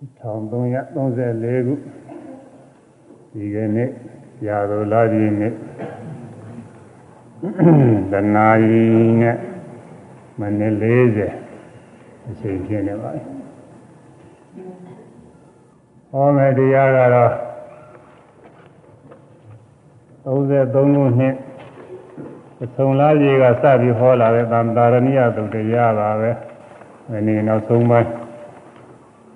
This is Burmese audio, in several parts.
1334ခုဒီကနေ့ရာတော်လာပြီနေ့တနာရီနဲ့မနေ့40အချိန်ဖြစ်နေပါပြီဟောမယ်တရားကတော့33ခုနှစ်အဆုံးလားကြီးကစပြီးဟောလာတဲ့သံသာရဏိယသုတ်တရားပါပဲဒီနေ့နောက်ဆုံးပိုင်း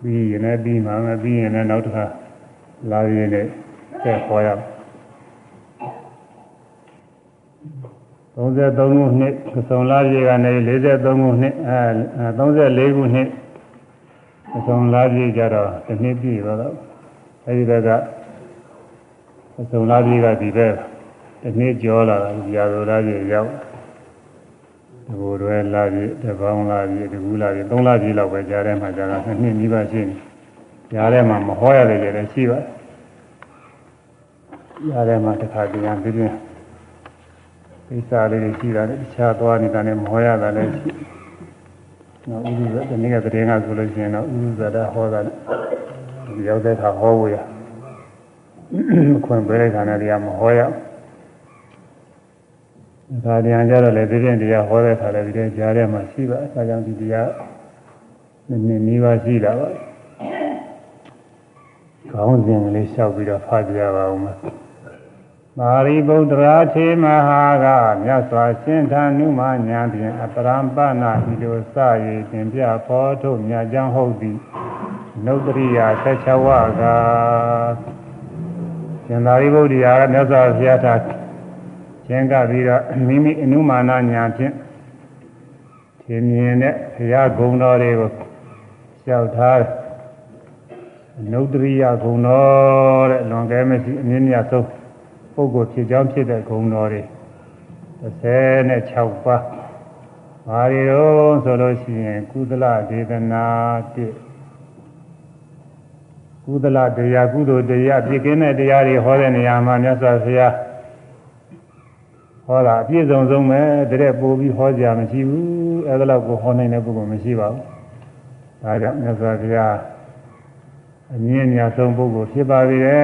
ပြီးရင်လည်းပြီးမှာမပြီးရင်လည်းနောက်တစ်ခါလာရင်းနဲ့ဆက်ခေါ်ရ33ခုနှစ်အစုံလာပြေကနေ43ခုနှစ်အဲ34ခုနှစ်အစုံလာပြေကြတော့တစ်နှစ်ပြည့်ပါတော့အဲဒီဘက်ကအစုံလာပြေကဒီဘက်တစ်နှစ်ကျော်လာတာကြာတော်လာပြေရောက် တဘူရွယ်လာပြီတပေါင်းလာပြီတကူလာပြီသုံးလာပြီလောက်ပဲကြားထဲမှာကြားတာနှစ်နှစ်နီးပါးရှိနေကြားထဲမှာမဟောရတယ်ကြတယ်ရှိပါကြားထဲမှာတစ်ခါတည်းပြန်ပြင်းကိစ္စလေးတွေရှိတာလေတခြားသွားနေတာနဲ့မဟောရတာလည်းရှိနော်ဥဒုဇဒီနေ့ကတည်းကဆိုလို့ရှိရင်တော့ဥဒုဇတာဟောတာရောက်တဲ့အခါဟောဖို့ရခွင့်ပေးလိုက်တာနဲ့တရားမဟောရဘူး ဒါတရားကြတော့လေဒီပြင်တရားဟောတဲ့ခါလည်းဒီတဲ့ကြားထဲမှာရှိပါအဲဒါကြောင့်ဒီတရားနည်းနည်းနီးပါးရှိလာပါကောင်းစဉ်လေးလျှောက်ပြီးတော့ဖတ်ကြပါဦးမယ်မာရိဗုဒ္ဓရာထေမဟာကမြတ်စွာရှင်းထာနုမညာဖြင့်အပရံပနာဤလိုစရည်တင်ပြဖောထုတ်မြတ်ကြောင်းဟုတ်သည်နုတ္တရိယာ16ဝါကရှင်သာရိပုတ္တရာကမြတ်စွာဘုရားထား ကျင်းကပြီးတော့မိမိအနုမာနညာဖြင့်ထင်မြင်တဲ့ဘုရားဂုဏ်တော်တွေကိုလျှောက်ထားအနုတ္တရိယဂုဏ်တော်တဲ့လွန်ကဲမရှိအမြင့်မြတ်ဆုံးပုဂ္ဂိုလ်ဖြစ်ကြောင်းဖြစ်တဲ့ဂုဏ်တော်တွေ36ပါးဘာတွေတော့ဆိုလို့ရှိရင်ကုသလဒေသနာတိကုသလတရားကုသိုလ်တရားပြည့်ကင်းတဲ့တရားတွေဟောတဲ့နေရာမှာမြတ်စွာဘုရား ဟောတာအပြည့်စုံဆုံးပဲတရက်ပို့ပြီးဟောကြမရှိဘူးအဲဒါလောက်ကိုဟောနိုင်တဲ့ပုဂ္ဂိုလ်မရှိပါဘူးဒါကြောင့်မြတ်စွာဘုရားအမြင့်မြတ်ဆုံးပုဂ္ဂိုလ်ဖြစ်ပါပြီလေ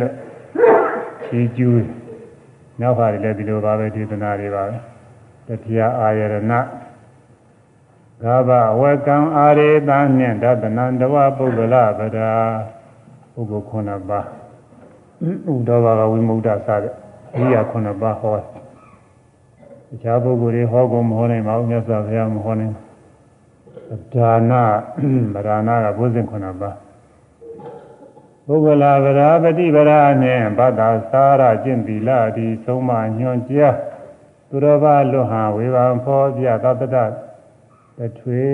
လို့ဖြေကျူးနောက်ပါလည်းဒီလိုပါပဲဒေသနာတွေပါပဲတရားအာယရဏဂါဘဝကံအာရေတနှင့်ဒသနံတဝပုဂ္ဂလပဒာပုဂ္ဂိုလ်ခုနှစ်ပါးဥဒ္ဒဘာကဝိမု ക്ത စတဲ့အရိယာခုနှစ်ပါးဟောတ တခြားပုဂ္ဂိုလ်တွေဟောကုန်မဟောနိုင်ပါဘူးမြတ်စွာဘုရားမဟောနိုင်ဒါနဗရဏကဘုဇင်ခုနပါပုဂ္ဂလာဗရာပတိဗရာနဲ့ဘဒ္ဒါစာရကျင့်တိလာဒီသုံးမညွန်ကြားသူတော်ဘာလွဟံဝေဘာဖောပြသတ္တတထွေ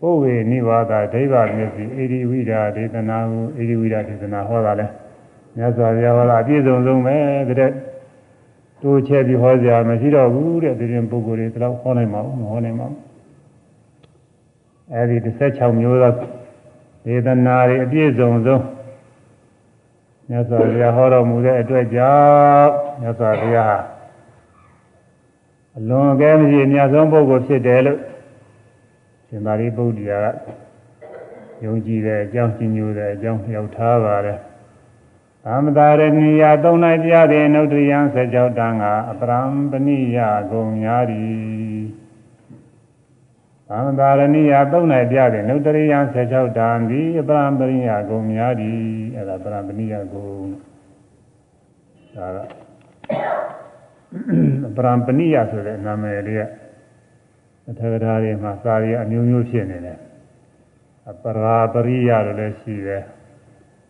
ပုဝေနိဝါဒဒိဗ္ဗမျက်စီအေဒီဝိဒာဒေသနာဟုအေဒီဝိဒာဒေသနာဟောတာလဲမြတ်စွာဘုရားဟောတာအပြည့်စုံဆုံးပဲတဲ့ တိုးချဲပြီးဟောကြမရှိတော့ဘူးတဲ့ဒီရင်ပုဂ္ဂိုလ်တွေဒီလောက်ဟောနိုင်မှာမဟောနိုင်ပါဘူးအဲဒီ16မျိုးသောဒေသနာတွေအပြည့်စုံဆုံးမြတ်စွာဘုရားဟောတော်မူတဲ့အတွက်ကြောင့်မြတ်စွာဘုရားအလွန်ကဲမရှိအများဆုံးပုဂ္ဂိုလ်ဖြစ်တယ်လို့ရှင်သာရိပုတ္တရာကယုံကြည်တဲ့အကြောင်းကြီးညိုတဲ့အကြောင်းရောက်ထားပါတယ် သမတာရဏီယသုံးနိုင်ပြတဲ့နုတ္တယံ16တန်ကအပရံပဏိယဂုံများသည်သမတာရဏီယသုံးနိုင်ပြတဲ့နုတ္တယံ16တန်သည်အပရံပဏိယဂုံများသည်အဲ့ဒါပရံပဏိယဂုံဒါကပရံပဏိယဆိုတဲ့နာမည်လေးကအထက်ကရာတွေမှာစာရီအမျိုးမျိုးဖြစ်နေတယ်အပရာပရိယလို့လည်းရှိတယ်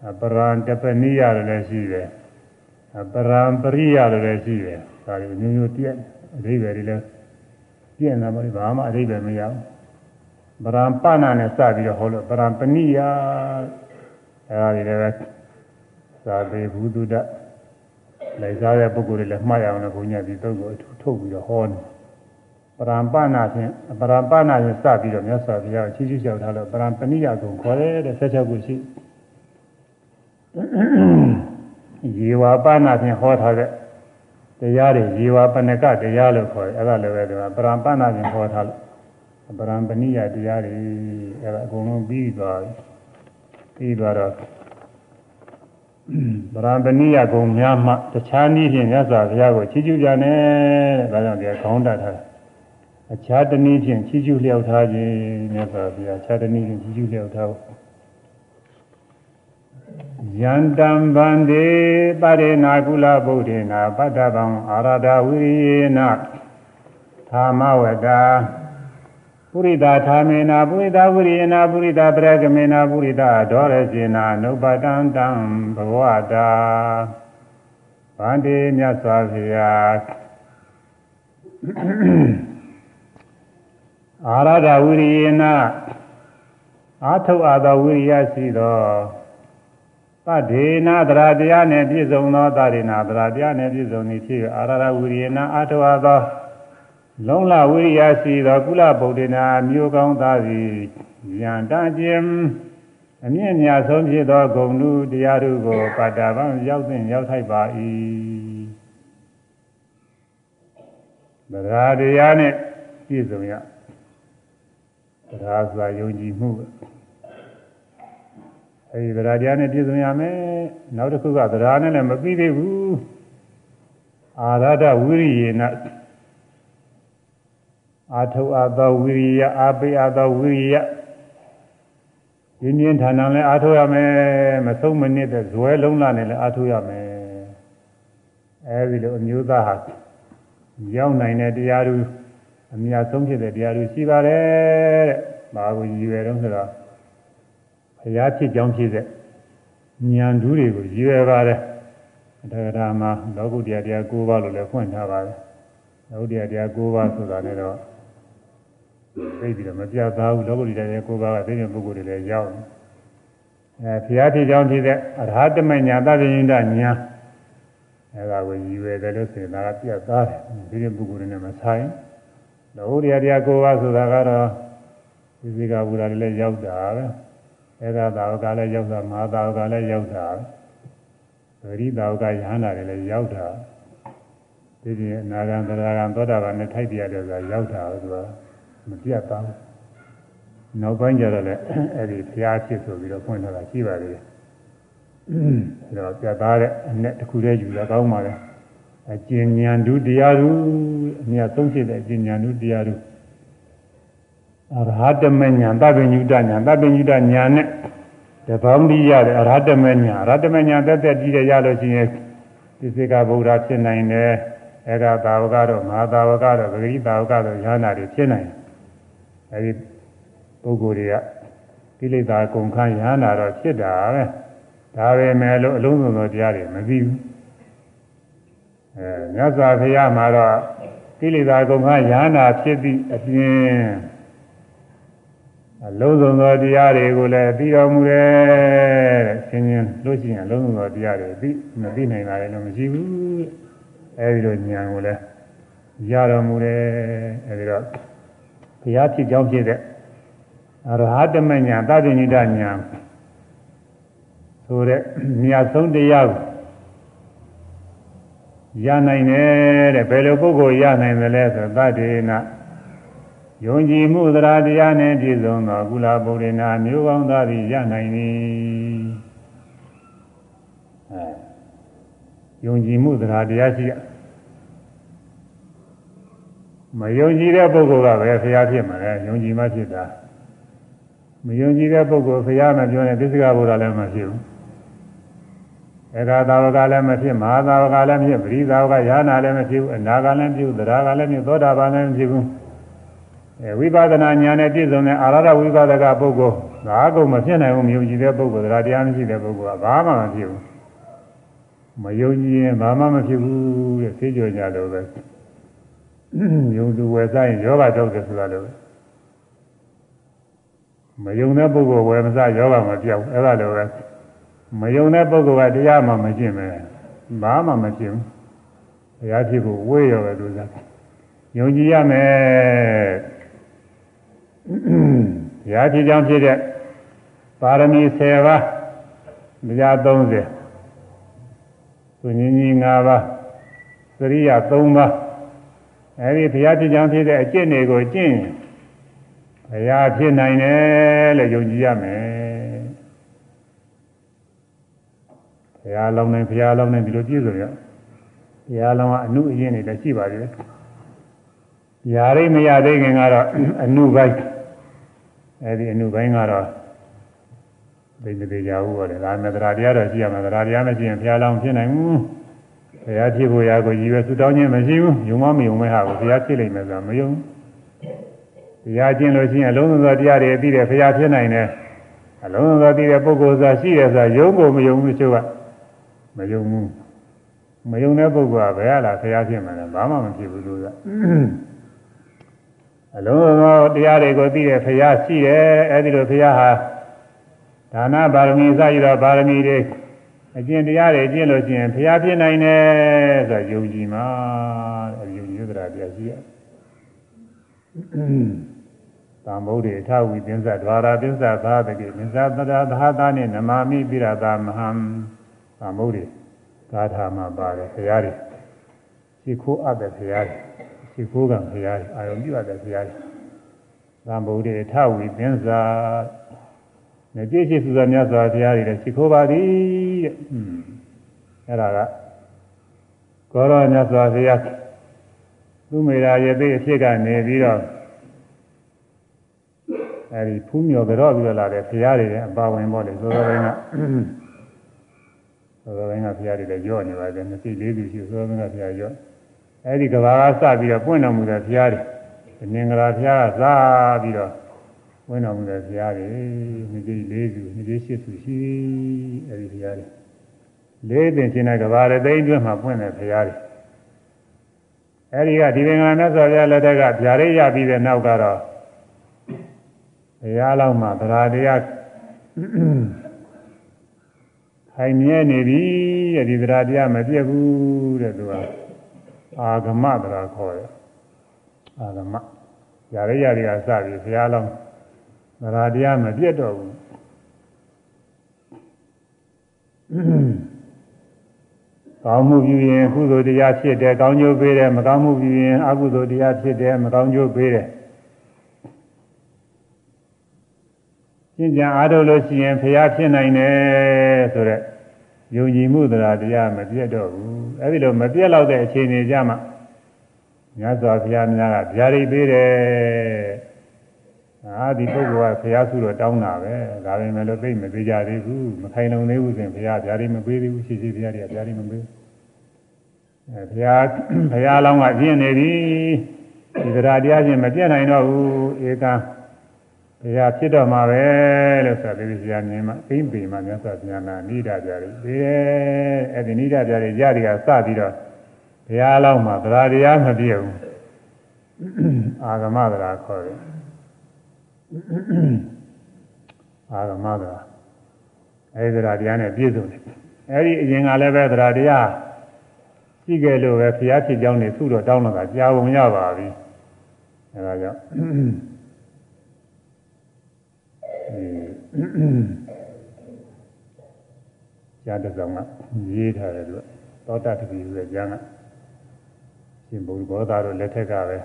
အပရံတပနိယလို့လည်းရှိတယ်အပရံပရိယလို့လည်းရှိတယ်ဒါတွေမျိုးမျိုးပြည့်အဓိပ္ပာယ်တွေလည်းပြည့်နေတာပါလေဘာမှအဓိပ္ပာယ်မရဘူးပရံပနာနဲ့စပြီးတော့ဟောလို့ပရံပနိယအဲဒါတွေလည်းသာပေဘုဒ္ဓလိုက်စားတဲ့ပုဂ္ဂိုလ်တွေလည်းမှားရအောင်လို့ဘုညာဒီတော့ကိုအထူးထုတ်ပြီးတော့ဟောနေပရံပနာဖြင့်ပရံပနာဖြင့်စပြီးတော့မြတ်စွာဘုရားချီးကျူးလျှောက်ထားလို့ပရံပနိယကိုခေါ်တယ်တဲ့ဆက်ချက်ကိုရှိ ရေဝါပနာဖြင့်ဟောထားတဲ့တရားတွေရေဝါပဏကတရားလို့ခေါ်တယ်အဲ့ဒါလည်းပဲဒီမှာပရံပနာဖြင့်ဟောထားလို့ပရံပဏိယတရားတွေအဲ့ဒါအကုန်လုံးပြီးသွားပြီပြီးသွားတော့ဗရမဏိယဂုံများမှတခြားနည်းဖြင့်မြတ်စွာဘုရားကိုချီးကျူးကြတယ်တဲ့ဒါကြောင့်ဒီခေါင်းတတ်ထားတယ်အခြားတနည်းဖြင့်ချီးကျူးလျောက်ထားခြင်းမြတ်စွာဘုရားအခြားတနည်းဖြင့်ချီးကျူးလျောက်ထား ယန္တံဗန္တိပရိနာကုလဗုဒ္ဓေနာပတ္တဗံအာရဒဝိရိယေနသာမဝတ္တာပုရိသာသာမေနာပုရိသာဝိရိယနာပုရိသာပရကမေနာပုရိသာဒောရစေနာနုပတံတံဘဂဝတာဗန္တိမြတ်စွာဘုရားအာရဒဝိရိယနာအာထုအပ်သောဝိရိယရှိသော သတ္တေနာတရာတရားနှင့်ပြည့်စုံသောသတ္တေနာတရာတရားနှင့်ပြည့်စုံသည်ဖြစ်အာရဒဝိရိယနာအာထုအပ်သောလုံးလဝိရိယရှိသောကုလဗုဒ္ဓနာမျိုးကောင်းသားသည်ဉာဏ်တခြင်းအမြင့်မြတ်ဆုံးဖြစ်သောဂုဏ်လူတရားတို့ကိုပါတာပံရောက်သိရောက်ထိုက်ပါ၏ဗရာတရားနဲ့ပြည့်စုံရဗရာစွာယုံကြည်မှု အဲဒီဗရာတရားနဲ့ပြည့်စုံရမယ်နောက်တစ်ခုကဗရာနဲ့လည်းမပြီးသေးဘူးအာရဒဝိရိယေနအာထုအပ်သောဝိရိယအာပိအပ်သောဝိရိယပြင်းပြင်းထန်ထန်လည်းအာထုရမယ်မဆုံးမနစ်တဲ့ဇွဲလုံးလာနဲ့လည်းအာထုရမယ်အဲဒီလိုအမျိုးသားဟာရောက်နိုင်တဲ့တရားသူအများဆုံးဖြစ်တဲ့တရားသူရှိပါတယ်တဲ့။ဘာကိုရည်ရွယ်တော့ဆိုတော့ ဘုရားဖြစ်ကြောင်းဖြစ်တဲ့ဉာဏ်ဓုတွေကိုရည်ရွယ်ပါတယ်။ဒါကဒါမှာလောကုတ္တရာတရား၉ပါးလို့လည်းဖွင့်ထားပါတယ်။လောကုတ္တရာတရား၉ပါးဆိုတာလည်းတော့သိပြီးတော့မပြတ်သားဘူးလောကုတ္တရာတရား၉ပါးကသိတဲ့ပုဂ္ဂိုလ်တွေလည်းရောက်တယ်။အဲဘုရားဖြစ်ကြောင်းဖြစ်တဲ့အရဟတမညာသဗ္ဗညုတဉာဏ်အဲဒါကိုရည်ရွယ်တယ်လို့ဆိုရင်ဒါကပြတ်သားတယ်ဒီလိုပုဂ္ဂိုလ်တွေနဲ့မဆိုင်လောရတရားကိုပါဆိုတာကတော့ဒီစီကဘူရာတွေလည်းရောက်တာပဲ အဲဒါသာဝကလည်းရောက်တာမဟာသာဝကလည်းရောက်တာဗရိသာဝကယဟန္တာတွေလည်းရောက်တာဒီဒီအနာဂံသရဂံသောတာပန်နဲ့ထိုက်ပြရတဲ့ဆိုတာရောက်တာသူကမပြတ်သားဘူးနောက်ပိုင်းကျတော့လည်းအဲ့ဒီဘုရားဖြစ်ဆိုပြီးတော့ဖွင့်ထားတာရှိပါသေးတယ်အဲတော့ပြတ်သားတဲ့အနဲ့တစ်ခုတည်းယူတာကောင်းပါလေအကျဉ်ဉာဏ်ဒုတရားသူအမြတ်ဆုံးဖြစ်တဲ့အကျဉ်ဉာဏ်ဒုတရားသူအ ရဟတမဉာဏ်သဗ္ဗညုတဉာဏ်သဗ္ဗညုတဉာဏ်နဲ့တပေါင်းပြီးရတဲ့အရဟတမဉာဏ်အရဟတမဉာဏ်တက်တက်ကြီးတဲ့ရလို့ရှိရင်သစ္စကဗုဒ္ဓဖြစ်နိုင်တယ်အဲဒါသာဝကတော့မဟာသာဝကတော့ပဂရိသာဝကတော့ဉာဏ်နာတွေဖြစ်နိုင်တယ်အဲဒီပုဂ္ဂိုလ်တွေကကိလေသာကုန်ခန်းဉာဏ်နာတော့ဖြစ်တာပဲဒါပဲမဲ့လို့အလုံးစုံသောတရားတွေမသိဘူးအဲမြတ်စွာဘုရားမှာတော့ကိလေသာကုန်ခါရဟနာဖြစ်သည့်အပြင် အလုံးစုံသောတရားတွေကိုလည်းသိတော်မူတယ်တဲ့ဆင်းရဲလို့ရှိရင်အလုံးစုံသောတရားတွေသိမသိနိုင်တာလည်းမရှိဘူးအဲဒီလိုဉာဏ်ကိုလည်းရတော်မူတယ်အဲဒီတော့ဘုရားဖြစ်ကြောင်းဖြစ်တဲ့အရဟတမဉာဏ်သတ္တညိတဉာဏ်ဆိုတဲ့မြတ်ဆုံးတရားကိုရနိုင်တယ်တဲ့ဘယ်လိုပုဂ္ဂိုလ်ရနိုင်သလဲဆိုသတ္တေန ယုံကြည်မှုသရာတရားနဲ့ပြည့်စုံသောကုလဗုဒ္ဓနာမျိုးကောင်းသားသည်ရနိုင်သည်အဲယုံကြည်မှုသရာတရားရှိရမယုံကြည်တဲ့ပုဂ္ဂိုလ်ကပဲဖျားဖြစ်မှာလေယုံကြည်မှဖြစ်တာမယုံကြည်တဲ့ပုဂ္ဂိုလ်ဖျားမပြောနဲ့သစ္စကဘုရားလည်းမဖြစ်ဘူးဧကသာဝကလည်းမဖြစ်မဟာသာဝကလည်းမဖြစ်ပရိသာဝကယာနာလည်းမဖြစ်ဘူးအနာကလည်းမဖြစ်ဘူးသရကလည်းမဖြစ်သောတာပန်လည်းမဖြစ်ဘူး အဲဝိပဿနာဉာဏ်နဲ့ပြည့်စုံတဲ့အာရဒဝိပဿကပုဂ္ဂိုလ်ဒါအကုန်မဖြစ်နိုင်ဘူးမယုံကြည်တဲ့ပုဂ္ဂိုလ်သရတရားမရှိတဲ့ပုဂ္ဂိုလ်ကဘာမှမဖြစ်ဘူးမယုံကြည်ရင်ဘာမှမဖြစ်ဘူးတဲ့သိကြကြလို့ပဲယုံသူဝယ်စားရင်ယောဂတော့တယ်ဆိုတာလို့မယုံတဲ့ပုဂ္ဂိုလ်ဝယ်မစားယောဂမပြောက်အဲ့ဒါလိုပဲမယုံတဲ့ပုဂ္ဂိုလ်ကတရားမှမကျင့်ပဲဘာမှမကျင့်ဘူးတရားဖြစ်ဖို့ဝေးရောပဲလို့သာယုံကြည်ရမယ်တ ရားဖြစ်ကြောင်းဖြစ်တဲ့ပါရမီ10ပါးတရား30သူညင်ကြီး5ပါးသရိယ3ပါးအဲဒီဘုရားဖြစ်ကြောင်းဖြစ်တဲ့အကျင့်တွေကိုကျင့်ဘုရားဖြစ်နိုင်တယ်လို့ယုံကြည်ရမယ်ဘုရားလောင်းနေဘုရားလောင်းနေဒီလိုပြည့်စုံရဘုရားလောင်းကအနုအရင်နေလည်းရှိပါသေးတယ်။ယာရိမရသေးခင်ကတော့အနုပိုင်း အဲဒီအနုပိုင်းကတော့ဘိသိကြဘူးပေါ့လေဒါမဲ့တရားတရားတော့ရှိရမယ်တရားတရားမရှိရင်ဘုရားလောင်းဖြစ်နိုင်ဘူး။ဘုရားဖြစ်ဖို့ရာကိုရည်ရွယ်ဆုတောင်းခြင်းမရှိဘူး။ယုံမမယုံမဲ့ဟာကိုဘုရားဖြစ်လိမ့်မယ်ဆိုတာမယုံဘူး။တရားကျင့်လို့ရှိရင်အလုံးစုံသောတရားတွေအပြီးတဲ့ဘုရားဖြစ်နိုင်တယ်။အလုံးစုံသောသိတဲ့ပုဂ္ဂိုလ်ဆိုတာရှိတယ်ဆိုတာယုံကိုမယုံဘူးချို့ကမယုံဘူးမယုံတဲ့ပုဂ္ဂိုလ်ကဘယ်ဟာလားဆရာဖြစ်မှလည်းဘာမှမဖြစ်ဘူးလို့က အလုံးစုံသောတရားတွေကိုသိတဲ့ဘုရားရှိတယ်အဲဒီလိုဘုရားဟာဒါနပါရမီစရတော့ပါရမီတွေအကျင့်တရားတွေကျင့်လို့ရှိရင်ဘုရားဖြစ်နိုင်တယ်ဆိုတော့ယုံကြည်မှာအဲဒီယုံကြည်သရာတရားရှိရသံဗုဒ္ဓေထဝိပင်း္စဒွါရာပင်း္စသာတကိပင်း္စသရသာသာနဲ့နမာမိပိရတာမဟံသံဗုဒ္ဓေဂါထာမှာပါတယ်ဘုရားတွေရှိခိုးအပ်တဲ့ဘုရားတွေ ရှိခိုးကံဘုရားတွေအာယုံပြုအပ်တဲ့ဘုရားတွေသံဗုဒ္ဓေထဝိပင်း္စနဲ့ပြည့်စုံစွာမြတ်စွာဘုရားတွေလည်းရှိခိုးပါသည်တဲ့ဟွန်းအဲ့ဒါကကောရောမြတ်စွာဘုရားသူမေရာရဲ့သိအဖြစ်ကနေပြီးတော့အဲဒီဖူးမြော်ကြော့ပြီးတော့လာတဲ့ဘုရားတွေလည်းအပါဝင်ပေါ့လေသောသောပိုင်းကသောသောပိုင်းကဘုရားတွေလည်းကြော့နေပါတယ်နှစ်စီလေးသူရှိသောသောပိုင်းကဘုရားကြော့ အဲဒီကဘာကစပြီးတော့ပွင့်တော်မူတဲ့ဘုရားတွေနင်္ဂလာဘုရားကစပြီးတော့ပွင့်တော်မူတဲ့ဘုရားတွေနှစ်စီလေးသူနှစ်စီရှစ်သူရှိအဲဒီဘုရားတွေလေးသိင်ချင်းတဲ့ကဘာတွေသိအတွင်းမှာပွင့်တဲ့ဘုရားတွေအဲဒီကဒီပင်္ဂလာမြတ်စွာဘုရားလက်ထက်ကဗျာရိရပြီးတဲ့နောက်ကတော့ဘုရားလောက်မှာသရာတရားခိုင်မြဲနေပြီတဲ့ဒီသရာတရားမပြည့်ဘူးတဲ့သူက အာဂမသရာခေါ်တယ်အာဂမຢာရရတွေကစပြီးဘုရားလောက်သရာတရားမပြည့်တော့ဘူးကောင်းမှုပြုရင်ကုသိုလ်တရားဖြစ်တယ်ကောင်းကျိုးပေးတယ်မကောင်းမှုပြုရင်အကုသိုလ်တရားဖြစ်တယ်မကောင်းကျိုးပေးတယ်ရှင်းကြအားထုတ်လို့ရှိရင်ဖျားဖြစ်နိုင်တယ်ဆိုတော့ ယုံကြည်မှုတရားတရားမပြတ်တော့ဘူးအဲဒီလိုမပြတ်တော့တဲ့အခြေအနေကြမှာမြတ်စွာဘုရားများကဗျာဒိတ်ပေးတယ်အာဒီပုဂ္ဂိုလ်ကဖျားစုတော့တောင်းတာပဲဒါပေမဲ့လို့သိမသေးကြသေးဘူးမခိုင်လုံသေးဘူးဆိုရင်ဖျားဗျာဒိတ်မပေးသေးဘူးရှိရှိဘုရားတွေကဗျာဒိတ်မပေးအဲဘုရားဘုရားလောင်းကပြင်းနေပြီဒီတရားတရားချင်းမပြတ်နိုင်တော့ဘူးဧကံ ဘုရားဖြစ်တော့မှာပဲလို့ဆိုပြီးဆရာမြင်မှအိမ်ပေမှာမြတ်စွာဘုရားနာနိဒာပြရီဒီအဲ့ဒီနိဒာပြရီကြရီကစပြီးတော့ဘုရားလောက်မှာတရားတရားမပြည့်ဘူးအာဂမတရားခေါ်တယ်အာဂမတရားအဲ့ဒီတရားတရားနဲ့ပြည့်စုံတယ်အဲ့ဒီအရင်ကလည်းပဲတရားတရားရှိခဲ့လို့ပဲဘုရားဖြစ်ကြောင်းနေသူ့တော့တောင်းတော့တာကြားပုံရပါပြီအဲဒါကြောင့် ကျားတစ်စောင်ကရေးထားတယ်လို့သောတတတိဆိုတဲ့ကျမ်းကရှင်ဘုရားဘောဓာတို့လက်ထက်ကပဲ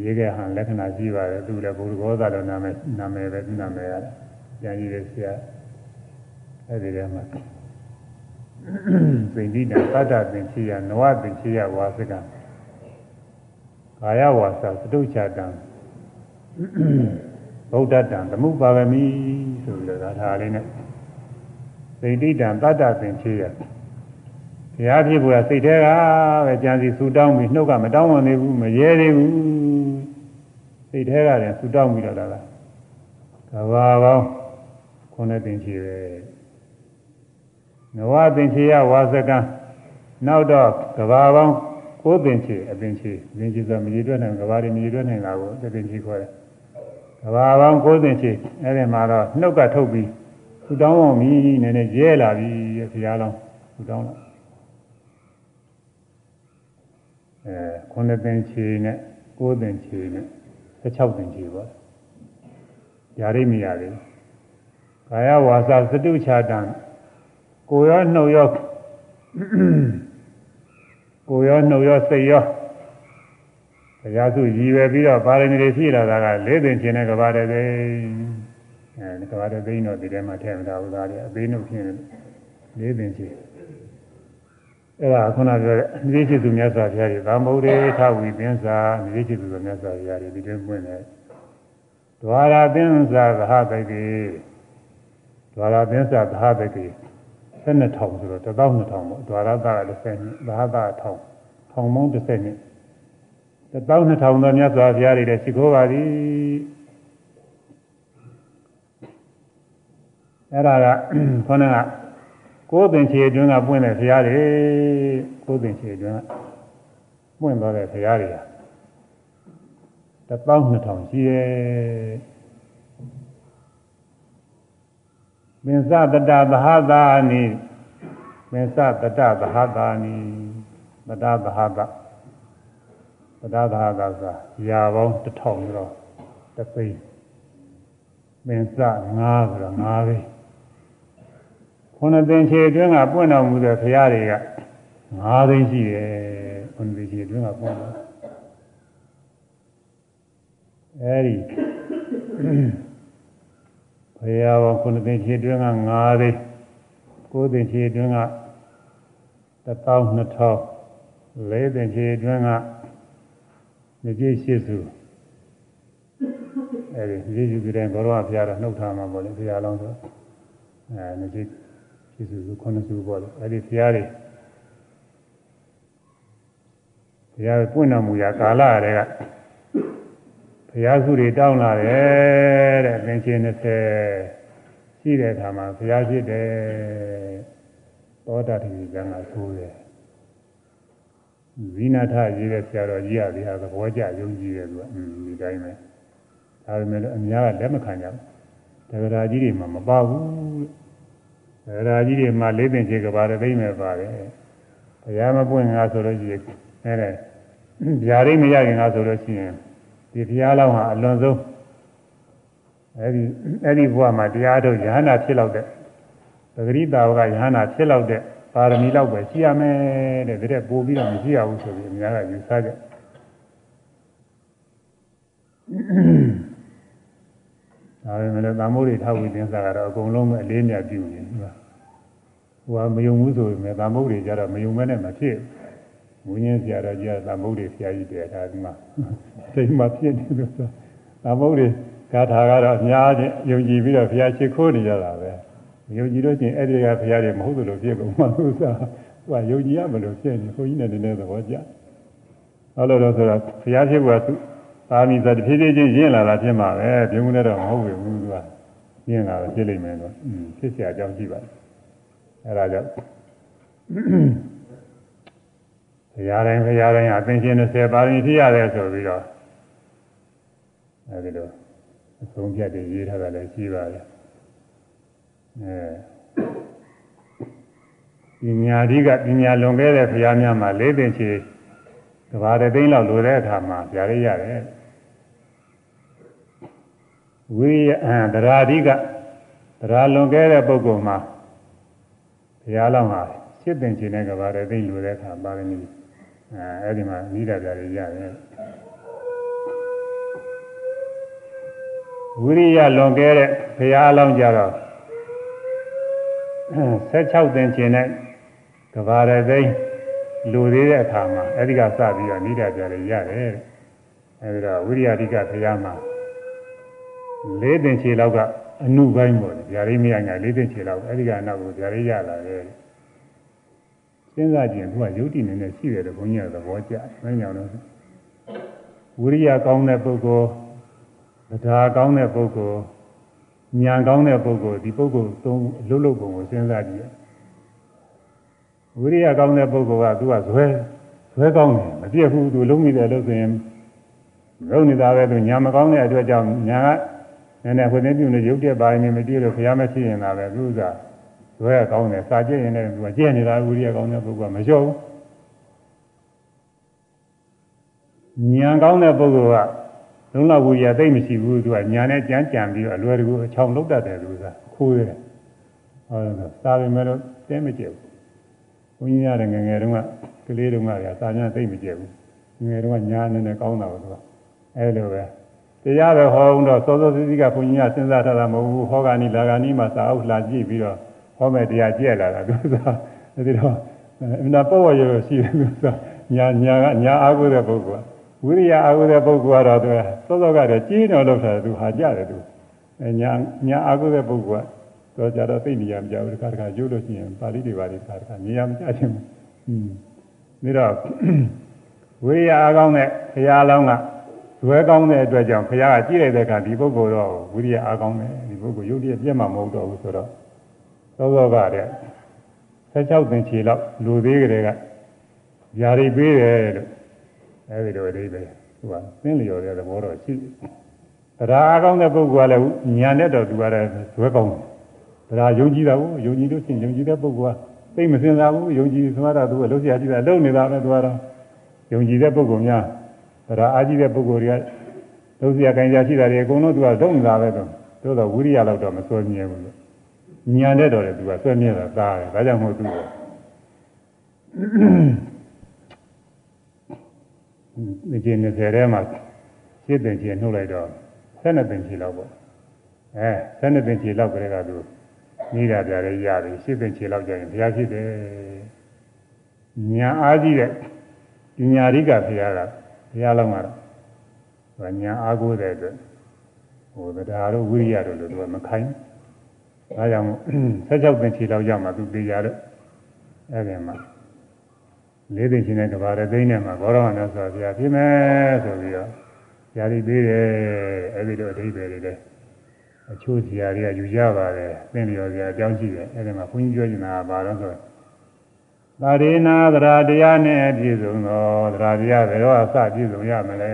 ရေးခဲ့ဟန်လက္ခဏာရှိပါတယ်သူလည်းဘုရားဘောဓာတို့နာမည်နာမည်ပဲနာမည်ရတယ်ကျမ်းကြီးတဲ့ဆရာအဲ့ဒီထဲမှာသိဏိတသတ္တပင်ချေယနဝပင်ချေယဝါစကကာယဝါစာသတုချတံဗုဒ္ဓတံသမုပါဂမိ ဆိုပြီးတော့ဒါထားလေးနဲ့သိတိတံတတ္တပင်ချေရဘုရားဖြစ်ဖို့ကစိတ်ထဲကပဲကြံစီဆူတောင်းပြီးနှုတ်ကမတောင်းဝင်သေးဘူးမရဲသေးဘူးစိတ်ထဲကလည်းဆူတောင်းပြီးတော့လာတာကဘာပေါင်းခုနှစ်ပင်ချေပဲနဝပင်ချေရဝါစကံနောက်တော့ကဘာပေါင်းကိုးပင်ချေအပင်ချေပင်ချေဆိုမရည်တွက်နိုင်ကဘာတွေမရည်တွက်နိုင်တာကိုတပင်ချေခေါ်တယ် ကဘာပေါင်း90ချေအဲ့ဒီမှာတော့နှုတ်ကထုတ်ပြီးထူတောင်းအောင်ပြီနည်းနည်းရဲလာပြီဘုရားလောင်းထူတောင်းလာအဲ9သင်ချေနဲ့9သင်ချေနဲ့16သင်ချေပါຢာရိမရသေးကာယဝါစာစတုချာတံကိုရောနှုတ်ရောကိုရောနှုတ်ရောစိတ်ရော တရားစုရည်ပဲပြီးတော့ပါရမီတွေဖြည့်လာတာကလေးသိင်ခြင်းနဲ့ကဘာတည်းသိအဲကဘာတည်းသိတော့ဒီထဲမှာထည့်မထားဘူးသားတွေအသေးနှုတ်ဖြစ်နေလေးပင်ချေအဲ့ဒါခုနပြောတဲ့မြေချစ်သူမြတ်စွာဘုရားကြီးသာမုဒ္ဒေထဝီပင်စာမြေချစ်သူမြတ်စွာဘုရားကြီးဒီတွင်ပွင့်တယ်ဒွါရပင်စာသဟတကေဒွါရပင်စာသဟတကေ12,000ဆိုတော့12000ပေါ့ဒွါရတာက30နှစ်သဟတာ1000ထောင်ပေါ င်း30နှစ်12000သောမြတ်စွာဘုရားတွေလည်းရှိခိုးပါသည်အဲ့ဒါကခေါင်းကကိုယ်ပင်ခြေအတွင်းကပွင့်တဲ့ဘုရားတွေကိုယ်ပင်ခြေအတွင်းကပွင့်သွားတဲ့ဘုရားတွေဟာ12000ရှိရဲ့မင်းစတတသဟတာနိမင်းစတတသဟတာနိတတသဟတာ တတသဟတာဆိုတာရာပေါင်း1000ဆိုတော့တသိန်းမင်းစ9ဆိုတော့9သိန်းခုနှစ်သင်္ချေအတွင်းကပွင့်တော်မူတဲ့ဘုရားတွေက9သိန်းရှိတယ်ခုနှစ်သင်္ချေအတွင်းကပွင့်တော်အဲဒီဘုရားဘောခုနှစ်သင်္ချေအတွင်းက9သိန်းကိုးသင်္ချေအတွင်းက12000လေးသင်္ချေအတွင်းက ညကြီးရှိစုအဲဒီညကြီးယူကြတဲ့ဘောရဘုရားတော့နှုတ်ထားမှာပေါ့လေဘုရားလောင်းဆိုအဲညကြီးရှိစုခုနှစ်စုပေါ့လေအဲဒီဘုရားတွေဘုရားပွင့်တော်မူရာကာလတွေကဘုရားစုတွေတောင်းလာတယ်တဲ့သင်္ချေ20ရှိတဲ့အခါမှာဘုရားဖြစ်တယ်သောတာတိကံကဆိုးတယ် ဇိနာထရေးတဲ့ဆရာတော်ကြီးကဒီဟာသဘောကျယုံကြည်တယ်သူကဒီတိုင်းပဲဒါပေမဲ့အများကလက်မခံကြဘူးတဂရာကြီးတွေမှမပါဘူးတဂရာကြီးတွေမှလေးပင်ခြေကဘာသိမ့်မဲ့ပါတယ်ဘုရားမပွင့်ငါဆိုလို့ရှိရင်အဲဒါဗျာဒိမရခင်ငါဆိုလို့ရှိရင်ဒီဘုရားလောက်ဟာအလွန်ဆုံးအဲဒီအဲဒီဘုရားမှာတရားထုတ်ယဟနာဖြစ်လောက်တဲ့ပဂရိတာဝကယဟနာဖြစ်လောက်တဲ့ ပါရမီလောက်ပဲရှိရမယ်တဲ့ဒါတဲ့ပို့ပြီးတော့မရှိရဘူးဆိုပြီးအများကယူဆကြဒါပေမဲ့သာမိုးတွေထောက်ပြီးသင်္စာကတော့အကုန်လုံးပဲအလေးမြတ်ပြုနေတယ်ဟိုကမယုံဘူးဆိုပေမဲ့သာမိုးတွေကြတော့မယုံမဲနဲ့မဖြစ်ဝင်းင်းဆရာတော်ကြီးကသာမိုးတွေဆရာကြီးတယ်ဒါဒီမှာစိတ်မှာဖြစ်နေလို့ဆိုသာမိုးတွေဂါထာကတော့အများကြီးယုံကြည်ပြီးတော့ဘုရားရှိခိုးနေကြတာပဲ ယုံကြည်လို့ချင်းအဲ့ဒီကဘုရားတွေမဟုတ်လို့ဖြစ်ကုန်မှလို့ဆိုတာဟိုကယုံကြည်ရမလို့ဖြစ်နေခွန်ကြီးနဲ့နည်းနည်းသဘောကျဟုတ်လို့တော့ဆိုတော့ဘုရားဖြစ်ဖို့ကသာမီဆိုတဖြည်းဖြည်းချင်းရင့်လာတာဖြစ်မှာပဲပြုံးနေတော့မဟုတ်ဘူးသူကရင့်လာတော့ဖြစ်လိမ့်မယ်တော့ဖြစ်เสียအကြောင်းရှိပါတယ်အဲ့ဒါကြောင့်ဘုရားတိုင်းဘုရားတိုင်းအသင်ရှင်30ပါးရင်ဖြစ်ရတယ်ဆိုပြီးတော့အဲဒီလိုအဆုံးဖြတ်တွေရေးထားတာလည်းရှိပါတယ်အဲ ပညာဓိကပညာလွန်ခဲ့တဲ့ဘုရားများမှာလေးပင်ချေကဘာတသိန်းလောက်လိုတဲ့အခါမှာပြရရတယ်ဝိယံတရာဓိကတရာလွန်ခဲ့တဲ့ပုဂ္ဂိုလ်မှာဘုရားလောက်ဟာရှစ်ပင်ချေနဲ့ကဘာတသိန်းလိုတဲ့အခါပါရမီအဲအဲ့ဒီမှာနိဒာပြရရတယ်ဝိရိယလွန်ခဲ့တဲ့ဘုရားအလောင်းကြတော့ 16သင်ချင်တဲ့ကဘာရသိန်းလူသေးတဲ့အခါမှာအဲဒီကစပြီးတော့နိဒာပြရရတယ်အဲဒီတော့ဝိရိယအဓိကဘုရားမှာလေးသင်ချေလောက်ကအနုပိုင်းပေါ့ဗျာလေးမရညာလေးသင်ချေလောက်အဲဒီကနောက်ကိုဗျာလေးရလာတယ်စဉ်းစားကြည့်သူကယုတ်တိနေနဲ့ရှိတယ်လို့ဘုန်းကြီးကသဘောကျမင်းကြောင့်တော့ဝိရိယကောင်းတဲ့ပုဂ္ဂိုလ်တရားကောင်းတဲ့ပုဂ္ဂိုလ် ဉာဏ်ကောင်းတဲ့ပုဂ္ဂိုလ်ဒီပုဂ္ဂိုလ်သုံးလှုပ်လှုပ်ပုံကိုစဉ်းစားကြည့်ဝိရိယကောင်းတဲ့ပုဂ္ဂိုလ်ကသူကဇွဲဇွဲကောင်းတယ်မပြည့်ဘူးသူလုံးမိတယ်လို့ဆိုရင်လုံးနေတာပဲသူညာမကောင်းတဲ့အတွက်ကြောင့်ညာကနည်းနည်းခွင့်ပြုနေရုပ်တက်ပါရင်မပြည့်လို့ဘုရားမရှိရင်သာပဲသူကဇွဲကောင်းတယ်စာကြည့်ရင်လည်းသူကကြည့်နေတာဝိရိယကောင်းတဲ့ပုဂ္ဂိုလ်ကမလျှော့ဘူးညာကောင်းတဲ့ပုဂ္ဂိုလ်က လုံးလောက်ဝိရိယသိမ့်မရှိဘူးသူကညာနဲ့ကြမ်းကြံပြီးတော့အလွယ်တကူအချောင်လုတ်တတ်တယ်သူကခိုးတယ်ဟုတ်တယ်စာပေမဲ့တော့တဲမကျဘူးဘုန်းကြီးရတယ်ငငယ်တုန်းကကလေးတုန်းကကစာညာသိမ့်မကျဘူးငယ်တုန်းကညာနဲ့နဲ့ကောင်းတာပဲသူကအဲလိုပဲတရားပဲဟောအောင်တော့စောစောစီးစီးကဘုန်းကြီးကစဉ်းစားထားတာမဟုတ်ဘူးဟောဂာနီလာဂာနီမှာစာအုပ်လာကြည့်ပြီးတော့ဟဟောမဲ့တရားကြက်လာတာသူကဒီတော့အမှန်ပေါ့ဝရောရှိတယ်သူကညာညာကညာအားကိုးတဲ့ပုဂ္ဂိုလ်က ဝိရိယအားကိုးတဲ့ပုဂ္ဂိုလ်ကတော့သူစောစောကတည်းကကြီးတော်လို့ဆိုတာသူဟာကြတယ်သူအဲညာညာအားကိုးတဲ့ပုဂ္ဂိုလ်ကတော့ကြတော့သိနေရမကြဘူးတခါတခါကျိုးလို့ရှိရင်ပါဠိတွေပါလိတခါတခါနေရမကြခြင်းဘူးอืมပြီးတော့ဝိရိယအားကောင်းတဲ့ဘုရားလောင်းကဇွဲကောင်းတဲ့အတွက်ကြောင့်ဘုရားကကြည့်လိုက်တဲ့အခါဒီပုဂ္ဂိုလ်တော့ဝိရိယအားကောင်းတယ်ဒီပုဂ္ဂိုလ်ယုတ်တည်းပြတ်မှာမဟုတ်တော့ဘူးဆိုတော့သောသောကတဲ့16သင်ချီလောက်လူသေးကလေးကຢာရိပေးတယ်လို့ အဲဒီလိုအဓိပ္ပာယ်သူကသင်လျော်တဲ့သဘောတော့ရှိတယ်တရားအားကောင်းတဲ့ပုဂ္ဂိုလ်ကလည်းညာနဲ့တော့သူကလည်းဇွဲကောင်းတယ်တရားယုံကြည်တာကိုယုံကြည်လို့ရှိရင်ယုံကြည်တဲ့ပုဂ္ဂိုလ်ကသိမစင်စားဘူးယုံကြည်သမားတော့သူကလုံးစရာရှိတာလုံးနေတာပဲသူကတော့ယုံကြည်တဲ့ပုဂ္ဂိုလ်များတရားအားကြီးတဲ့ပုဂ္ဂိုလ်တွေကလုံးစရာကံကြရှိတာတွေအကုန်လုံးသူကလုံးနေတာပဲတော့သို့တော့ဝိရိယလောက်တော့မစွဲမြဲဘူးလို့ညာတဲ့တော့လေသူကစွဲမြဲတာသားတယ်ဒါကြောင့်မို့သူက ဒီကျင်း20ထဲမှာရှင်းတင်ချင်နှုတ်လိုက်တော့12ပင်ချီလောက်ပေါ့အဲ12ပင်ချီလောက်ကလေးကသူနေတာပြရဲရပြီရှင်းတင်ချီလောက်ကြရင်ဘုရားဖြစ်တယ်ညာအားကြီးတဲ့ပညာရိကဘုရားကဘုရားလောင်းကတော့ညာအားကိုးတဲ့အတွက်ဟိုတရားတို့ဝိရိယတို့လို့သူကမခိုင်းဒါကြောင့်16ပင်ချီလောက်ရမှသူသိရတော့အဲ့ဒီမှာ လေးသိချင်းတဲ့ကဘာရသိန်းနဲ့မှာဘောရမနဲ့ဆိုဘုရားဖြစ်မယ်ဆိုပြီးတော့ဇာတိပေးတယ်အဲ့ဒီလိုအဓိပ္ပာယ်တွေလည်းအချို့ဇာတိကယူကြပါတယ်သိလျော်ဇာအကြောင်းရှိတယ်အဲ့ဒီမှာဘုန်းကြီးပြောနေတာကဘာလို့ဆိုသာရိနာသရာတရားနဲ့ပြည့်စုံသောသရာတရားဘယ်တော့အစပြည့်စုံရမလဲ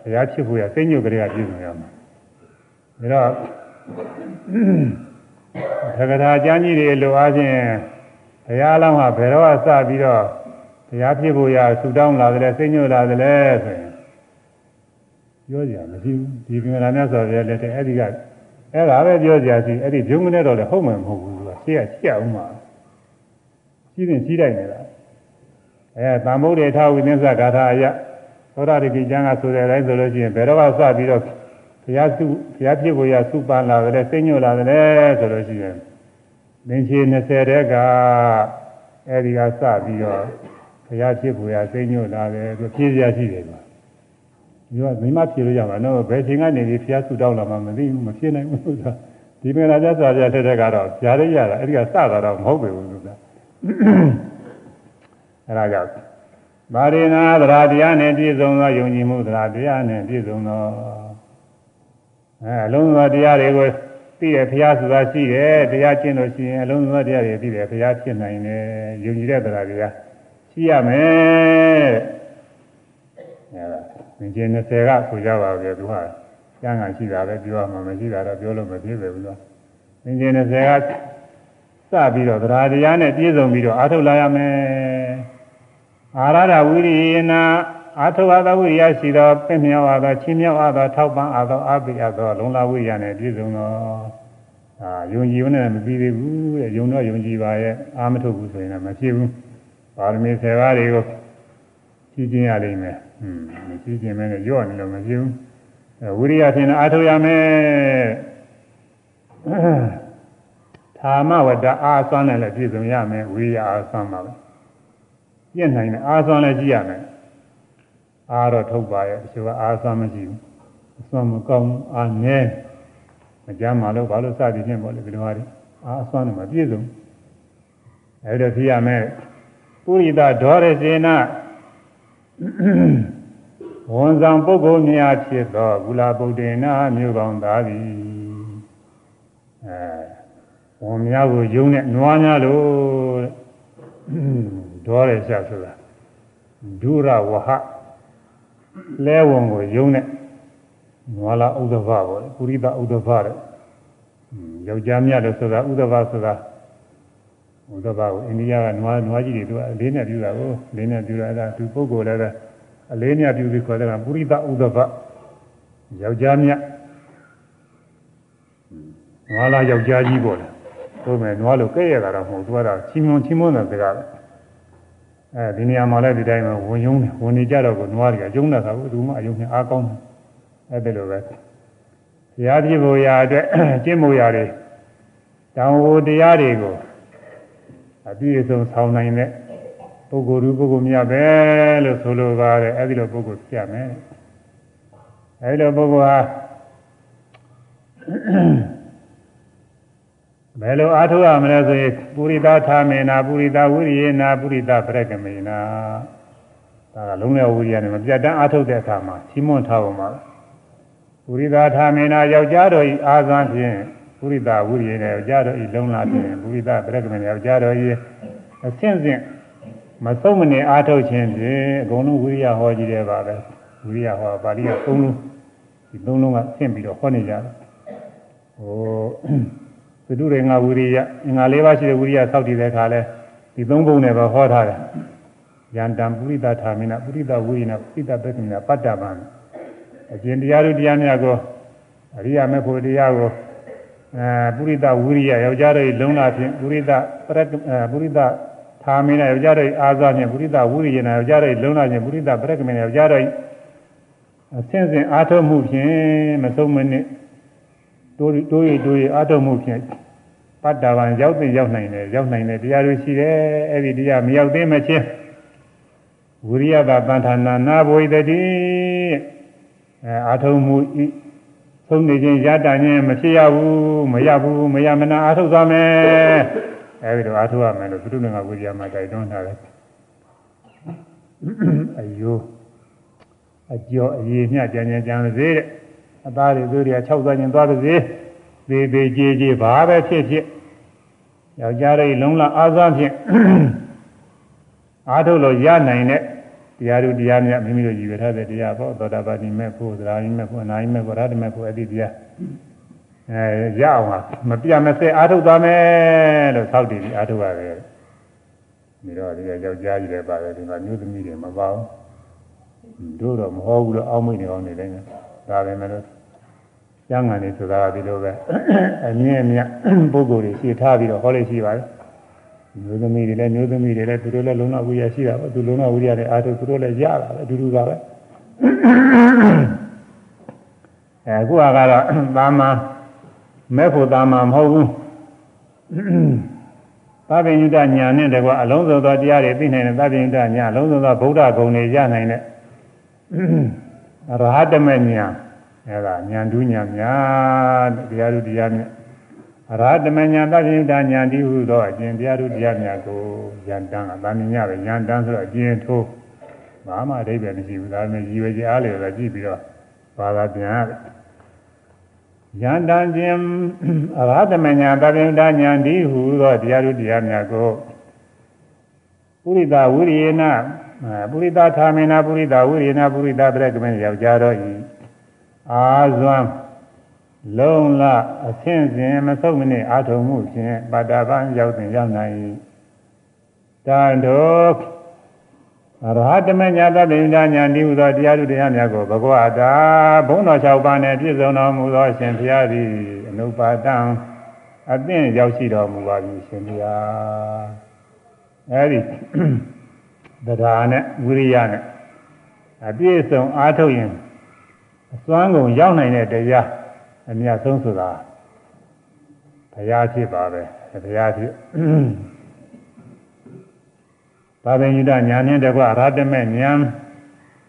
ဘုရားဖြစ်ဖို့ရစိတ်ညုတ်ကလေးကပြည့်စုံရမှာဒါတော့သက္ကထာကျမ်းကြီးတွေလိုအားဖြင့် ဘုရားလောင်းဟာဘယ်တော့စပြီးတော့ဘုရားဖြစ်ဖို့ရဆူတောင်းလာတယ်စိတ်ညွတ်လာတယ်ဆိုရင်ပြောကြမရှိဘူးဒီကင်မရာမြတ်စွာဘုရားလက်ထက်အဲ့ဒီကအဲ့ဒါပဲပြောကြစီအဲ့ဒီဂျုံမနဲ့တော့လည်းဟုတ်မှမဟုတ်ဘူးသူကရှေ့ကရှက်အောင်မှာရှိရင်ရှိလိုက်နေတာအဲသံမုဒ္ဒေထဝိသင်း္စဂါထာအယသောရတိကျမ်းကဆိုတဲ့အတိုင်းဆိုလို့ရှိရင်ဘယ်တော့စပြီးတော့ဘုရားစုဘုရားဖြစ်ဖို့ရစုပန်းလာတယ်စိတ်ညွတ်လာတယ်ဆိုလို့ရှိရင် သင်္ချေ20တဲ့ကအဲဒီကစပြီးတော့ဘုရားဖြစ်ဖို့ရစိတ်ညွတ်လာတယ်သူဖြည့်ရရှိတယ်ကွာဒီကမိမဖြည့်လို့ရမှာနော်ဘယ်ချိန်ကနေဒီဘုရားစုတောင်းလာမှမသိဘူးမဖြည့်နိုင်ဘူးဆိုတာဒီမင်္ဂလာကျစွာပြတဲ့တဲ့ကတော့ဂျားရရတာအဲဒီကစတာတော့မဟုတ်ပေဘူးဆိုတာအဲဒါကြောင့်မာရိနာသရာတရားနဲ့ပြည့်စုံသောယုံကြည်မှုသရာတရားနဲ့ပြည့်စုံသောအဲအလုံးစုံတရားတွေကို သိရဘုရားဆိုတာရှိတယ်တရားကျင့်လို့ရှိရင်အလုံးစုံတရားတွေသိတယ်ဘုရားဖြစ်နိုင်တယ်ယုံကြည်တဲ့တရားတွေကရှိရမယ်အဲဒါသင်္ကြန်20ကဆိုကြပါပဲသူဟာကျမ်းဂန်ရှိတာပဲပြောရမှာမရှိတာတော့ပြောလို့မဖြစ်ပဲဘူးလားသင်္ကြန်20ကစပြီးတော့တရားတရားနဲ့ပြည့်စုံပြီးတော့အားထုတ်လာရမယ်အာရဒဝိရိယနာ အာထုဝါဒဝိရိယရှိသောပင့်မြောက်အားသောချင်းမြောက်အားသောထောက်ပံ့အားသောအပိအပ်သောလုံလဝိရိယနဲ့ပြည့်စုံသောအာယုံကြည်နဲ့မပြီးသေးဘူးတဲ့ယုံတော့ယုံကြည်ပါရဲ့အာမထုတ်ဘူးဆိုရင်လည်းမဖြစ်ဘူးပါရမီ10ပါးတွေကိုကြီးကျင်းရလိမ့်မယ်ဟွန်းမကြီးကျင်းမဲနဲ့ကြော့နေလို့မဖြစ်ဘူးဝိရိယဖြင့်အာထုရမယ်သာမဝတ္တအာသွမ်းနဲ့လည်းပြည့်စုံရမယ်ဝိရိယအာသွမ်းပါပဲပြည့်နိုင်တယ်အာသွမ်းလည်းကြည့်ရမယ် အားတော့ထုတ်ပါရဲ့အချို့ကအားဆွမ်းမရှိဘူးအဆွမ်းမကောင်းအားနည်းမကြမ်းမှလို့ဘာလို့စသည်ဖြင့်ပေါ့လေဒီလိုဟာတွေအားဆွမ်းတယ်မပြည့်စုံအဲ့ဒါဖြစ်ရမယ်ပုရိသဒေါရစေနဝန်ဆောင်ပုဂ္ဂိုလ်များဖြစ်သောကုလဗုဒ္ဓေနာမြို့ကောင်းသားသည်အဲဝန်များကိုယုံနဲ့နွားများလို့ဒေါရစဆိုတာဒုရဝဟ လဲဝန်ကိုယုံနဲ့နွာလာဥဒ္ဒဗပေါ့လေပုရိသဥဒ္ဒဗတဲ့ယောက်ျားမြတ်လို့ဆိုတာဥဒ္ဒဗဆိုတာဥဒ္ဒဗကိုအိန္ဒိယကနွားနွားကြီးတွေသူကအလေးနဲ့ပြုတာကိုလေးနဲ့ပြုတာအဲ့ဒါသူပုဂ္ဂိုလ်လည်းပဲအလေးနဲ့ပြုပြီးခေါ်တဲ့ကပုရိသဥဒ္ဒဗယောက်ျားမြတ်နွားလာယောက်ျားကြီးပေါ့လေဆိုမဲ့နွားလို့ကဲ့ရတာတော့မဟုတ်သူကတော့ချီးမွမ်းချီးမွမ်းတဲ့စကားပဲ အဲဒီနေရာမှာလည်းဒီတိုင်းပဲဝင်ယုံတယ်ဝင်နေကြတော့ကိုနွားတွေကယုံတာကဘူးသူမှအယုံနဲ့အားကောင်းတယ်အဲ့ဒါလိုပဲဘုရားပြဖို့ရာအတွက်ကျင့်ဖို့ရာတွေတောင်ဝတရားတွေကိုအပြည့်အစုံဆောင်နိုင်တဲ့ပုဂ္ဂိုလ်လူပုဂ္ဂိုလ်မြတ်ပဲလို့ဆိုလိုပါတယ်အဲဒီလိုပုဂ္ဂိုလ်ပြမယ်အဲဒီလိုပုဂ္ဂိုလ်ဟာ ဘယ်လိုအားထုတ်ရမလဲဆိုရင်ပုရိသသာမေနာပုရိသဝိရိယေနာပုရိသပရကမေနာဒါကလုံးဝဝိရိယနဲ့မပြတ်တမ်းအားထုတ်တဲ့အခါမှာချီးမွမ်းထားပုံပါပုရိသသာမေနာယောက်ျားတော်ဤအာဇာဖြင့်ပုရိသဝိရိယေနဲ့ယောက်ျားတော်ဤလုံးလာဖြင့်ပုရိသပရကမေနာယောက်ျားတော်ဤအဆင့်ဆင့်မဆုံးမနေအားထုတ်ခြင်းဖြင့်အကုန်လုံးဝိရိယဟောကြည့်တယ်ပါပဲဝိရိယဟောပါဠိကသုံးလုံးဒီသုံးလုံးကဆင့်ပြီးတော့ဟောနေကြတယ်ဟို သတုရေငါဝိရိယအင်္ဂါ၄ပါးရှိတဲ့ဝိရိယဆောက်တည်တဲ့အခါလဲဒီသုံးပုံနဲ့ပဲဟောထားတယ်ယန္တံပုရိသထာမိနပုရိသဝိရိယပုရိသပက္ခမိနပတ္တဗံအကျင့်တရားတို့တရားများကိုအရိယာမေဖို့တရားကိုအဲပုရိသဝိရိယယောက်ျားတို့လုံးလာဖြင့်ပုရိသပရပုရိသထာမိနယောက်ျားတို့အာဇာဖြင့်ပုရိသဝိရိယနာယောက်ျားတို့လုံးလာဖြင့်ပုရိသပရကမိနယောက်ျားတို့အဆင့်ဆင့်အားထုတ်မှုဖြင့်မဆုံးမနစ်တိုးတိုးရတိုးရအားထုတ်မှုဖြင့် ပတ္တဗံရောက်သိရောက်နိုင်တယ်ရောက်နိုင်တယ်တရားတွေရှိတယ်အဲ့ဒီတရားမရောက်သေးမချင်းဝိရိယတာတန်ထာနာနာဘဝိတတိအဲအာထုံမှုဤသုံးနေခြင်းရတာခြင်းမဖြစ်ရဘူးမရဘူးမရမနာအာထုသွားမယ်အဲဒီတော့အာထုရမယ်လို့သူတို့ကဝိရိယမှာတိုက်တွန်းထားတယ်အယိုးအကျော်အရေးမြကြံကြံကြံစေတဲ့အသားတွေသူတွေက၆သွားခြင်းသွားပါစေ သေးသေးကြီးကြီးဘာပဲဖြစ်ဖြစ်ယောက်ျားလေးလုံးလအားစားဖြင့်အားထုတ်လို့ရနိုင်တဲ့တရားတို့တရားများမိမိတို့ကြည်ရထားတဲ့တရားပေါ့သောတာပတိမဲ့ဖို့သရာယိမဲ့ဖို့အနာယိမဲ့ဖို့ရဟတမဲ့ဖို့အဲ့ဒီတရားအဲရအောင်ဟာမပြမစဲအားထုတ်သွားမယ်လို့သောက်တည်ပြီးအားထုတ်ရတယ်ဒီတော့ဒီယောက်ျားကြီးလည်းပါတယ်ဒီမှာမျိုးသမီးတွေမပါဘူးတို့တော့မဟုတ်ဘူးလို့အောက်မိတ်နေအောင်နေတိုင်းဒါပဲမလို့ ကျမ်းဂန်နေဆိုတာဒီလိုပဲအမြင့်အမြတ်ပုဂ္ဂိုလ်တွေရှင်းထားပြီးတော့ဟောလို့ရှိပါတယ်မျိုးသမီးတွေလည်းမျိုးသမီးတွေလည်းသူတို့လည်းလုံလဝိရရှိတာပေါ့သူလုံလဝိရနဲ့အားထုတ်သူတို့လည်းရတာပဲအတူတူပါပဲအဲအခုကတော့သာမန်မဲ့ဖို့သာမန်မဟုတ်ဘူးသဗ္ဗညုတညာနဲ့တကွာအလုံးစုံသောတရားတွေသိနိုင်တဲ့သဗ္ဗညုတညာအလုံးစုံသောဗုဒ္ဓဂုဏ်တွေရနိုင်တဲ့ရဟတမေညာ အဲဒါဉာဏ်တူးဉာဏ်များတရားတို့တရားမြတ်အရဟတမဉာဏ်သဗ္ဗညုတဉာဏ်တည်းဟုသောအကျင့်တရားတို့တရားများကိုဉာဏ်တန်းကသာမြင်ရပဲဉာဏ်တန်းဆိုတော့အကျင့်ထိုးဘာမှအဓိပ္ပာယ်မရှိဘူးဒါပေမဲ့ရည်ရွယ်ချက်အားလျော်စွာကြည့်ပြီးတော့ဘာသာပြန်ရတယ်ဉာဏ်တန်းခြင်းအရဟတမဉာဏ်သဗ္ဗညုတဉာဏ်တည်းဟုသောတရားတို့တရားများကိုပုရိသဝိရိယနာပုရိသသာမေနာပုရိသဝိရိယနာပုရိသပရကမေယောက်ျားတော်ဤ အာဇွမ်းလုံးလအဆင့်စဉ်မဆုံးမနစ်အာထုံမှုဖြင့်ပါတာပန်ရောက်တင်ရောက်နိုင်တန်တော်အရဟတမညာတပိဉာညာတိဟုသောတရားသူတရားများကိုဘဂဝတာဘုန်းတော်၆ပါးနဲ့ပြည့်စုံတော်မူသောရှင်ဘုရားသည်အနုပါတံအသင့်ရောက်ရှိတော်မူပါပြီရှင်ဘုရားအဲဒီတရားနဲ့ဝိရိယနဲ့အပြည့်စုံအားထုတ်ရင် အစွမ်းကုန်ရောက်နိုင်တဲ့တရားအမြတ်ဆုံးဆိုတာဘုရားဖြစ်ပါပဲဘုရားဖြစ်ဘာဝိညုတညာနဲ့တကွရတ္တမဲ့ဉာဏ်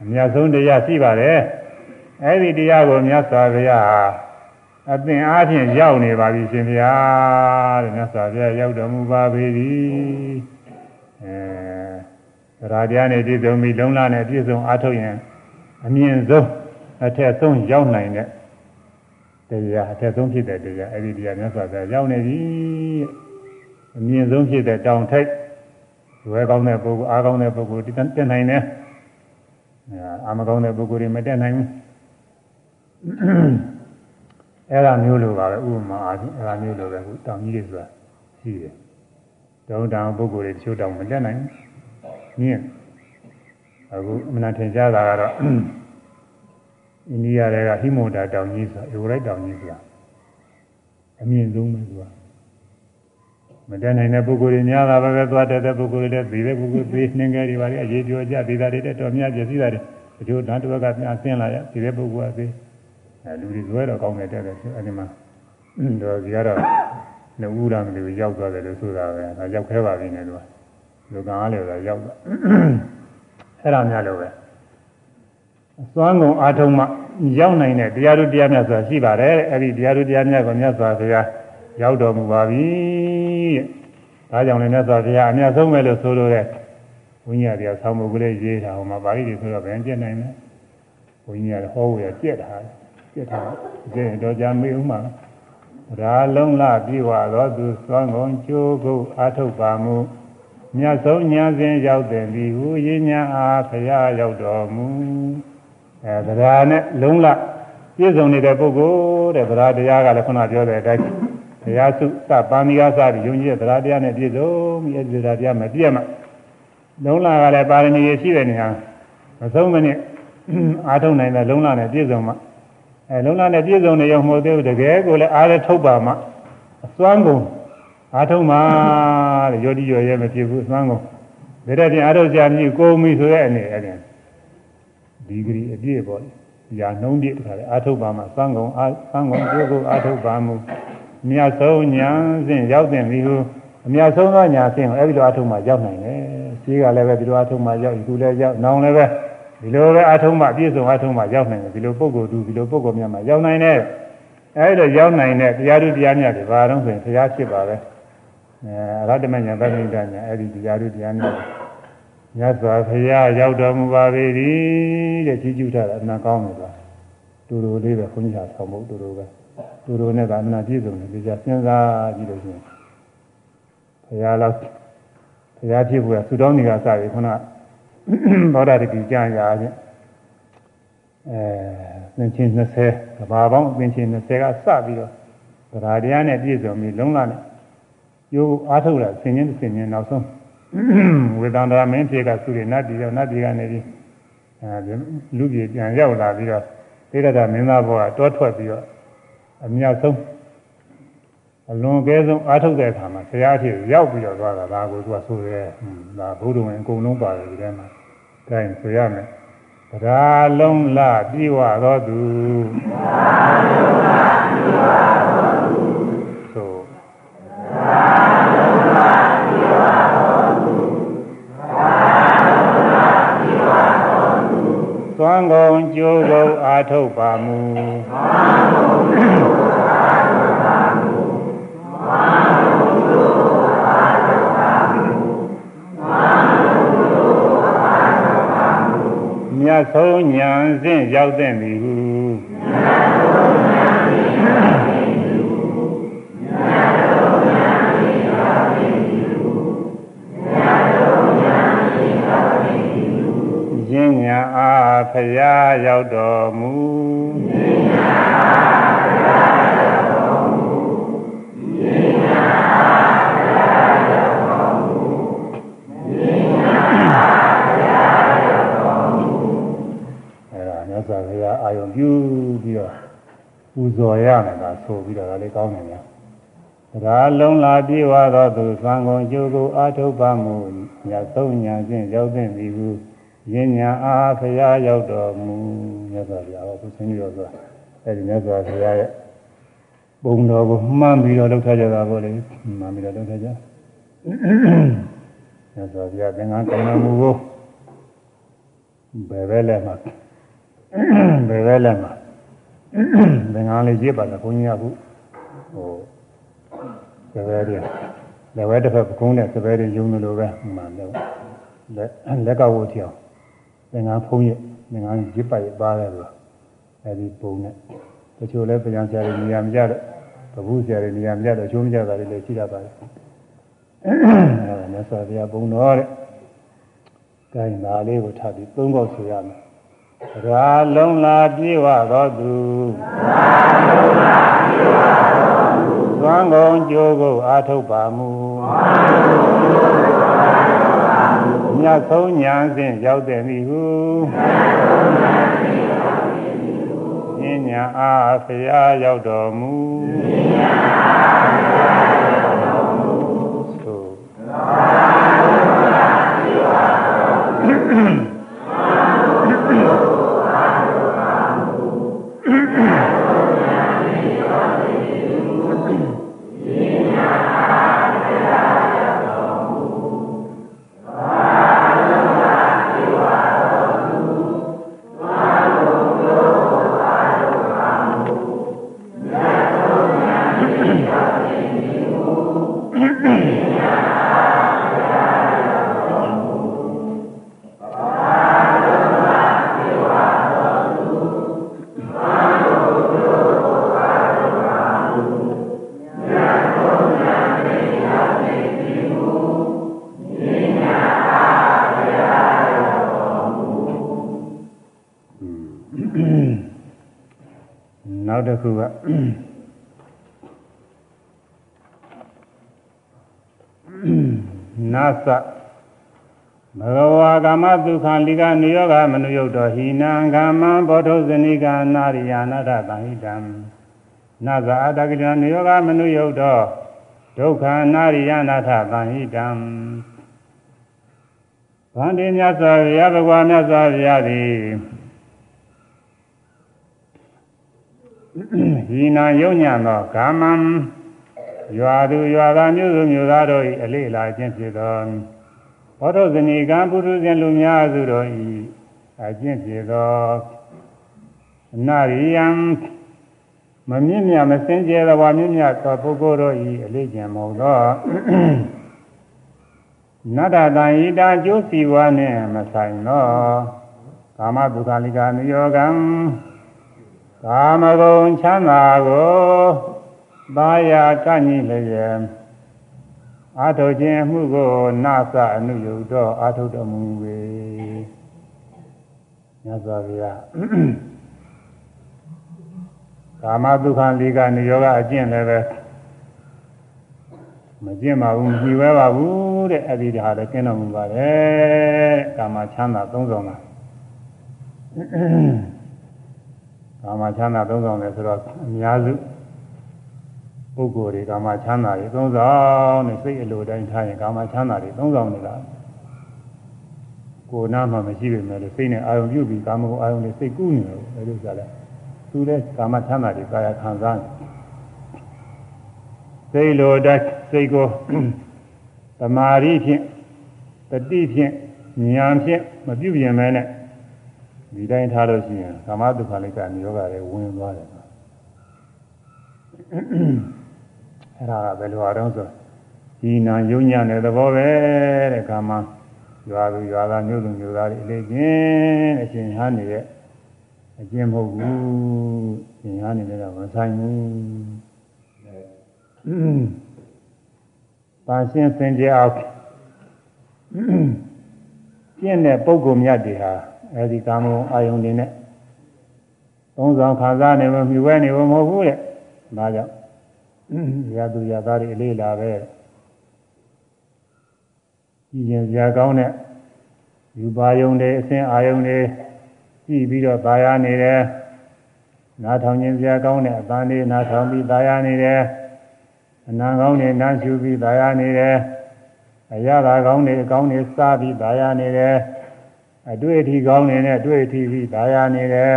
အမြတ်ဆုံးတရားရှိပါတယ်အဲ့ဒီတရားကိုမြတ်စွာဘုရားဟာအသင်အားဖြင့်ရောက်နေပါပြီရှင်ဘုရားတဲ့မြတ်စွာဘုရားရောက်တော်မူပါပေသည်အဲသရတရားနဲ့ပြည့်စုံပြီလုံလနဲ့ပြည့်စုံအားထုတ်ရင်အမြင့်ဆုံး အထက်ဆုံးရောက်နိုင်တဲ့တရားအထက်ဆုံးဖြစ်တဲ့တရားအဲ့ဒီတရားမြတ်စွာဘုရားရောက်နေပြီအမြင့်ဆုံးဖြစ်တဲ့တောင်ထိပ်ဝဲကောင်းတဲ့ပုဂ္ဂိုလ်အားကောင်းတဲ့ပုဂ္ဂိုလ်တက်နိုင်တယ်အာမကောင်းတဲ့ပုဂ္ဂိုလ်တွေမတက်နိုင်ဘူးအဲ့ဒါမျိုးလိုပါပဲဥပမာအားဖြင့်အဲ့ဒါမျိုးလိုပဲခုတောင်ကြီးတွေဆိုတာရှိတယ်တောင်တောင်ပုဂ္ဂိုလ်တွေတချို့တောင်မတက်နိုင်ဘူးညင်းအခုအမှန်ထင်ရှားတာကတော့ အိန္ဒိယတွေကဟိမဝန္တာတောင်ကြီးဆိုတာအေဝရိုက်တောင်ကြီးဆိုတာအမြင့်ဆုံးပဲသူကမတတ်နိုင်တဲ့ပုဂ္ဂိုလ်တွေများတာပဲပဲသွားတတ်တဲ့ပုဂ္ဂိုလ်တွေလည်းသိတဲ့ပုဂ္ဂိုလ်သိနှင်းငယ်တွေပါလေအေးပြောကြသိတာတွေတက်တော်များပြည့်စည်တာတွေဒီလိုဓာတ်တစ်ဘက်ကပြန်ဆင်းလာရသိတဲ့ပုဂ္ဂိုလ်ကသိအဲလူတွေဇွဲတော့ကောင်းတယ်တဲ့တယ်အဲဒီမှာတော့ဒီကတော့နှူးရမလို့ရောက်သွားတယ်လို့ဆိုတာပဲဒါရောက်ခဲပါပြီနဲ့သူကလူကံအားလည်းရောက်သွားအဲ့ဒါများလို့ပဲအ စွမ်းကုန်အားထုတ်မှရောက်နိုင်တဲ့တရားတို့တရားများဆိုတာရှိပါတယ်အဲ့ဒီတရားတို့တရားများကိုမြတ်စွာဘုရားရောက်တော်မူပါပြီတဲ့ဒါကြောင့်လည်းမြတ်စွာဘုရားအမြတ်ဆုံးပဲလို့ဆိုလိုတဲ့ဘုန်းကြီးကဆောင်းမုတ်ကလေးရေးထားဟိုမှာပါဠိတွေဆိုတော့ဘယ်ကျက်နိုင်လဲဘုန်းကြီးကဟောဝရကျက်ထားကျက်ထားကျက်တော့ကြာမေးဦးမှာရာလုံးလပြေဝသောသူသွမ်းကုန်ကျိုးကုအာထုတ်ပါမူမြတ်ဆုံးညာစဉ်ရောက်တဲ့ဒီဟူရင်းညာအားဖရာရောက်တော်မူ အဲဗရာနဲ့လုံးလပြည့်စုံနေတဲ့ပုဂ္ဂိုလ်တဲ့ဗရာတရားကလည်းခုနပြောတဲ့အတိုင်းဘုရားစုစပါမီကစပြီးယုံကြည်တဲ့ဗရာတရားနဲ့ပြည့်စုံပြီးအဲဒီဗရာတရားမပြည့်မှလုံးလကလည်းပါရမီရှိတဲ့နေရာမဆုံးမနစ်အားထုတ်နိုင်တဲ့လုံးလနဲ့ပြည့်စုံမှအဲလုံးလနဲ့ပြည့်စုံနေရုံမဟုတ်သေးဘူးတကယ်ကိုလည်းအားလည်းထုတ်ပါမှအစွမ်းကုန်အားထုတ်မှတဲ့ယောတိရောရဲမဖြစ်ဘူးအစွမ်းကုန်ဒါတဲ့ပြင်အားထုတ်ကြမြည်ကိုမီဆိုတဲ့အနေအဲ့ ဒီဂရီအပြည့်ပေါ့ညာနှုံးပြည့်တခါလေအားထုတ်ပါမှစံကုန်အားစံကုန်ကျိုးကိုအားထုတ်ပါမှုမြတ်ဆုံးညာစဉ်ရောက်တဲ့ပြီဟုအမြတ်ဆုံးသောညာစဉ်ကိုအဲ့ဒီလိုအားထုတ်မှရောက်နိုင်တယ်ရှိကလည်းပဲဒီလိုအားထုတ်မှရောက်ဒီလိုလည်းရောက်နောင်လည်းပဲဒီလိုပဲအားထုတ်မှပြည့်စုံအားထုတ်မှရောက်နိုင်တယ်ဒီလိုပုံကိုယ်တူဒီလိုပုံကိုယ်များမှရောက်နိုင်တယ်အဲ့ဒါရောက်နိုင်တဲ့တရားသူတရားမြတ်တွေဘာတော့ဆိုရင်တရားဖြစ်ပါပဲအဲအရဟတမညာသဗ္ဗညတညာအဲ့ဒီတရားသူတရားမြတ် မြတ်စွာဘုရားရောက်တော်မူပါပေသည်တဲ့ကြီးကျူးထားတာအမှန်ကောင်းတယ်ကွာတူတူလေးပဲခွန်ကြီးဟာဆောင်ဖို့တူတူပဲတူတူနဲ့ကအမှန်ပြည့်စုံတယ်ဒီကြစဉ်းစားကြည့်လို့ရှိရင်ဘုရားလောက်ဘုရားဖြစ်ဖို့ကသုတောင်းနေကစပြီခုနသောတာတတိကြံရာချင်းအဲသင်္ချင်း20ကဘာပေါင်းသင်္ချင်း20ကစပြီးတော့ဗราတရားနဲ့ပြည့်စုံပြီးလုံးလာနဲ့ယုအားထုတ်တာဆင်ញင်းဆင်ញင်းနောက်ဆုံး ဝေဒန္တရာမင်းဖြစ်ကသုရိနတ်ပြည်ရောက်နတ်ပြည်ကနေပြီးအဲလူပြည်ပြန်ရောက်လာပြီးတော့သေရတာမင်းသားဘောကတောထွက်ပြီးတော့အမြတ်ဆုံးအလွန်ကဲဆုံးအားထုတ်တဲ့အခါမှာဆရာအဖြစ်ရောက်ပြီးတော့သွားတာဒါကိုသူကဆိုရဲဒါဘုဒ္ဓဝင်အကုန်လုံးပါတယ်ဒီထဲမှာဒါရင်ဆိုရမယ်တရားလုံးလပြေဝသောသူတရားလုံးလပြေဝ သွမ်းကုန်ကြိုးကုန်အာထုတ်ပါမူသွမ်းကုန်ကြိုးကုန်အာထုတ်ပါမူသွမ်းကုန်ကြိုးကုန်အာထုတ်ပါမူသွမ်းကုန်ကြိုးကုန်အာထုတ်ပါမူမြတ်ဆုံးညာစဉ်ရောက်တဲ့ပြီဟုမြတ်ဆုံးညာစဉ်ရောက်တဲ့ပြီဟုမြတ်ဆုံးညာစဉ်ရောက်တဲ့ပြီဟုမြတ်ဆုံးညာစဉ်ရောက်တဲ့ပြီဟုယင်းညာအား ဖရာရောက်တော်မူယင်းညာအားဖရာရောက်တော်မူယင်းညာအားဖရာရောက်တော်မူယင်းညာအားဖရာရောက်တော်မူအဲဒါမြတ်စွာဘုရားအာယုံပြုပြီးတော့ပူဇော်ရမယ်ကဆိုပြီးတော့ဒါလေးကောင်းတယ်များဒါလုံးလာပြေဝသောသူသံဃုံကျိုးကိုအာထုတ်ပါမူညသုံးညာချင်းရောက်တဲ့ပြီဟု ယဉ်ညာအားဖရာရောက်တော်မူမြတ်စွာဘုရားဟောသူဆင်းပြီးတော့ဆိုတာအဲဒီမြတ်စွာဘုရားရဲ့ဘုံတော်ကိုမှန်းပြီးတော့လုပ်ထားကြတာပေါ့လေမှန်းပြီးတော့လုပ်ထားကြမြတ်စွာဘုရားသင်္ကန်းကောင်းတော်မူကိုဘယ်ပဲလဲမှာဘယ်ပဲလဲမှာသင်္ကန်းလေးကြည့်ပါလားဘုန်းကြီးကခုဟိုသဘဲတွေလက်ဝဲတစ်ဖက်ပကုံးနဲ့သဘဲတွေယုံလို့ပဲမှန်တယ်လက်လက်ကဝတ်ထအောင် သင်္ကန်းဖုံးရသင်္ကန်းရစ်ပါရပါတယ်လို့အဲဒီပုံနဲ့တချို့လည်းပြန်ဆရာတွေနေရာမကြတော့ဘဘူးဆရာတွေနေရာမကြတော့ချိုးမကြတာတွေလည်းရှိတတ်ပါတယ်အဲဒါမြတ်စွာဘုရားပုံတော်တဲ့ကိုင်းသားလေးကိုထားပြီးသုံးခေါက်ဆိုရမယ်ရာလုံးလာပြေဝသောသူရာလုံးလာပြေဝသောသူသွမ်းကုန်ကြိုးကိုအာထုတ်ပါမူသွမ်းကုန်ကြိုးကိုအာထုတ်ပါ မူမြတ်ဆုံးညာစဉ်ရောက်တဲ့မိဟုမြတ်ဆုံးညာစဉ်ရောက်တဲ့မိဟုဉာဏ်ညာအားဖရာရောက်တော်မူဉာဏ်ညာအား သဘဂဝါကာမဒုက္ခလိကနိယောဂမနုယုတ်တော်ဟိနံကာမံဘောဓုဇနိကနာရိယာနာထသံဟိတံနာဇာအတကိတံနိယောဂမနုယုတ်တော်ဒုက္ခနာရိယာနာထသံဟိတံဗန္တိမြတ်စွာဘုရားဘဂဝါမြတ်စွာဘုရားသည်ဟိနာယုံညံသောကာမံ ရွာသူရွာသားမျိုးစုမျိုးသားတို့၏အလေးလာခြင်းဖြစ်သောဘောဓဇနီကံပုရုဇဉ်လူများစုတို့၏အကျင့်ဖြစ်သောအနာရိယံမမြင့်မြတ်မစင်ကြယ်သောမြင့်မြတ်သောပုဂ္ဂိုလ်တို့၏အလေးကျင့်မဟုတ်သောနတ္တတံဤတာကျိုးစီဝါနှင့်မဆိုင်သောကာမဒုက္ခလိကာနိယောကံကာမဂုဏ်ချမ်းသာကို သာယာကညိလျက်အာထုခြင်းမှုကိုနာသအနုယုတ်တော့အာထုတော်မူဝေမြတ်စွာဘုရားကာမဒုက္ခလိကနိယောဂအကျင့်လည်းပဲမကျင့်ပါဘူးညှိဝဲပါဘူးတဲ့အဲ့ဒီဟာလည်းကျင့်တော်မူပါတယ်ကာမချမ်းသာသုံးဆောင်တာကာမချမ်းသာသုံးဆောင်တယ်ဆိုတော့အများစု ပုဂ္ဂိုလ်တွေကာမချမ်းသာတွေသုံးဆောင်နေစိတ်အလိုတိုင်းထားရင်ကာမချမ်းသာတွေသုံးဆောင်နေတာကိုယ်နာမှမရှိပေမဲ့လို့စိတ်နဲ့အာရုံပြုပြီးကာမဂုဏ်အာရုံနဲ့စိတ်ကူးနေတယ်အဲလိုကြလဲသူလည်းကာမချမ်းသာတွေကာယခံစားနေစိတ်လိုတိုင်းစိတ်ကိုသမာဓိဖြင့်တတိဖြင့်ဉာဏ်ဖြင့်မပြုပြင်မဲနဲ့ဒီတိုင်းထားလို့ရှိရင်ကာမဒုက္ခလိကနိယောဂတွေဝင်သွားတယ် အဲ့ဒါကဘယ်လိုအားတော့ဆိုဒီနာယုံညာတဲ့သဘောပဲတဲ့ကာမရွာသူရွာသားမျိုးသူမျိုးသားတွေအလေးချင်းအရှင်ဟာနေတဲ့အကျင့်မဟုတ်ဘူးရှင်ဟာနေတော့မဆိုင်ဘူးပါရှင်းစင်ကြအောင်ကျင့်တဲ့ပုဂ္ဂိုလ်မြတ်တွေဟာအဲဒီကာမဂုဏ်အာယုန်တွေနဲ့သုံးဆောင်ခံစားနေမှမြှဝဲနေမှမဟုတ်ဘူးတဲ့ဒါကြောင့် ရသူရသားတွေအလေးလာပဲကြည်ရင်ကြာကောင်းတဲ့ယူပါယုံတွေအစဉ်အာယုံတွေကြည့်ပြီးတော့သာယာနေတယ်နားထောင်ခြင်းကြာကောင်းတဲ့အသံတွေနားထောင်ပြီးသာယာနေတယ်အနံကောင်းတွေနားရှုပြီးသာယာနေတယ်အရသာကောင်းတွေအကောင်းတွေစားပြီးသာယာနေတယ်အတွေ့အထိကောင်းတွေနဲ့တွေ့အထိပြီးသာယာနေတယ်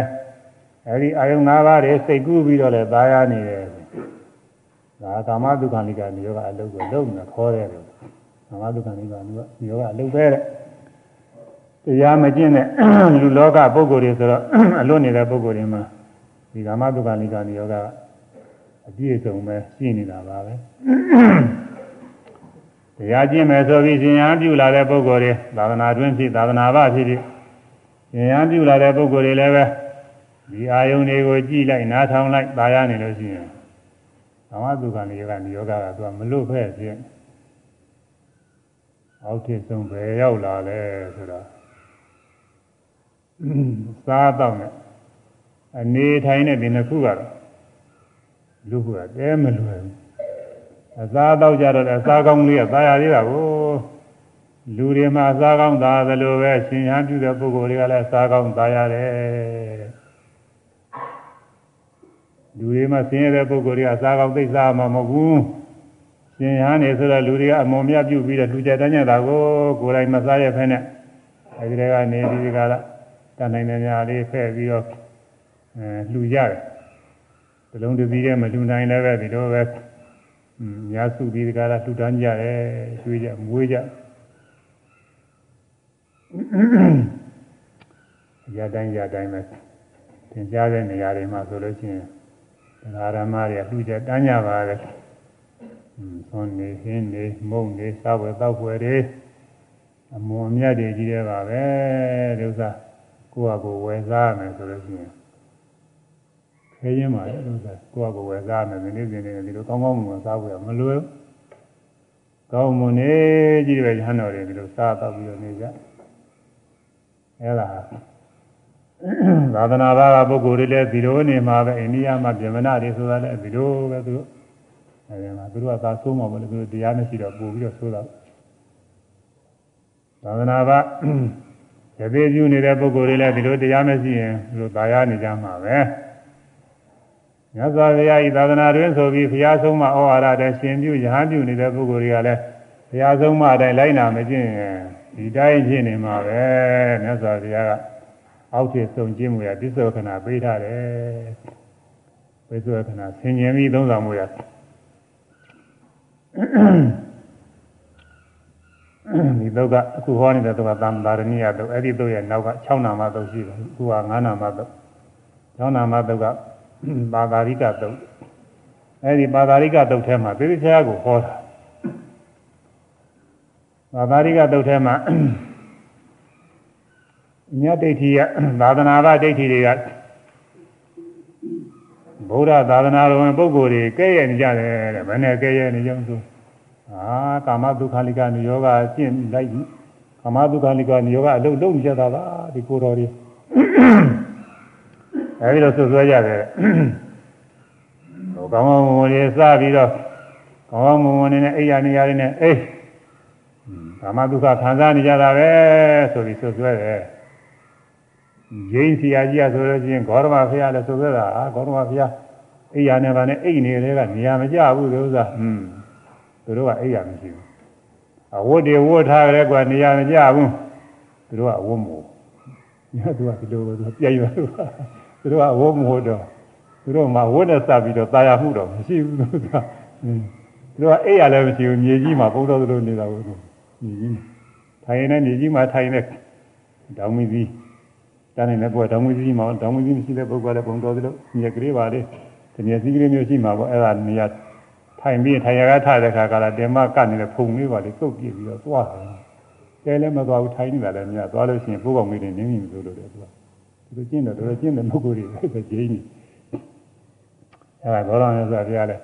အဲဒီအာယုံ၅ပါးတွေစိတ်ကူးပြီးတော့လည်းသာယာနေတယ် ဒါကာမဒုက္ခနိကနေယောဂအလုပ်ကိုလုပ်နေခေါ်တယ်လို့ကာမဒုက္ခနိကနေယောဂအလုပ်ပဲတဲ့တရားမကျင့်တဲ့လူလောကပုဂ္ဂိုလ်တွေဆိုတော့အလွတ်နေတဲ့ပုဂ္ဂိုလ်တွေမှာဒီကာမဒုက္ခနိကနေယောဂအပြည့်စုံပဲရှိနေတာပါပဲတရားကျင့်မယ်ဆိုပြီးရှင်ရန်ပြုလာတဲ့ပုဂ္ဂိုလ်တွေသာသနာတွင်ဖြစ်သာသနာ့ဘဖြစ်ဖြစ်ရှင်ရန်ပြုလာတဲ့ပုဂ္ဂိုလ်တွေလည်းပဲဒီအာယုန်တွေကိုကြည့်လိုက်နားထောင်လိုက်ပါရနေလို့ရှိရင် ကာမဒုက္ခနေယောဂနေယောဂကသူကမလွတ်ဖက်ဖြစ်အောက်ထစ်ဆုံးပဲရောက်လာလဲဆိုတော့စားတော့နဲ့အနေထိုင်တဲ့ဒီနှစ်ခုကတော့လူကတဲမလွယ်ဘူးအစားတော့ကြတော့အစားကောင်းလေးကသာယာသေးတာကိုလူတွေမှာအစားကောင်းသာသလိုပဲရှင်ရန်ပြုတဲ့ပုဂ္ဂိုလ်တွေကလည်းအစားကောင်းသာရတယ် လူတွေမှာဆင်းရဲတဲ့ပုဂ္ဂိုလ်တွေကအစားကောင်းသိစားမှာမဟုတ်ဘူးရှင်ရဟန်းနေဆိုတော့လူတွေကအမုံမြပြုပြီးတော့လူကြတန်းကြတာကိုကိုယ်တိုင်မစားရဖဲနဲ့အဲဒီတည်းကနေဒီကလာတန်နိုင်တဲ့ညာလေးဖဲ့ပြီးတော့အဲလှူရတယ်တလုံးတစ်စီးတည်းမလှူနိုင်လည်းပဲဒီလိုပဲညာစုပြီးဒီကလာလှူတန်းကြတယ်ရွှေကြမွေးကြရတိုင်းရတိုင်းပဲသင်ကြားတဲ့နေရာတွေမှာဆိုလို့ရှိရင် တရားဓမ္မတွေလှူကြတန်းကြပါလေ။သွန်နေဟင်းနေမုံနေစားဝယ်တောက်ွယ်တွေအမွန်မြတ်တွေကြီးတယ်ပါပဲဒီဥစ္စာကိုယ့်ဟာကိုယ်ဝယ်စားမယ်ဆိုလို့ရှိရင်ခဲရင်ပါလေဒီဥစ္စာကိုယ့်ဟာကိုယ်ဝယ်စားမယ်ဒီနေ့စဉ်နေဒီလိုကောင်းကောင်းမွန်မွန်စားဖို့ရမလွယ်ဘူး။ကောင်းမွန်နေကြီးတယ်ရဟန်းတော်တွေဒီလိုစားတော့ပြီးတော့နေကြ။အဲဒါ သာသနာ့ဘာပုဂ္ဂိုလ်တွေလည်းဒီလိုနေမှာပဲအိန္ဒိယမှာပြမနာတွေဆိုတာလည်းဒီလိုပဲသူတို့အဲဒီမှာသူတို့ကသာဆုံးမှာမလို့သူတို့တရားမရှိတော့ပို့ပြီးတော့ဆိုးတာသာသနာ့ဘာရသေးပြုနေတဲ့ပုဂ္ဂိုလ်တွေလည်းဒီလိုတရားမရှိရင်သူတို့သာယာနေကြမှာပဲမြတ်စွာဘုရားဤသာသနာတွင်ဆိုပြီးဘုရားဆုံးမဩဝါဒတဲ့ရှင်ပြုရဟန်းပြုနေတဲ့ပုဂ္ဂိုလ်တွေကလည်းဘုရားဆုံးမအတိုင်းလိုက်နာမကျင့်ရင်ဒီတိုင်းဖြစ်နေမှာပဲမြတ်စွာဘုရားက အောက်ခြေဆုံးကျင့်မှုရပစ္စောခဏပေးထားတယ်ပစ္စောခဏဆင်ញင်ပြီးသုံးဆောင်မှုရဒီတော့ကအခုဟောနေတဲ့တော့ကသံသာရဏိယတော့အဲ့ဒီတော့ရဲ့နောက်က6နာမတော့ရှိတယ်အခုက9နာမတော့6နာမတော့ကပါသာရိကတော့အဲ့ဒီပါသာရိကတော့ထဲမှာသေသေးချာကိုဟောတာပါသာရိကတော့ထဲမှာ ညဒိဋ္ဌိယသာသနာ့ဘာဒိဋ္ဌိတွေကဗုဒ္ဓသာသနာတော်ဝင်ပုဂ္ဂိုလ်တွေကဲ့ရဲ့နေကြတယ်တဲ့ဘယ်နဲ့ကဲ့ရဲ့နေကြဆိုအာကာမဒုက္ခလိကနိယောဂကျင့်လိုက်ကာမဒုက္ခလိကနိယောဂအလုပ်လုပ်နေကြတာပါဒီကိုတော်တွေအဲဒီလိုဆွဆွဲကြတယ်ဟိုကောင်းကောင်းမွန်မွန်လေးစပြီးတော့ကောင်းကောင်းမွန်မွန်နဲ့အိယာနေရာတွေနဲ့အေးကာမဒုက္ခခံစားနေကြတာပဲဆိုပြီးဆွဆွဲတယ် ရင်းဆရာကြီးကဆိုလို့ချင်းဂေါရမဖရာလည်းဆိုကြတာအာဂေါရမဖရာအိယာနဲ့ဗာနဲ့အိနေတယ်ကနေရာမကြဘူးလို့ဥစ္စာဟွန်းသူတို့ကအိယာမရှိဘူးအဝတ်တွေဝတ်ထားကြတယ်ကွာနေရာမကြဘူးသူတို့ကအဝတ်မို့ညသူကဒီလိုပဲသူပြိုင်ပါလို့သူတို့ကအဝတ်မို့တော့သူတို့မှာဝတ်နဲ့စပြီးတော့တာယာမှုတော့မရှိဘူးလို့ဆိုတာဟွန်းသူတို့ကအိယာလည်းမရှိဘူးမြေကြီးမှာဘုရားသလိုနေတာကိုမြေကြီးထိုင်နေတဲ့မြေကြီးမှာထိုင်နေတောင်းမိပြီး တန်းနေတဲ့ဘုရားတောင်မီကြီးမှာတောင်မီကြီးမရှိတဲ့ပုဂ္ဂိုလ်လည်းပုံတော်သူတို့မြေကလေးပါလေဒီမြေစည်းကလေးမျိုးရှိမှာပေါ့အဲ့ဒါနေရာထိုင်ပြီးထိုင်ရကထတဲ့ခါကလာတင်မကနေတဲ့ဖုံလေးပါလေကုတ်ပြပြီးတော့သွားတယ်ကဲလည်းမသွားဘူးထိုင်နေတာလည်းမြတ်သွားလို့ရှိရင်ဘိုးကောင်လေးတွေနင်းနေလို့လို့တယ်သူကသူကျင့်တယ်တော်တော်ကျင့်တယ်ပုဂ္ဂိုလ်တွေပဲကျင်းနေအဲ့ဒါဘောရအောင်ဆိုပြရလဲ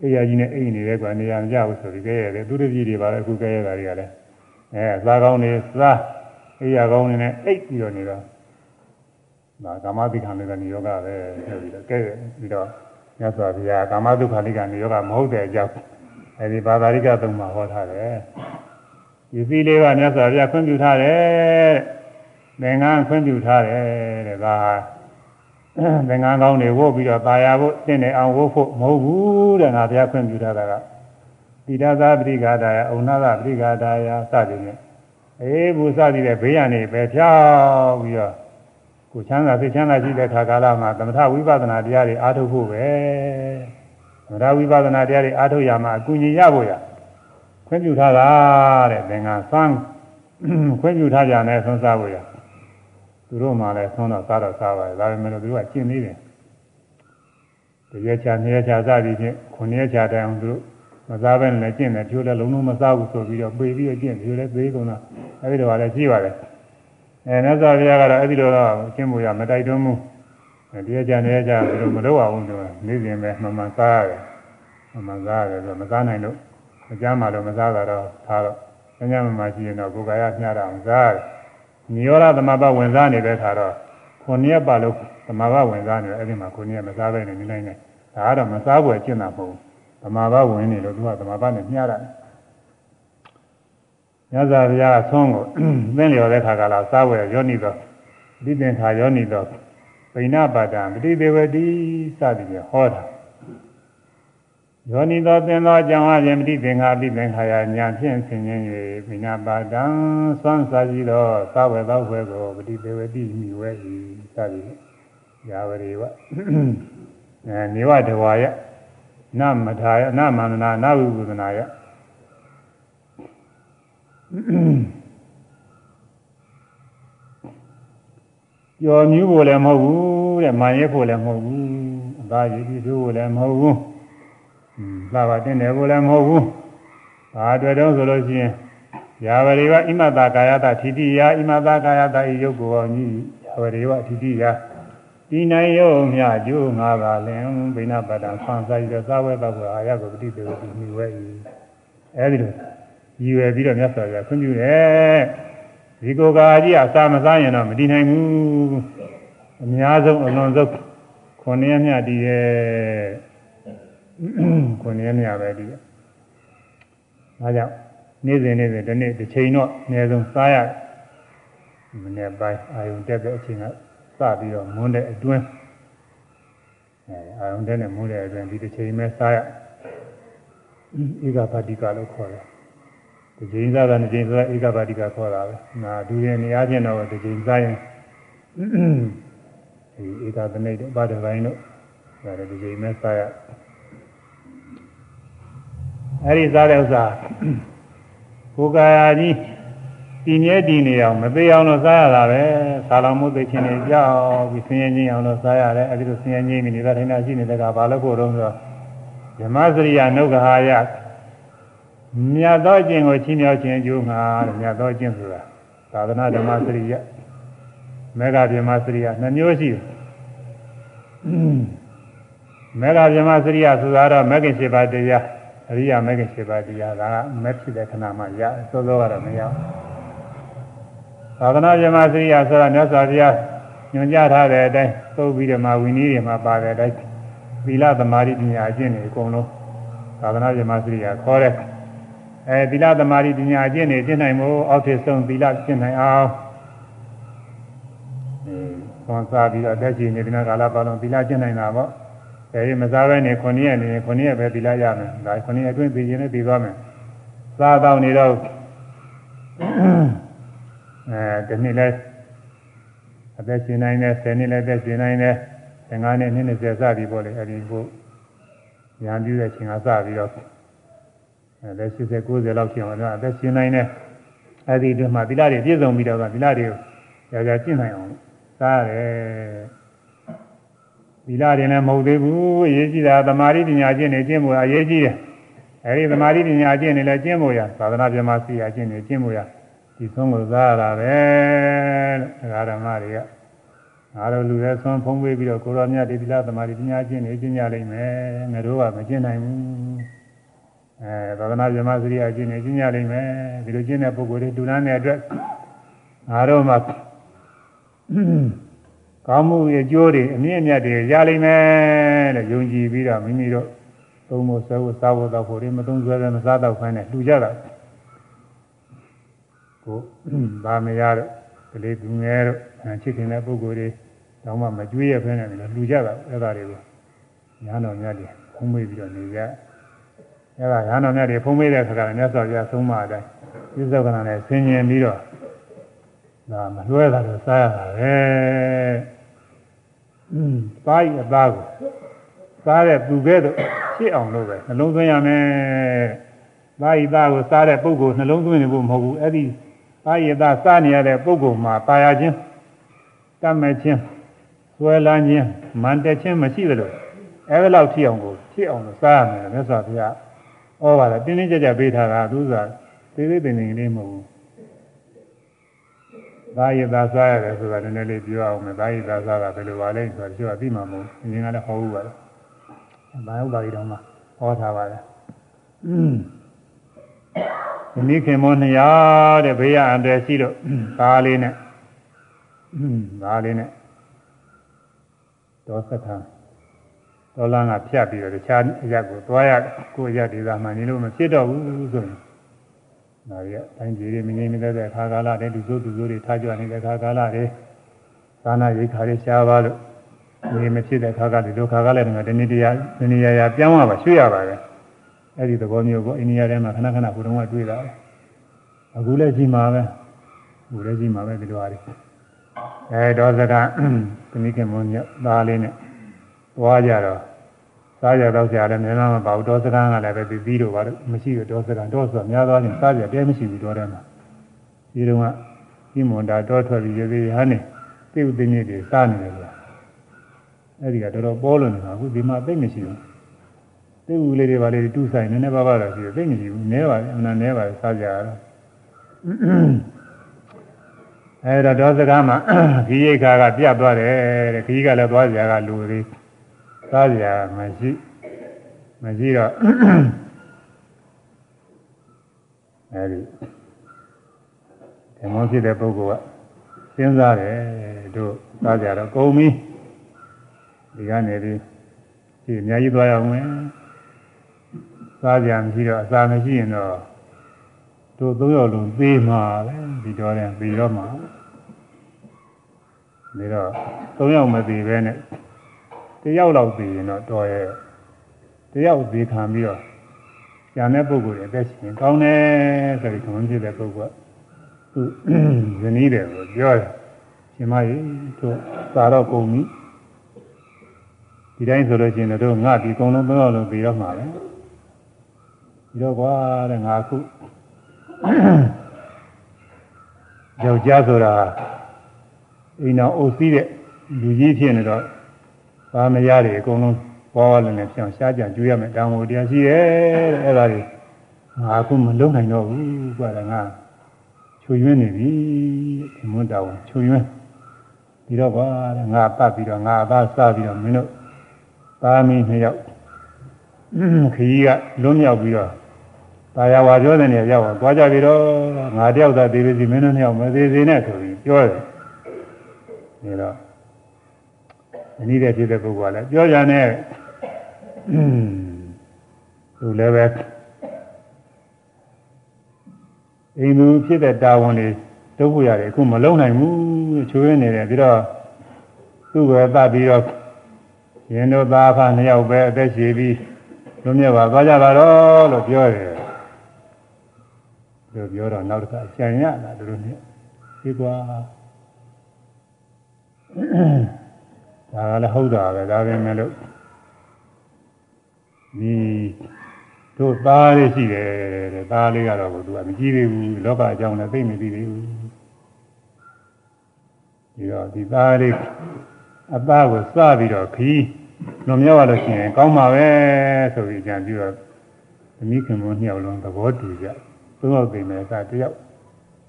အေးရကြီးနဲ့အိမ်နေတယ်ကွာနေရာမကြဘူးဆိုပြီးကဲရတယ်သူတို့ပြည်တွေပါလေအခုကဲရတာတွေကလည်းအဲစားကောင်းနေစားအေးရကောင်းနေနဲ့အိတ်ပြီးတော့နေတော့ ဒါကာမတိခံလေးကနေယောဂပဲဆိုပြီးတော့ကဲပြီးတော့မြတ်စွာဘုရားကာမဒုက္ခလိကနေယောဂမဟုတ်တဲ့အကြောင်းအဲဒီဘာသာရိကသုံးမှာဟောထားတယ်ဒီစည်းလေးကမြတ်စွာဘုရားခွင့်ပြုထားတယ်သင်္ကန်းခွင့်ပြုထားတယ်တဲ့ဒါဟာသင်္ကန်းကောင်းတွေဝုတ်ပြီးတော့ตายရဖို့တင့်နေအောင်ဝုတ်ဖို့မဟုတ်ဘူးတဲ့ငါဘုရားခွင့်ပြုထားတာကတိတသာပရိဂါဒါယအုံနာသပရိဂါဒါယစသည်ဖြင့်အေးဘူးစသည်တဲ့ဘေးရနေပဲဖြောက်ပြီးတော့ ကိုချမ်းသာသိချမ်းသာရှိတဲ့ခါကာလမှာသမထဝိပဿနာတရားတွေအားထုတ်ဖို့ပဲသမထဝိပဿနာတရားတွေအားထုတ်ရမှာအကူအညီရဖို့ရခွင့်ပြုထားတာတဲ့သင်္ကန်းစမ်းခွင့်ပြုထားကြတယ်ဆုံးစားဖို့ရသူတို့မှလည်းဆုံးတော့စားတော့စားပါတယ်ဒါပေမဲ့သူတို့ကကျင့်နေတယ်တရက်ချာနှစ်ရက်ချာစသည်ဖြင့်ခုနှစ်ရက်ချာတိုင်အောင်သူတို့မစားဘဲနဲ့ကျင့်တယ်ဖြိုးလည်းလုံးလုံးမစားဘူးဆိုပြီးတော့ပေပြီးတော့ကျင့်ဖြိုးလည်းသေးကုန်တော့အဲဒီတော့လည်းရှိပါတယ် အဲမြတ်စွာဘုရားကတော့အဲ့ဒီလိုတော့ကျင့်မှုရမတိုက်တွန်းဘူးတရားကြံနေကြဘယ်လိုမလုပ်အောင်လို့နေစဉ်ပဲမှန်မှန်စားရတယ်မှန်မှန်စားရတယ်ဆိုမစားနိုင်လို့အကြမ်းမှတော့မစားတာတော့ထားတော့ညညမှမှရှိရင်တော့ကိုယ်ကာယမျှတာအောင်စားရတယ်နိရောဓသမဘဝင်စားနေတဲ့ခါတော့ခုနှစ်ရက်ပါလို့သမဘဝင်စားနေတယ်အဲ့ဒီမှာခုနှစ်ရက်မစားဘဲနေနေနိုင်တယ်ဒါကတော့မစားဘူးကျင့်တာမဟုတ်ဘူးသမဘဝင်နေလို့သူကသမဘနဲ့မျှတာ မြတ်စွာဘုရားအဆုံးကိုသင်လျော်တဲ့ခါကလာစားဝယ်ယောနိသောဒီသင်္ခါယောနိသောဗိနာပါဒံပฏิဒေဝတိစသည်ဖြင့်ဟောတာယောနိသောသင်သောအကြောင်းအပြင်ပฏิသင်္ခါပိသင်္ခါယညာဖြင့်ဆင်ញင်၍ဗိနာပါဒံသွမ်းစားကြည့်သောစားဝယ်သောဘွယ်ကိုပฏิဒေဝတိမိဝဲ၏စသည်ယာဝရေဝအဲနေဝတဝါယနမထာယနမန္တနာနဝိပုဒနာယ ကြော်မြူးဖို့လည်းမဟုတ်ဘူးတဲ့မာရဲဖို့လည်းမဟုတ်ဘူးအသာရည်ပြည့်ဖို့လည်းမဟုတ်ဘူးသာပါတင်တယ်ဖို့လည်းမဟုတ်ဘူးဘာတွေ့တော့ဆိုလို့ရှိရင်ယာဝရိဝအိမတာကာယတာထိတိယအိမတာကာယတာဤယုတ်ကိုအောင်ကြီးယာဝရိဝထိတိယဤနိုင်ယုံမြကျိုးငါပါလင်ဘိနာပတ္တဆံဆိုင်ရသဝေတ္တဝအာရကိုပတိတေဝတိမိဝဲဤအဲဒီလို ရည်ရွယ်ပြီးတော့မြတ်စွာဘုရားခွင့်ပြုတယ်ဒီကိုယ်ကာကြီးအစာမစားရင်တော့မတည်နိုင်ဘူးအများဆုံးအလွန်ဆုံးခုနှစ်ရက်မြတ်တည်ရဲ့ခုနှစ်ရက်မြတ်ပဲတည်ရဲ့ဒါကြောင့်နေ့စဉ်နေ့စဉ်ဒီနေ့တစ်ချိန်တော့အနည်းဆုံးစားရမနေ့ပိုင်းအာယုန်တက်တဲ့အချိန်ကစပြီးတော့မွန်းတဲ့အတွင်းအဲအာယုန်တက်နဲ့မွန်းတဲ့အတွင်းဒီတစ်ချိန်ပဲစားရဧကပါတိကလို့ခေါ်တယ် ဒီချိန်စားတာနှစ်ချိန်စားဧကပါတိကခေါ်တာပဲ။နာဒူရင်နေရာချင်းတော့ဒီချိန်စားရင်ဒီဧကသနိတ်တို့ဘာတပိုင်းတို့ဒါလည်းဒီချိန်မဲ့စားရအဲ့ဒီစားတဲ့ဥစ္စာကိုယ်ကာယကြီးတည်မြဲတည်နေအောင်မသေးအောင်လို့စားရတာပဲသာလောင်မှုသိချင်းတွေကြောက်ပြီးဆင်းရဲခြင်းအောင်လို့စားရတယ်အဲ့ဒီလိုဆင်းရဲခြင်းနေတာထိုင်တာရှိနေတဲ့ကဘာလို့ဖို့တော့ဆိုတော့ဓမ္မစရိယနုဂဟာယ မြတ်သောကျင့်ကိုချီးမြှောက်ခြင်းအကျိုးငါတဲ့မြတ်သောကျင့်ဆိုတာသာသနာဓမ္မစရိယမေဃဗြဟ္မစရိယနှမျိုးရှိတယ်မေဃဗြဟ္မစရိယဆိုတာတော့မဂ္ဂင်7ပါးတရားအရိယာမဂ္ဂင်7ပါးတရားဒါကမက်ဖြစ်တဲ့ခဏမှရစောစောကတော့မရသာသနာဗြဟ္မစရိယဆိုတာမြတ်စွာဘုရားညွှန်ကြားထားတဲ့အတိုင်းသုတ်ပြီးတော့မှဝိနည်းတွေမှာပါတဲ့အတိုင်းသီလသမာဓိပညာအကျင့်တွေအကုန်လုံးသာသနာဗြဟ္မစရိယခေါ်တဲ့ အဲသီလသမာဓိပညာအကျင့်တွေကျင့်နိုင်မှုအောက်ထစ်ဆုံးသီလကျင့်နိုင်အောင်သွန်စားပြီးတော့တက်ချီနေတဲ့ကာလပတ်လုံးသီလကျင့်နိုင်တာပေါ့အဲဒီမစားဘဲနေ9ရက်နေ9ရက်ပဲသီလရမယ်ဒါ9ရက်အတွင်းသိရင်လည်းသိသွားမယ်စားတော့နေတော့အဲဒီနေ့လဲအသက်ရှင်နိုင်တယ်10နှစ်လည်းအသက်ရှင်နိုင်တယ်15နှစ်နှစ်20စပြီပေါ့လေအဲဒီကိုဉာဏ်ပြုတဲ့ချိန်ကစပြီးတော့ အဲလက်80 90လောက်ဖြစ်အောင်တော့အသက်ရှင်နိုင်တယ်အဲဒီအတွင်းမှာသီလတွေပြည့်စုံပြီးတော့သီလတွေကိုကြာကြာကျင့်နိုင်အောင်စားရတယ်သီလတွေလည်းမဟုတ်သေးဘူးအရေးကြီးတာသမာဓိပညာကျင့်နေကျင့်ဖို့အရေးကြီးတယ်အဲဒီသမာဓိပညာကျင့်နေလဲကျင့်ဖို့ရသာသနာ့ပြမစီရကျင့်နေကျင့်ဖို့ရဒီဆုံးကိုစားရတာပဲလို့ဒကာဓမ္မတွေကငါတို့လူတွေဆွမ်းဖုံးပေးပြီးတော့ကိုရောမြတ်ဒီသီလသမာဓိပညာကျင့်နေကျင့်ကြလိမ့်မယ်ငါတို့ကမကျင့်နိုင်ဘူး အဲသာသနာ့ပြမစီရကျင့်နေကျင့်ကြလိမ့်မယ်ဒီလိုကျင့်တဲ့ပုဂ္ဂိုလ်တွေတူလန်းတဲ့အတွက်ငါတို့မှကောင်းမှုအကျိုးတွေအမြင့်အမြတ်တွေရလိမ့်မယ်လို့ယုံကြည်ပြီးတော့မိမိတို့သုံးဖို့ဆွဲဖို့စားဖို့တော့ဖို့တွေမသုံးဆွဲပဲမစားတော့ခိုင်းနဲ့လှူကြတာကိုဗာမရတော့ကလေးသူငယ်တော့ချစ်ခင်တဲ့ပုဂ္ဂိုလ်တွေတော့မှမကြွေးရဖဲနဲ့လည်းလှူကြတာအဲ့ဒါတွေကိုညာတော်မြတ်တွေဖုံးမေးပြီးတော့နေကြ အဲ့ဒါညာတော်မြတ်တွေဖုံးမေးတဲ့ခါကလည်းမြတ်စွာဘုရားဆုံးမအတိုင်းပြစ္ဆုတ်ကနာနဲ့ဆင်ញင်ပြီးတော့ဒါမလွဲတာတော့စားရတာပဲอืมသားဤအသားကိုစားတဲ့သူကဲတော့ဖြစ်အောင်လို့ပဲနှလုံးသွင်းရမယ်သားဤသားကိုစားတဲ့ပုဂ္ဂိုလ်နှလုံးသွင်းနေဖို့မဟုတ်ဘူးအဲ့ဒီသားဤသားစားနေရတဲ့ပုဂ္ဂိုလ်မှာပါရခြင်းတတ်မဲ့ခြင်းဆွဲလန်းခြင်းမန်တက်ခြင်းမရှိသလိုအဲ့ဒါလောက်ဖြစ်အောင်ကိုဖြစ်အောင်လို့စားရမယ်မြတ်စွာဘုရား ဩဘာသာတင်းတင်းကြပ်ကြပ်ပေးထားတာသူစားသေးသေးတင်တင်လေးမဟုတ်ဘူးသာယသာစားရတယ်ဆိုတာနည်းနည်းလေးပြောအောင်မယ်သာယသာစားတာဘယ်လိုပါလဲဆိုတော့ကျိုးကသိမှာမဟုတ်ဘူးအရင်ကလည်းဟောဘူးပါလားဘာဥပါဒိတော်မှာဟောထားပါလားဒီနေ့ခင်မော200တဲ့ဘေးရအန္တရာယ်ရှိတော့ကားလေးနဲ့ကားလေးနဲ့တော်ဆက်ထား ဒေါလန်းကဖြတ်ပြီးတော့တခြားအရက်ကိုသွားရကိုအရက်ဒီသာမှနေလို့မဖြစ်တော့ဘူးဆိုရင်ဒါရတိုင်းပြည်တွေမငြိမ်နေတဲ့အခါကာလတွေလူစိုးလူစိုးတွေထားကြနေတဲ့အခါကာလတွေသာနာရိခါတွေရှားပါလို့ဒီမဖြစ်တဲ့အခါကဒီလိုခါကလည်းဒီနေ့တရားဒီနေ့ရရပြောင်းရပါရွှေ့ရပါပဲအဲ့ဒီသဘောမျိုးကိုအိန္ဒိယထဲမှာခဏခဏဘုရားကတွေ့တာအခုလည်းရှိမှာပဲအခုလည်းရှိမှာပဲဒီလိုအားတွေအဲတော့စကားခဏခင်မွန်ညသားလေးနဲ့ သွားကြတော့စားကြတော့ဆရာလည်းနည်းနည်းမပါဘူးတောစကန်းကလည်းပဲပြီးပြီးတော့ပါလို့မရှိဘူးတောစကန်းတောဆိုတာများသောအားဖြင့်စားကြတဲမရှိဘူးတောထဲမှာဒီတုန်းကဒီမွန်တာတောထွက်ပြီးရေသေးဟာနေသိဥသိညစ်တွေစားနေတယ်ဆိုတာအဲ့ဒီကတော်တော်ပေါ်လွန်နေတာအခုဒီမှာသိမရှိဘူးသိဥလေးတွေပါလေတူးဆိုင်နည်းနည်းပါးပါတော့ရှိတယ်သိမရှိဘူးနည်းပါအမှန်နည်းပါစားကြရတော့အဲ့တော့ဒေါသကမှာခီးရိတ်ခါကပြတ်သွားတယ်တဲ့ခီးကလည်းသွားကြကလူတွေ စားကြမရှိမရှိတော့အဲဒီဓမ္မဖြစ်တဲ့ပုဂ္ဂိုလ်ကစဉ်းစားတယ်တို့သားကြတော့ကုန်ပြီဒီကနေပြီးဒီအများကြီးသွားရအောင်မယ်စားကြမရှိတော့အစာမရှိရင်တော့တို့သုံးယောက်လုံးသေးမှာပဲဒီတော့တယ်ပြီးတော့မှာဒါတော့သုံးယောက်မသေးပဲနဲ့ တယောက်လောက်သေးရင်တော့တော်ရဲ့တယောက်သေးခံပြီးတော့ကျန်တဲ့ပုဂ္ဂိုလ်ရဲ့အသက်ရှင်ကောင်းတယ်ဆိုပြီးခွန်ပြတဲ့ပုဂ္ဂိုလ်ကသူဇနီးတယ်ကိုပြောတယ်ရှင်မကြီးတို့သာတော့ကုန်ပြီဒီတိုင်းဆိုလို့ရှိရင်တို့ငါဒီကုံလုံးသုံးယောက်လုံးပြီးတော့မှာပဲဒီတော့ကွာတဲ့ငါခုယောက်ျားဆိုတာအိမ်တော်အုပ်စီးတဲ့လူကြီးဖြစ်နေတော့ ဘာမရတွေအကုန်လုံးပေါ်လည်းနဲ့ပြောင်းရှားကြံကျွေးရမယ်တောင်းဖို့တရားရှိရဲ့တဲ့အဲ့ဒါတွေငါအခုမလုံနိုင်တော့ဘူးကွာငါချွေရွင်းနေပြီဒီမွန်းတောင်းချွေရွင်းပြီးတော့ကွာတဲ့ငါပတ်ပြီးတော့ငါအသားစပြီးတော့မင်းတို့သားမင်းနှစ်ယောက်ခကြီးကလွတ်မြောက်ပြီးတော့တာယာဝါပြောတဲ့နေရာရောက်သွားကြပြီတော့ငါတယောက်သာသေးပြီစီမင်းတို့နှစ်ယောက်မသေးသေးနဲ့ဆိုပြီးပြောတယ်ဒါတော့ အနည်းတဲ့ဖြစ်တဲ့ပုဂ္ဂိုလ်ကလည်းပြောကြနဲ့သူလည်းပဲအိမ်သူဖြစ်တဲ့တာဝန်တွေတုပ်ဖို့ရတယ်အခုမလုံနိုင်ဘူးချွေးနေတယ်ပြီးတော့သူ့ကိုသတ်ပြီးတော့ရင်တို့သားဖနှစ်ယောက်ပဲအသက်ရှည်ပြီးလွတ်မြောက်ပါသွားကြပါတော့လို့ပြောတယ်ပြောပြောတော့နောက်တစ်ခါကြံရတာတို့နဲ့ဒီကွာ ဒါကလည်းဟုတ်တာပဲဒါပဲမဲ့လို့ဒီတို့သားလေးရှိတယ်တဲ့သားလေးကတော့သူကမကြည့်သေးဘူးလောကအကြောင်းလည်းသိမသိသေးဘူးဒီတော့ဒီသားလေးအသားကိုစပြီးတော့ခီးလွန်မြောက်ရလို့ရှိရင်ကောင်းပါပဲဆိုပြီးကြံပြီးတော့သမီးခင်မနှစ်ယောက်လုံးသဘောတူကြသုံးယောက်သိမယ်ကတယောက်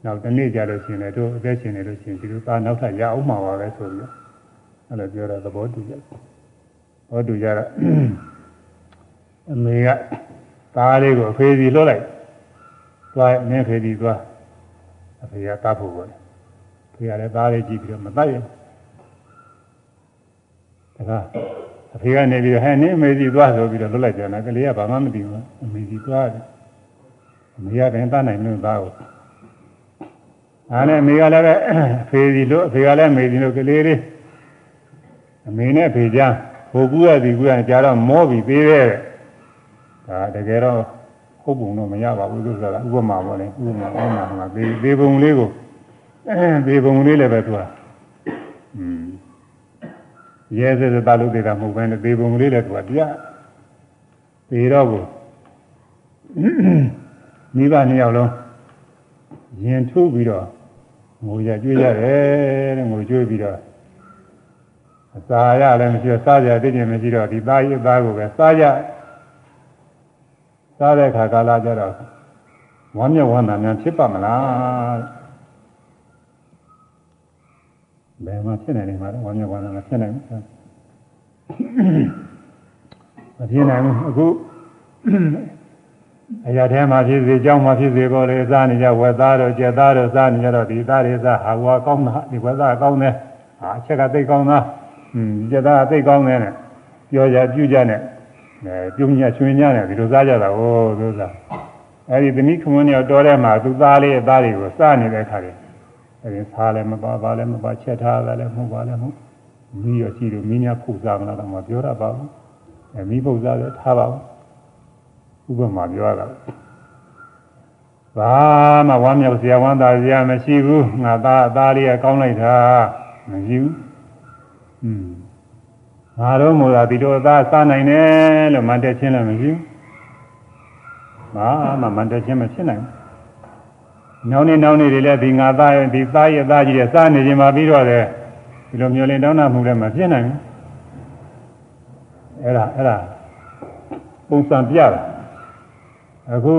နောက်တနေ့ကြလို့ရှိရင်တို့အသက်ရှင်နေလို့ရှိရင်ဒီလိုသားနောက်ထပ်ရအောင်မှာပါပဲဆိုပြီး အဲ့လိုပြောတာသဘောတူကြသဘောတူကြတော့အမေကသားလေးကိုအဖေစီလွှတ်လိုက်သွားမင်းဖေစီသွားအဖေကတားဖို့ပေါ့ဖေကလည်းသားလေးကြည့်ပြီးတော့မတတ်ရင်ဒါကအဖေကနေပြီးတော့ဟဲ့နင်းအမေစီသွားဆိုပြီးတော့လွတ်လိုက်ကြတယ်ကလေးကဘာမှမသိဘူးအမေစီသွားတယ်အမေကလည်းတတ်နိုင်လို့သားကိုအားနဲ့အမေကလည်းပဲအဖေစီလို့အဖေကလည်းအမေစီလို့ကလေးလေး အမေနဲ့ဖေချမ်းဟိုကူရစီကူရကြားတော့မောပြီးသေးတယ်ဒါတကယ်တော့ဟုတ်ပုံတော့မရပါဘူးလို့ဆိုတာဥပမာပေါ့လေဥပမာအောင်းမှာမှာသေးသေးပုံလေးကိုအဲသေးပုံလေးလည်းပဲသူကอืมရဲစစတာလို့သေးတာမဟုတ်ဘဲနဲ့သေးပုံလေးလည်းသူကပြသေးတော့ကိုမိဘနှစ်ယောက်လုံးရင်ထုတ်ပြီးတော့ငိုရကြွေးရတယ်တဲ့ငိုကြွေးပြီးတော့ အစာရလည်းမရှိတော့စားကြတိကျမရှိတော့ဒီသားကြီးသားကိုပဲစားကြစားတဲ့ခါကာလကျတော့ဝမ်းမြောက်ဝမ်းသာများဖြစ်ပါမလားဘယ်မှာဖြစ်နိုင်နေမှာလဲဝမ်းမြောက်ဝမ်းသာမဖြစ်နိုင်ဘူးမဖြစ်နိုင်ဘူးအခုအရာထဲမှာဖြစ်စေကြောင်းမှာဖြစ်စေပေါ်လေစားနေကြဝက်သားတော့ကြက်သားတော့စားနေကြတော့ဒီသားတွေစားဟာဝါကောင်းတာဒီဝက်သားကောင်းတယ်ဟာအချက်ကသိကောင်းတာ อืมယတာသိကောင်းတယ်နဲ့ပြောကြပြုကြနဲ့အဲပြုံညချွင်ညနဲ့ဒီလိုစားကြတာဟောသူစားအဲဒီသမီးခမွန်းရောတော်တဲ့မှာသူသားလေးအသားတွေကိုစားနေတဲ့ခါလေးအဲဒီစားလည်းမပါပါလည်းမပါချက်ထားတာလည်းမဟုတ်ပါလည်းမဟုတ်မိရောရှိလို့မိများဖုတ်စားမလားတော့မပြောရပါဘူးအဲမိဖုတ်စားလည်းထားပါဘူးဥပမာပြောရတာဘာမှဝမ်းမြောက်စရာဝမ်းသာစရာမရှိဘူးငါသားအသားလေးကကောင်းလိုက်တာမရှိဘူး ငါတို့မို့လားဒီလိုအသားစားနိုင်တယ်လို့မန်တက်ချင်းလည်းမရှိဘူးဘာမှမန်တက်ချင်းမဖြစ်နိုင်ဘူးနောက်နေ့နောက်နေ့တွေလည်းဒီငါသားရဲ့ဒီသားရဲ့သားကြီးရဲ့စားနေခြင်းမှာပြီးတော့တယ်ဒီလိုမျိုးလင်းတောင်းတာမှုလည်းမဖြစ်နိုင်ဘူးအဲ့ဒါအဲ့ဒါပုံစံပြတာအခု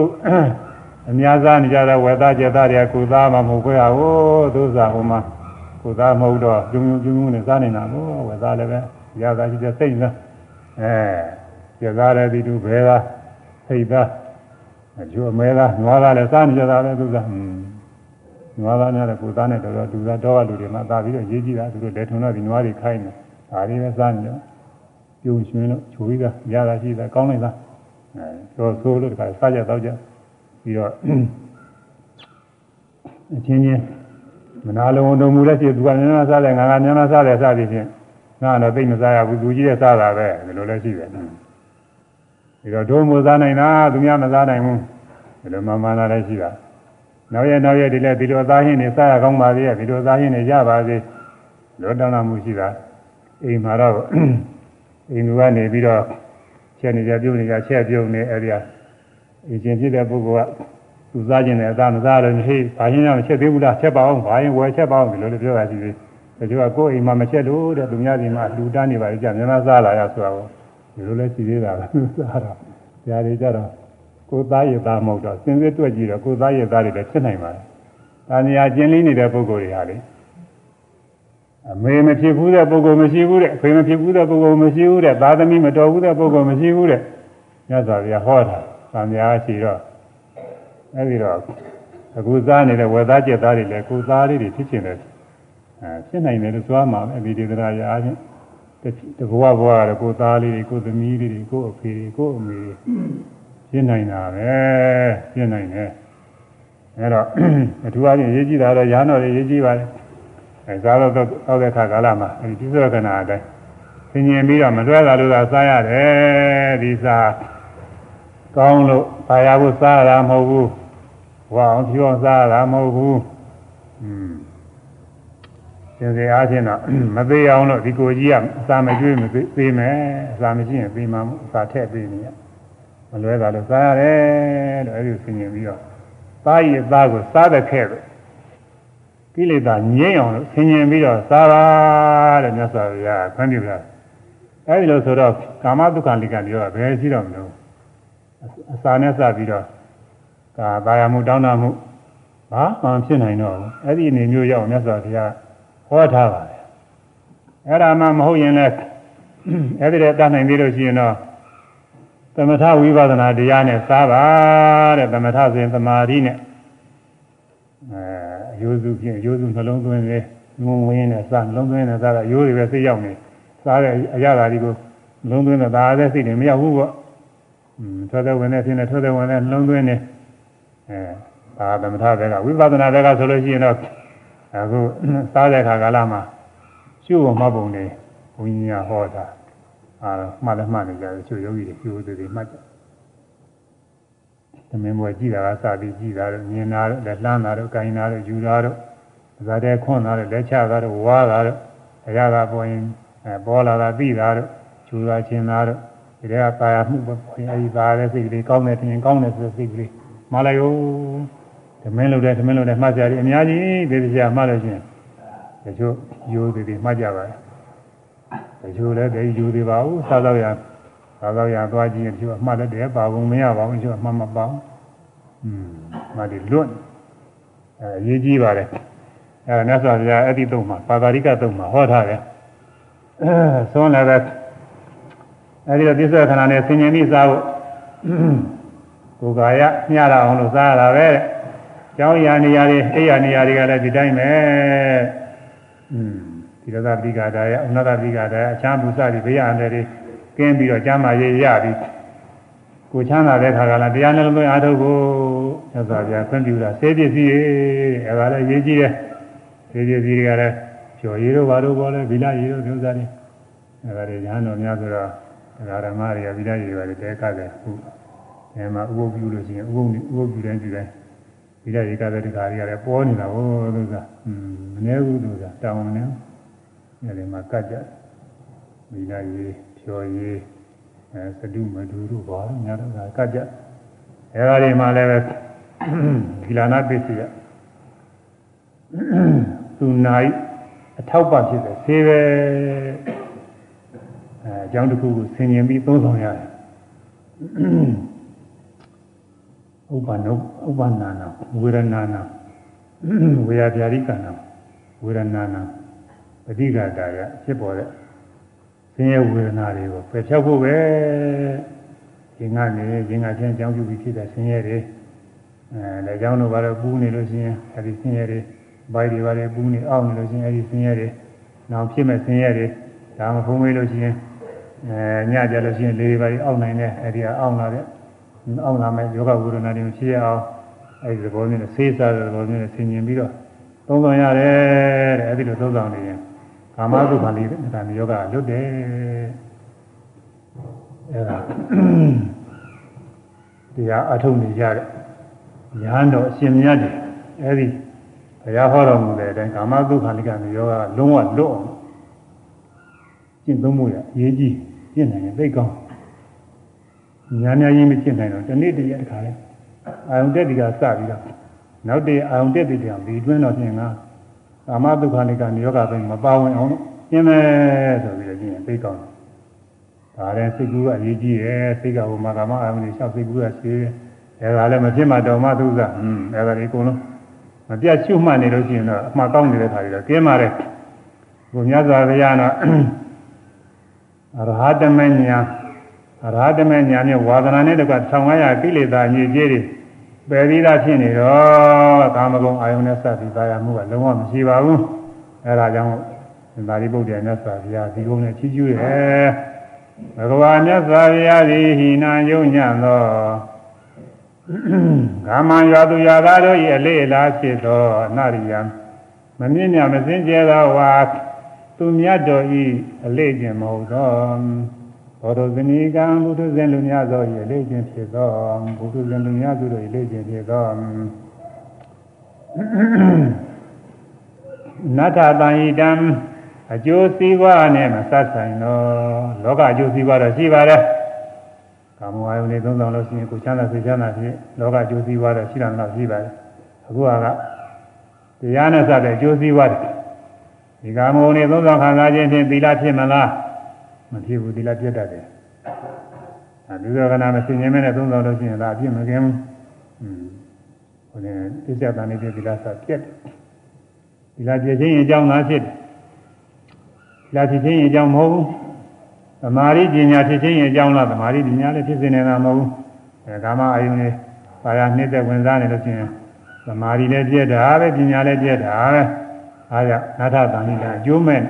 အများစားနေကြတဲ့ဝေသားကျေသားတွေကကိုသားမှမဟုတ်ခွဲဟာဟိုသူစားဟိုမှာ ကိုသားမဟုတ်တော့ကျုံကျုံကျုံနဲ့စားနေတာကိုဝေသားလည်းပဲရတာရှိတဲ့စိတ်သားအဲကျေသားလည်းဒီလိုဘဲသားစိတ်သားအကျိုးအမဲသားနွားသားလည်းစားနေကြတာပဲသူစားဟွန်းနွားသားများတဲ့ကိုသားနဲ့တော်တော်လူသားတော့လူတွေမှသာပြီးတော့ရေးကြည့်တာသူတို့လက်ထုံတော့ဒီနွားတွေခိုင်းတယ်ဒါလေးပဲစားနေတော့ပြုံရွှင်လို့ချိုပြီးသားရတာရှိတာကောင်းလိုက်သားအဲတော့ဆိုးလို့တခါစားကြတော့ကြပြီးတော့အချင်းချင်း မနာလုံးတုံမူလည်းရှိသူကများများစားတယ်ငါကများများစားတယ်စသည်ဖြင့်ငါကတော့သိမစားရဘူးသူကြီးရဲ့စားတာပဲဒီလိုလည်းရှိတယ်ဒီတော့ဒုံမစားနိုင်တာသူများမစားနိုင်ဘူးဒီလိုမှမှန်တာလည်းရှိတာနောက်ရနောက်ရဒီလည်းဒီလိုသားဟင်းနေစားရကောင်းပါသေးရဲ့ဒီလိုသားဟင်းနေရပါသေးလောတောင်းလာမှုရှိတာအိမ်မှာတော့အိမ်သူကနေပြီးတော့ချက်နေကြပြုတ်နေကြချက်ပြုတ်နေအဲ့ဒီအရှင်ဖြစ်တဲ့ပုဂ္ဂိုလ်က သူစားခြင်းနဲ့အသာမစားလို့ဟေးဘာရင်တော့ချက်သေးဘူးလားချက်ပါအောင်ဘာရင်ဝယ်ချက်ပါအောင်ဒီလိုလိုပြောတာရှိသေးတယ်ဒါကြောင့်ကိုယ်အိမ်မှာမချက်လို့တဲ့သူများဒီမှာလူတန်းနေပါလေကြာမြန်မာစားလာရဆိုတော့ဒီလိုလဲရှိသေးတာပဲစားတော့ဇာတွေကြတော့ကိုသားရသားမဟုတ်တော့စင်စစ်တွက်ကြည့်တော့ကိုသားရသားတွေလည်းဖြစ်နိုင်ပါတယ်။ဒါနေရာကျင်းလေးနေတဲ့ပုဂ္ဂိုလ်တွေဟာလေအမေမဖြစ်ဘူးတဲ့ပုဂ္ဂိုလ်မရှိဘူးတဲ့အဖေမဖြစ်ဘူးတဲ့ပုဂ္ဂိုလ်မရှိဘူးတဲ့သားသမီးမတော်ဘူးတဲ့ပုဂ္ဂိုလ်မရှိဘူးတဲ့ညဇာပြဟောတာ။သံဃာရှိတော့ အဲဒီတော့အခုစားနေတဲ့ဝေသားကျက်သားတွေလည်းကိုသားလေးတွေဖြစ်ချင်တယ်အဲဖြစ်နိုင်တယ်လို့သွားမှာပဲဒီဒေသရာရာချင်းတဘဝဘဝကတော့ကိုသားလေးတွေကိုသမီးလေးတွေကိုအဖေတွေကိုအမေဖြစ်နိုင်တာပဲဖြစ်နိုင်တယ်အဲတော့အထူးအားဖြင့်ရေးကြည့်တာတော့ရာတော်တွေရေးကြည့်ပါလေအဲစားတော့တောက်တဲ့ခါကာလမှာအဲဒီပြစ္ဆကနာအတိုင်းသင်ញင်ပြီးတော့မလွဲတာလို့သာစားရတယ်ဒီစားကောင်းလို့ပါရဖို့စားရတာမဟုတ်ဘူး ဝါအောင်ဖြူအောင်စားရတာမဟုတ်ဘူးอืมသင်္ကေအားဖြင့်တော့မသေးအောင်လို့ဒီကိုကြီးကအစာမကျွေးမသေးမယ်အစာမရှိရင်ပြီးမှအစာထည့်ပေးနေရမလွဲတာလို့စားရတယ်လို့အဲဒီဆင်ញင်ပြီးတော့သားရည်သားကိုစားတဲ့ခဲ့ပဲကိလေသာငြိမ့်အောင်လို့ဆင်ញင်ပြီးတော့စားပါတဲ့မြတ်စွာဘုရားခွင့်ပြုတာအဲဒီလိုဆိုတော့ကာမဒုက္ခလိကပြောတာဘယ်ရှိတော့မလို့အစာနဲ့စပြီးတော့ ကာဘာယမှုတောင်းတမှုဘာမှဖြစ်နိုင်တော့ဘူးအဲ့ဒီအနေမျိုးရောက်မြတ်စွာဘုရားဟောထားပါတယ်အဲ့ဒါမှမဟုတ်ရင်လည်းအဲ့ဒီတည်းတတ်နိုင်သေးလို့ရှိရင်တော့သမထဝိပဿနာတရားနဲ့စားပါတဲ့သမထဆိုရင်သမာဓိနဲ့အဲအယိုးစုဖြင့်အယိုးစုနှလုံးသွင်းနေငုံဝင်းနဲ့စားနှလုံးသွင်းနဲ့စားတာရိုးတွေပဲစိတ်ရောက်နေစားတဲ့အရာဓာတ်ဒီကိုနှလုံးသွင်းတဲ့ဒါလည်းစိတ်တွေမရောက်ဘူးပေါ့อืมထွက်တဲ့ဝင်တဲ့ဖြစ်နေထွက်တဲ့ဝင်တဲ့နှလုံးသွင်းနေ အဲဘာသမထဘက်ကဝိပဿနာဘက်ကဆိုလို့ရှိရင်တော့အခုစားတဲ့ခါကာလမှာရှုဖို့မှတ်ပုံနေဘုန်းကြီးကဟောတာအာမှတ်လည်းမှတ်နေကြတယ်ချို့ယောဂီတွေကျိုးသေးသေးမှတ်ကြသမင်းဘွယ်ကြည့်တာကစပြီးကြည့်တာတော့မြင်တာတော့လက်လှမ်းတာတော့ကိုင်တာတော့ယူတာတော့ဇာတဲ့ခွန်းတာတော့လက်ချတာတော့ဝါတာတော့အရာကပေါ်ရင်ပေါ်လာတာပြီးတာတော့ကျူတာချင်းတာတော့ဒီထဲကပါရမှုပဲပေါ်ရင်အဲဒီပါတဲ့စိတ်ကလေးကောင်းတယ်ထင်ရင်ကောင်းတယ်ဆိုတဲ့စိတ်ကလေး မှလိုက်ရောသမင်းလို့တဲ့သမင်းလို့တဲ့မှတ်ကြတယ်အများကြီးဒီတရားမှတ်လို့ရှိရင်တချို့ယူသေးသေးမှတ်ကြပါတယ်တချို့လည်းတည်းယူသေးပါဘူးစားတော့ရစားတော့ရသွားကြည့်ရင်တချို့အမှတ်လည်းတည်းပါဘူးမရပါဘူးတချို့အမှတ်မပါဘူးอืมမှတ်တယ်လွတ်အဲရေးကြည့်ပါတယ်အဲမြတ်စွာဘုရားအဲ့ဒီသုံးမှာပါတာရိကသုံးမှာဟောထားတယ်အဲဆုံးလည်းပဲအဲ့ဒီတော့ပြစ္ဆခဏနဲ့ဆင်ញင်ပြီးစားဖို့ ကိုယ်ကာယမျှရအောင်လို့စားရတာပဲကျောင်းရာနေရာတွေအိယာနေရာတွေကလည်းဒီတိုင်းပဲอืมဒီရသပိကတာယအနတ္တပိကတာယအချမ်းဘူးစသည်ဘေးရန်တွေကင်းပြီးတော့ကျမ်းမာရေးရပြီးကိုချမ်းသာတဲ့ခါကလည်းတရားနှလုံးသွင်းအားထုတ်ဖို့သက်သာပြခွင့်ပြုတာစေပစ္စည်းရဲ့အဲဒါလည်းရေးကြည့်တယ်စေပစ္စည်းတွေကလည်းကျော်ရည်တို့ဘာတို့ပေါ်လဲဗီလာရည်တို့မျိုးစားတွေအဲဒါတွေညာတော်များဆိုတော့ဒကာဓမ္မတွေကဗီလာရည်တွေတဲကတယ်ဟုတ် အဲမှာဥပုပ်ပြုလို့ရှိရင်ဥပုပ်ဥပုပ်ပြုတိုင်းပြုတိုင်းဗီလာရည်ကတဲ့ဒကာတွေကလည်းပေါ်နေတာဟောလို့ဆိုတာอืมမနေဘူးလို့ဆိုတာတောင်းနေအဲဒီမှာကတ်ကြဗီလာရည်ဖြော်ရည်အဲသတုမဒူတို့ဘာလို့ညာတော့ကတ်ကြအဲဒါတွေမှာလည်းပဲဂီလာနာပစ္စည်းရသူနိုင်အထောက်ပံ့ဖြစ်တယ်ဆေးပဲအဲအကြောင်းတစ်ခုကိုဆင်ញင်ပြီးသုံးဆောင်ရတယ် ဥပ္ပနုဥပ္ပနာနာဝေရဏနာဝေယပြာရိကနာဝေရဏနာပဋိက္ခတာရဖြစ်ပေါ်တဲ့ဆင်းရဲဝေဒနာတွေကိုပယ်ဖြောက်ဖို့ပဲရှင်ကနေရှင်ကချင်းအကြောင်းပြုပြီးဖြစ်တဲ့ဆင်းရဲတွေအဲလက်ကြောင်းတို့ဘာလို့ပူးနေလို့ရှိရင်အဲဒီဆင်းရဲတွေဘိုက်တွေဘာလဲပူးနေအောက်နေလို့ရှိရင်အဲဒီဆင်းရဲတွေနောက်ဖြစ်မဲ့ဆင်းရဲတွေဒါမှဖုံးမေးလို့ရှိရင်အဲညကြလို့ရှိရင်လေတွေဘာတွေအောက်နိုင်တယ်အဲဒီကအောက်လာတဲ့ အောက်လာမဲ့ယောဂဝိရဏတွေမဖြစ်ရအောင်အဲဒီသဘောမျိုးနဲ့ဆေးစားတဲ့သဘောမျိုးနဲ့ဆင်ញင်ပြီးတော့သုံးဆောင်ရတယ်တဲ့အဲဒီလိုသုံးဆောင်နေရင်ကာမသုခလေးဒါမျိုးယောဂလွတ်တယ်အဲဒါတရားအထုတ်နေကြတဲ့ညာတော်အရှင်မြတ်တွေအဲဒီဘုရားဟောတော်မူတဲ့အတိုင်းကာမသုခလိကမျိုးယောဂလုံးဝလွတ်အောင်ကျင့်သုံးမှုရအရေးကြီးကျင့်နိုင်ရင်သိကောင်း ညာညာကြီးမကျင့်နိုင်တော့ဒီနေ့တည်းရတခါလဲအာယုန်တက်ဒီကစပြီးတော့နောက်တည်းအာယုန်တက်ဒီတောင်ဒီတွင်းတော့ပြင်ကကာမသုခလိကမျိုးယောဂပဲမပါဝင်အောင်ကျင့်မယ်ဆိုပြီးတော့ကျင့်ရင်သိကောင်းတယ်ဒါလည်းစိတ်ကူးကအရေးကြီးတယ်စိတ်ကဟိုမှာကာမအာယုန်တွေလျှောက်စိတ်ကူးကရှိတယ်အဲဒါလည်းမဖြစ်မှတော်မှသုဇဟွန်းအဲဒါဒီအကုန်လုံးမပြတ်ရှုမှတ်နေလို့ရှိရင်တော့အမှားကောင်းနေတဲ့ခါတွေတော့ကျင်းပါတယ်ဘုရားစွာဘုရားတော့အရဟတမညာ အရဟတမညာနဲ့ဝါဒနာနဲ့တကွ1500ကိလေသာညစ်ကြေးတွေပယ်ပြီးသားဖြစ်နေတော့ကာမဂုဏ်အာယုန်နဲ့စပ်ပြီးသာယာမှုကလုံးဝမရှိပါဘူးအဲဒါကြောင့်သာရိပုတ္တရာမြတ်စွာဘုရားဒီကုန်းနဲ့ချီးကျူးတယ်ဘဂဝါမြတ်စွာဘုရားသည်ဟိနာယုံညံ့သောကာမရွာသူရွာသားတို့၏အလေးအလားဖြစ်သောအနရိယမမြင့်မြတ်မစင်ကြဲသောဝါသူမြတ်တော်၏အလေးခြင်းမဟုတ်သော ဘောဓဇနီကံဘုဒ္ဓဇင်လူများသော၏အလေးခြင်းဖြစ်သောဘုဒ္ဓဇင်လူများတို့၏အလေးခြင်းဖြစ်သောနတ္ထတန်ဤတံအကျိုးစီးပွားနဲ့မဆက်ဆိုင်သောလောကအကျိုးစီးပွားတော့ရှိပါတယ်ကာမဝါယုန်တွေသုံးဆောင်လို့ရှိရင်ကိုချမ်းသာစိတ်ချမ်းသာဖြစ်လောကအကျိုးစီးပွားတော့ရှိတာတော့ရှိပါတယ်အခုကတရားနဲ့စတဲ့အကျိုးစီးပွားတွေဒီကာမဝါယုန်တွေသုံးဆောင်ခံစားခြင်းဖြင့်သီလဖြစ်မလား မဖြစ်ဘူးသီလပြတ်တတ်တယ်အဲဒီလိုကနာမစင်ញင်းမဲ့သုံးဆောင်လို့ရှိရင်ဒါအပြစ်မကင်းဘူးอืมဟိုနေသိစ္စာတန်နေတဲ့သီလစပြတ်တယ်သီလပြည့်ခြင်းအကြောင်းသာဖြစ်တယ်သီလဖြစ်ခြင်းအကြောင်းမဟုတ်ဘူးသမာဓိပညာဖြစ်ခြင်းရဲ့အကြောင်းလားသမာဓိပညာလည်းဖြစ်နေတာမဟုတ်ဘူးအဲကာမအာယုန်နဲ့ပါရနှိမ့်သက်ဝင်စားနေလို့ရှိရင်သမာဓိလည်းပြည့်တာပဲပညာလည်းပြည့်တာပဲအားကြောင့်နာထတန်လိတာအကျိုးမဲ့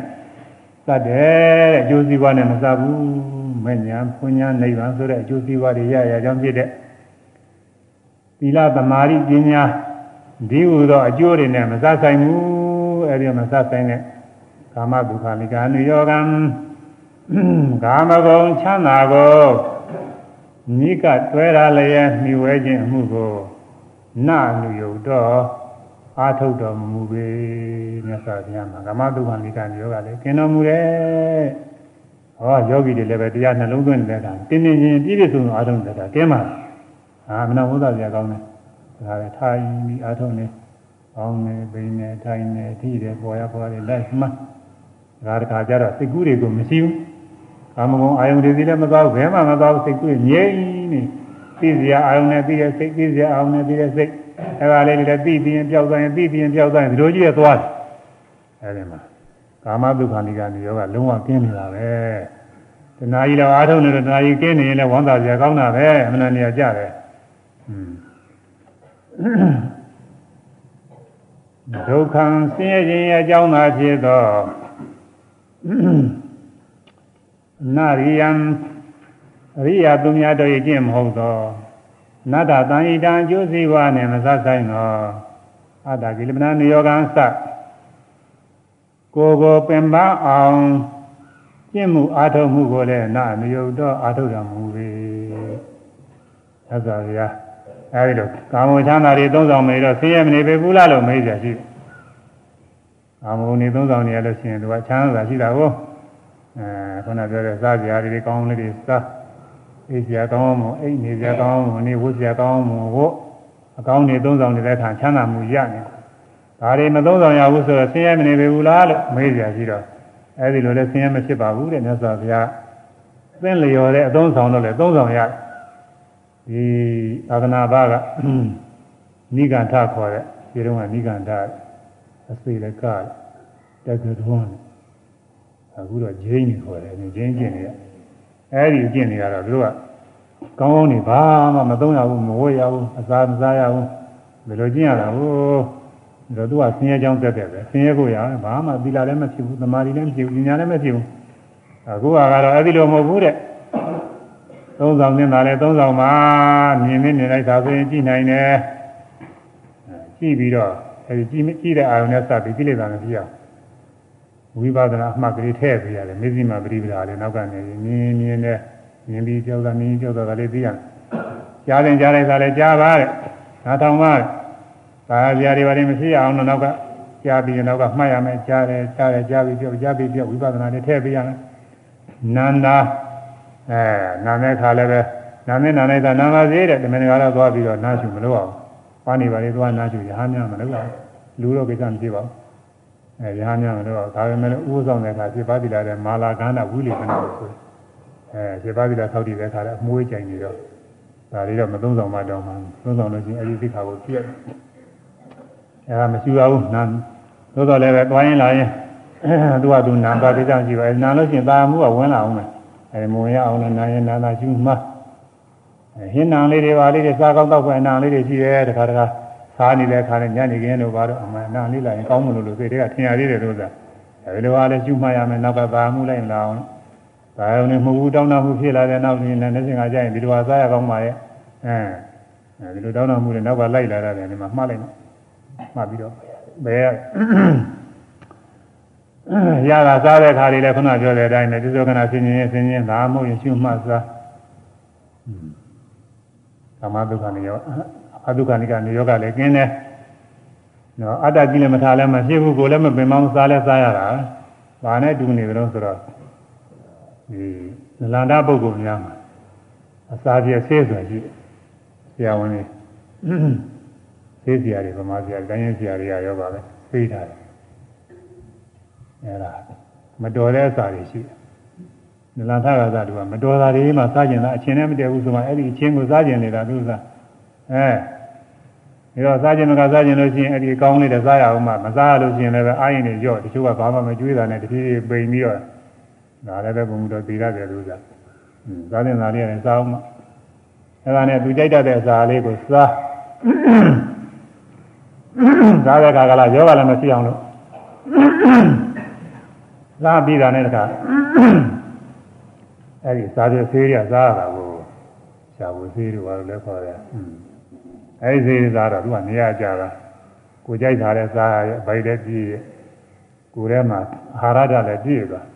သတ်တယ်တဲ့အကျိုးစီးပွားနဲ့မစပ်ဘူးမဲ့ညာဖွညာနိဗ္ဗာန်ဆိုတဲ့အကျိုးစီးပွားတွေရရကြောင်းဖြစ်တဲ့သီလသမာဓိပညာဒီဟူသောအကျိုးတွေနဲ့မစပ်ဆိုင်ဘူးအဲဒီမစပ်ဆိုင်တဲ့ကာမဒုက္ခမိကာနုယောဂံကာမဂုဏ်ချမ်းသာကိုနိကတွဲရလျက်မြှဝဲခြင်းအမှုကိုနလူယုတ်တော့ အာထုတ်တော်မူပေမြတ်စွာဘုရားမှာကာမတုခဏိကယောဂလည်းကျင်တော်မူတယ်ဟောယောဂီတွေလည်းပဲတရားနှလုံးသွင်းနေတဲ့အခါတင်းတင်းချင်းပြည့်ပြည့်စုံစုံအာထုတ်နေတာကျင်းပါအာမနာဝိသပြကောင်းတယ်ဒါလည်းထိုင်ပြီးအာထုတ်နေကောင်းနေပိနေထိုင်နေထိတယ်ပေါ်ရပေါ်ရလိုက်မှဒါတခါကျတော့စိတ်ကူးတွေကိုမရှိဘူးကာမဂုဏ်အာယုန်တွေစီလည်းမသွားဘူးဘယ်မှမသွားဘူးစိတ်ကူးငြိမ့်နေသိစရာအာယုန်နဲ့ပြီးတဲ့စိတ်သိစရာအာယုန်နဲ့ပြီးတဲ့စိတ် အဲဒါလေးတွေလည်းပြီးပြီးရင်ပျောက်သွားရင်ပြီးပြီးရင်ပျောက်သွားရင်ဒီလိုကြီးရသွားတယ်အဲဒီမှာကာမဒုက္ခဏိကနေယောဂလုံးဝကင်းနေတာပဲတဏှာကြီးတော့အားထုတ်နေတော့တဏှာကြီးကင်းနေရင်လည်းဝမ်းသာစရာကောင်းတာပဲအမှန်တန်နေရာကြတယ်ဒုက္ခံဆင်းရဲခြင်းရဲ့အကြောင်းသာဖြစ်သောနာရိယံအရိယာသူများတို့ရဲ့ကျင့်မဟုတ်သော နတ္တတန်ဤတံအကျိုးစီးပွားနှင့်မဆဆိုင်သောအတ္တကိလမနာနိယောဂံစကိုယ်ကိုပင်ပန်းအောင်ကျင့်မှုအားထုတ်မှုကိုလည်းနာမယုတ်တော့အားထုတ်တော်မူပေ။သက်သာဗျာအဲဒီလိုကာမဝချမ်းသာတွေသုံးဆောင်မေတော့ဆင်းရဲမနေပေဘူးလားလို့မေးကြရှိ။ကာမဝနေသုံးဆောင်နေရလို့ရှိရင်သူကချမ်းသာရှိတာကိုအဲခုနပြောတဲ့စားကြရာတွေကောင်းလေးတွေစား အိပ်ကြကောင်းမှုအိပ်နေကြကောင်းမှုနေဝတ်ကြကောင်းမှုဝတ်အကောင်းနေသုံးဆောင်နေတဲ့အခါချမ်းသာမှုရနေဒါတွေမသုံးဆောင်ရဘူးဆိုတော့ဆင်းရဲမနေပေဘူးလားလို့မေးကြရှိတော့အဲဒီလိုလဲဆင်းရဲမဖြစ်ပါဘူးတဲ့မြတ်စွာဘုရားသင်လျော်တဲ့အသုံးဆောင်တော့လေသုံးဆောင်ရဒီအာဂနာဘကနိဂန္ဓခေါ်တဲ့ဒီတော့ကနိဂန္ဓအစေလကတက္ကထွန်းအခုတော့ဂျိန်းနေခေါ်တယ်ဂျိန်းကျင့်နေရ အဲဒီကျင့်နေရတော့သူတို့ကကောင်းကောင်းနေဘာမှမသုံးရဘူးမဝတ်ရဘူးအစာမစားရဘူးဘယ်လိုကျင့်ရတာဟိုတော့သူကဆင်းရဲကြောင်းတက်တယ်ပဲဆင်းရဲကိုရဘာမှသီလလည်းမဖြစ်ဘူးသမာဓိလည်းမဖြစ်ဘူးဉာဏ်လည်းမဖြစ်ဘူးအခုကတော့အဲ့ဒီလိုမဟုတ်ဘူးတဲ့သုံးဆောင်နေတာလည်းသုံးဆောင်ပါမြင်နေနေလိုက်တာဆိုရင်ကြည့်နိုင်တယ်ကြည့်ပြီးတော့အဲဒီကြည့်ကြည့်တဲ့အာရုံနဲ့စပြီးကိလေသာနဲ့ပြရအောင် ဝိပဿနာအမှတ်ကလေးထည့်ပေးရတယ်မေဇိမာပရိပဒါလည်းနောက်ကနေမြင်မြင်နဲ့မြင်ပြီးကြောက်တာမြင်ကြောက်တာလည်းသိရတယ်ကြားရင်ကြားလိုက်တာလည်းကြားပါတဲ့နားထောင်ပါတဲ့ဒါကြတွေဘာတွေမရှိအောင်တော့နောက်ကကြားပြီးနောက်ကမှတ်ရမယ်ကြားတယ်ကြားတယ်ကြားပြီးပြောကြားပြီးပြောဝိပဿနာနဲ့ထည့်ပေးရမယ်နန္ဒာအဲနာမဲ့ခါလည်းပဲနာမဲ့နာလိုက်တာနာမသေးတဲ့တမင်္ဂလာသွားပြီးတော့နားရှုမလို့အောင်ပါနေပါလေသွားနားရှုရဟန်းများမလို့လားလူတော့ကိစ္စမရှိပါဘူး အဲရဟန်းများမလို့ဒါပေမဲ့ဥပဆောင်တဲ့အခါပြပါတိလာတဲ့မာလာကန္နာဝိလေကနာကိုဆိုအဲပြပါတိလာသောက်တည်တဲ့အခါလည်းအမွှေးကြိုင်နေတော့ဒါလေးတော့မသုံးဆောင်မှတော့မှသုံးဆောင်လို့ရှိရင်အဲဒီသိခါကိုပြည့်အဲဒါမရှိပါဘူးနာသို့တော်လည်းပဲတွားရင်လာရင်သူကသူနာပါတိကြောင့်ရှိပါနာလို့ရှိရင်တာမှုကဝင်လာအောင်မယ်အဲမဝင်ရအောင်လည်းနာရင်နာနာရှုမှဟင်းနံလေးတွေပါလေးတွေစားကောင်းတော့ပဲအနံလေးတွေရှိတယ်တခါတခါ စားနေတဲ့ခါနဲ့ညနေခင်းတို့ဘာတော့အမှန်အနံလေးလာရင်ကောင်းမလို့လို့စိတ်တွေကထင်ရသေးတယ်လို့ဆိုတာအဲဒီလိုအားလည်းရှုမှတ်ရမယ်နောက်ကသာမှုလိုက်လာအောင်ဒါရုံနဲ့မဟုတ်ဘူးတောင်းတမှုဖြစ်လာတဲ့နောက်နေ့နဲ့နေ့စဉ်ကကြာရင်ဒီလိုဟာစားရကောင်းပါရဲ့အဲဒီလိုတောင်းတမှုတွေနောက်ကလိုက်လာတယ်ဒီမှာမှားလိုက်မှတ်ပြီးတော့ဘယ်ရတာစားတဲ့ခါလေးလည်းခုနပြောတဲ့အတိုင်းပဲဒီသောကနာဆင်းရင်ဆင်းရင်ဒါမှမဟုတ်ရင်ရှုမှတ်စားကာမဒုက္ခနေရော အဒုက္ခနိကနေယောဂလည်းကျင်းတယ်နော်အတ္တကြီးလည်းမထားလည်းမဖြစ်ဘူးကိုလည်းမပင်မအောင်စားလဲစားရတာဘာနဲ့တူနေကြလို့ဆိုတော့ဒီနလန္ဒပုဂ္ဂိုလ်များမှာအစာပြည့်ဆေးဆိုရှိဆရာဝန်ကြီးဆေးဆရာတွေဗမာဆရာတိုင်းရင်ဆရာတွေကရောပါပဲသိထားတယ်အဲ့ဒါမတော်တဲ့အစာတွေရှိတယ်နလန်ထကသာတူကမတော်တာတွေမှစားကျင်တာအချင်းနဲ့မတည့်ဘူးဆိုမှအဲ့ဒီအချင်းကိုစားကျင်နေတာသူကအဲ ပြီးတော့စားကျင်မကစားကျင်လို့ရှိရင်အဲ့ဒီကောင်းလေးတွေစားရအောင်မှမစားရလို့ရှိရင်လည်းအာရင်တွေကြော့တချို့ကဘာမှမကျွေးတာနဲ့တဖြည်းဖြည်းပိန်ပြီးတော့ဒါလည်းပဲဘုံတော်သိရတယ်လို့ဆိုတာစားတဲ့သားလေးရတယ်စားအောင်မှအဲ့ဒါနဲ့သူကြိုက်တတ်တဲ့အစာလေးကိုစားစားတဲ့အခါကလာယောဂလည်းမရှိအောင်လို့စားပြီးတာနဲ့တခါအဲ့ဒီစားတဲ့ဆေးရစားရတာကိုရှားဖို့ဆေးတွေဘာလို့လဲခေါ်တယ် အဲ့ဒီဆေးစားတော့သူကနေရာကြတာကိုကြိုက်ထားတဲ့စားရဗိုက်တဲ့ပြည့်ကိုယ်ထဲမှာအာဟာရဓာတ်လည်းပြည့်သွား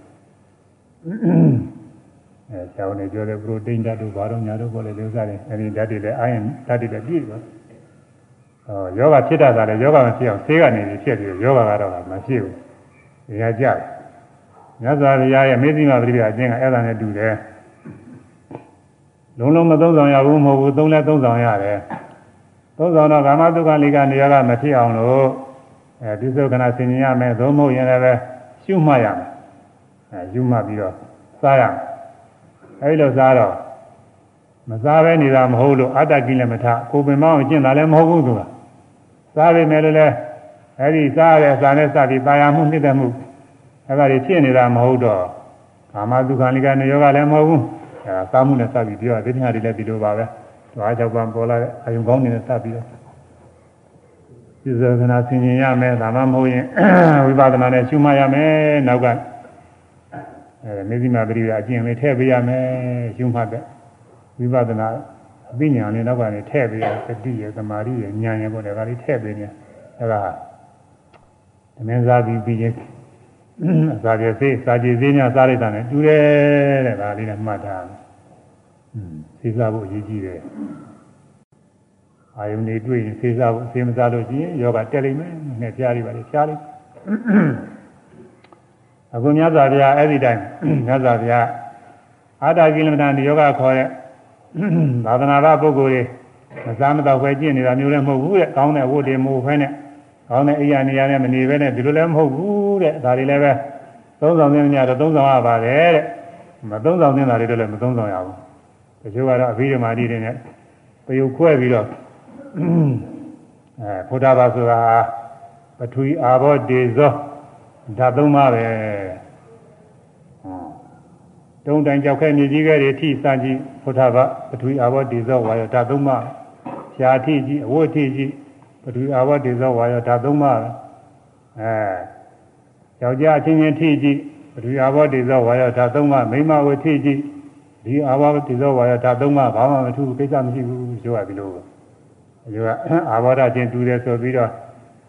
အဲဆောင်းနေပြောတဲ့ပရိုတိန်းဓာတ်တို့ဘာတော့ညာတို့ပေါ်လေလို့စားတယ်အဲဒီဓာတ်တွေလည်းအာယန်ဓာတ်တွေလည်းပြည့်သွားဟောယောဂဖြစ်တာကလည်းယောဂမဖြစ်အောင်ဆေးကနေဖြစ်ပြီးယောဂကတော့မဖြစ်ဘူး။ဒါကြတယ်မြတ်စွာဘုရားရဲ့မေသိမပရိပအကျင့်ကအဲ့ဒါနဲ့တူတယ်လုံးလုံးမသုံးဆောင်ရဘူးမဟုတ်ဘူးသုံးလဲသုံးဆောင်ရတယ် သုံးဆောင်တော့ကာမတုခလိကနေရာကမဖြစ်အောင်လို့အဲဒီသုခနာဆင်ញင်ရမယ်သို့မဟုတ်ရင်လည်းပဲရှုမှတ်ရမယ်အဲရှုမှတ်ပြီးတော့စားရမယ်အဲဒီလိုစားတော့မစားဘဲနေတာမဟုတ်လို့အတ္တကိလေမထကိုပင်မအောင်ကျင့်တာလည်းမဟုတ်ဘူးဆိုတာစားပေမဲ့လည်းအဲဒီစားရတဲ့စားနဲ့စပြီးတာယာမှုနှိမ့်တဲ့မှုအဲ့ဒါတွေဖြစ်နေတာမဟုတ်တော့ကာမဒုက္ခလိကနေယောဂလည်းမဟုတ်ဘူးအဲဒါသာမှုနဲ့စပ်ပြီးပြောတာဒီညာတွေလည်းဒီလိုပါပဲ ဓဝါ၆ပါးပေါ်လာတဲ့အယုံကောင်းနေနဲ့စပ်ပြီးတော့ဒီဇေကနာဆင်ញင်ရမယ်ဒါမှမဟုတ်ရင်ဝိပဿနာနဲ့ရှုမှတ်ရမယ်နောက်ကအဲမေဇိမာပရိယာအကျင့်လေးထည့်ပေးရမယ်ရှုမှတ်တဲ့ဝိပဿနာအသိဉာဏ်လေးနောက်ကနေထည့်ပေးရသတိရသမာဓိရဉာဏ်ရပေါ့ဒါကလေးထည့်ပေးနေအဲဒါသမင်းစားပြီးပြီးချင်းစာပြေသေးစာကြည်သေးများစားလိုက်တာနဲ့တူတယ်တဲ့ဒါလေးနဲ့မှတ်ထားတယ်။ อืมသိစားဖို့အရေးကြီးတယ်။အာယုန်တွေတွေ့ရင်သိစားဖို့သိမစားလို့ရှိရင်ယောဂတက်လိမ့်မယ်။နဲ့ဖျားလိပါလေဖျားလိ။အခုမြတ်စွာဘုရားအဲ့ဒီတိုင်းမြတ်စွာဘုရားအာတာကိလမတန်ဒီယောဂခေါ်တဲ့သာသနာ့ပုဂ္ဂိုလ်တွေမစားမတော့ပဲကျင့်နေတာမျိုးလည်းမဟုတ်ဘူးတဲ့။ကောင်းတဲ့ဝတ်တွေမို့ဖဲနဲ့ကောင်းတဲ့အိယာနေရာနဲ့မနေဘဲနဲ့ဒီလိုလည်းမဟုတ်ဘူးတဲ့ဒါတွေလည်းပဲသုံးဆောင်နေကြတော့သုံးဆောင်ရပါတယ်တဲ့မသုံးဆောင်နေတာတွေတော့လည်းမသုံးဆောင်ရဘူး တချို့ကတော့အဘိဓမ္မာတိတွေနဲ့ပယုတ်ခွဲပြီးတော့အဲဘုရားဘာဆိုတာပထဝီအာဘောဒေဇောဓာတ်သုံးပါပဲတုံးတိုင်ကြောက်ခဲမြေကြီးကလေးထိစကြည့်ဘုရားဘာပထဝီအာဘောဒေဇောဝါရဓာတ်သုံးပါရှားထိကြီးအဝတ်ထိကြီးပထူအာဝတေဇောဝါယောဒါသုံးပါပဲအဲယောက်ျားအချင်းချင်းထိကြည့်ပထူအာဝတေဇောဝါယောဒါသုံးပါမိန်းမဝထိကြည့် ဒီအာဝတေဇောဝါယောဒါသုံးပါဘာမှမထူးကိစ္စမရှိဘူးပြောရပြီလို့အယောကအာဝရချင်းတူတယ်ဆိုပြီးတော့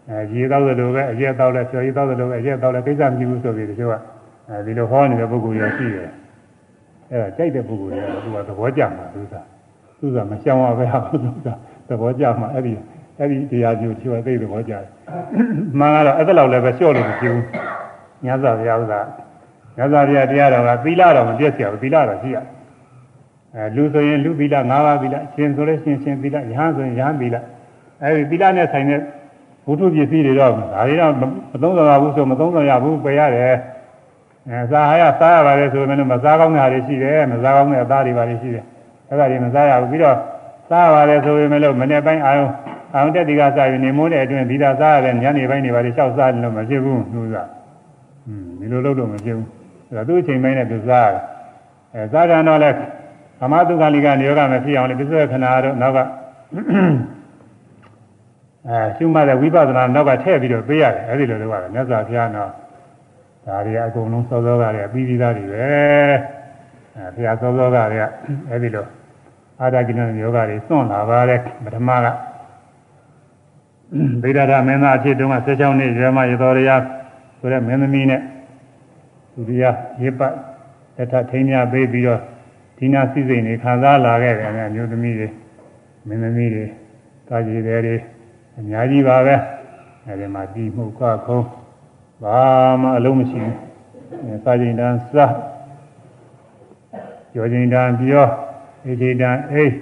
အဲရေတော့တယ်လို့ပဲအရက်တော့လဲဆွေရေတော့တယ်လို့ပဲအရက်တော့လဲကိစ္စမရှိဘူးဆိုပြီးတချို့ကအဲဒီလိုဟောနေတဲ့ပုဂ္ဂိုလ်ရရှိတယ်အဲဒါကြိုက်တဲ့ပုဂ္ဂိုလ်တွေကသူကသဘောကျမှာသူကသူကမရှောင်ရပဲဟာသူကသဘောကျမှာအဲ့ဒီအဲ့ဒီတရားကျိုးချိုးသိသဘောကျတယ်မှန်ကတော့အဲ့ဒါလောက်လည်းပဲလျှော့လို့မရှိဘူးညဇာဘုရားဥစ္စာညဇာဘုရားတရားတော်ကသီလတော်မပြည့်စရာဘူးသီလတော်ရှိရ အဲလူဆိုရင်လူသီလ၅ပါးသီလရှင်ဆိုလို့ရှင်ရှင်သီလယဟန်ဆိုရင်ယဟန်သီလအဲဒီသီလနဲ့ဆိုင်တဲ့ဘုထုပစ္စည်းတွေတော့ဒါတွေတော့မသုံးဆောင်ရဘူးဆိုမသုံးဆောင်ရဘူးပယ်ရတယ်အဲစားရစားရပါတယ်ဆိုရင်လည်းမစားကောင်းတာတွေရှိတယ်မစားကောင်းတဲ့အသားတွေပါတွေရှိတယ်အဲ့ဒါတွေမစားရဘူးပြီးတော့စားရတယ်ဆိုရင်လည်းမနေ့ပိုင်းအာရုံအာရုံတက်ဒီကစားရင်နေမိုးတဲ့အတွင်းဒီသာစားရတဲ့ညနေပိုင်းတွေပါတွေလျှောက်စားတယ်လို့မဖြစ်ဘူးသူကอืมဒီလိုလုပ်လို့မဖြစ်ဘူးအဲ့ဒါသူ့အချိန်ပိုင်းနဲ့သူစားရတယ်အဲစားကြတော့လဲ ဗမာတုခလိကနေယောဂမဖြစ်အောင်လေပစ္စုပ္ပခဏတော့နောက်ကအဲရှုမှတ်တဲ့ဝိပဿနာနောက်ကထည့်ပြီးတော့ပေးရတယ်အဲ့ဒီလိုလုပ်ရတယ်မြတ်စွာဘုရားတော့ဒါတွေအကုန်လုံးစောစောကတွေပြီးပြီးသားတွေပဲအဲဘုရားစောစောကတွေကအဲ့ဒီလိုအာရကိနယောဂတွေစွန့်လာပါတဲ့ပထမကဗိဒ္ဓရမင်းသားအဖြစ်တုန်းက16နှစ်ရွယ်မှရတော်ရဆိုတဲ့မင်းသမီးနဲ့သူတရားရစ်ပတ်လက်ထထိန်းများပေးပြီးတော့ ဒီနာစိစိတ်နေခံစားလာခဲ့တယ်အမျိုးသမီးတွေမင်းသမီးတွေကာကြီးတွေတွေအများကြီးပါပဲအဲဒီမှာဒီမှုကခုံးဘာမှအလုံးမရှိဘူးစာချိန်တန်းစကြောချိန်တန်းပြောအေချိန်တန်းအေး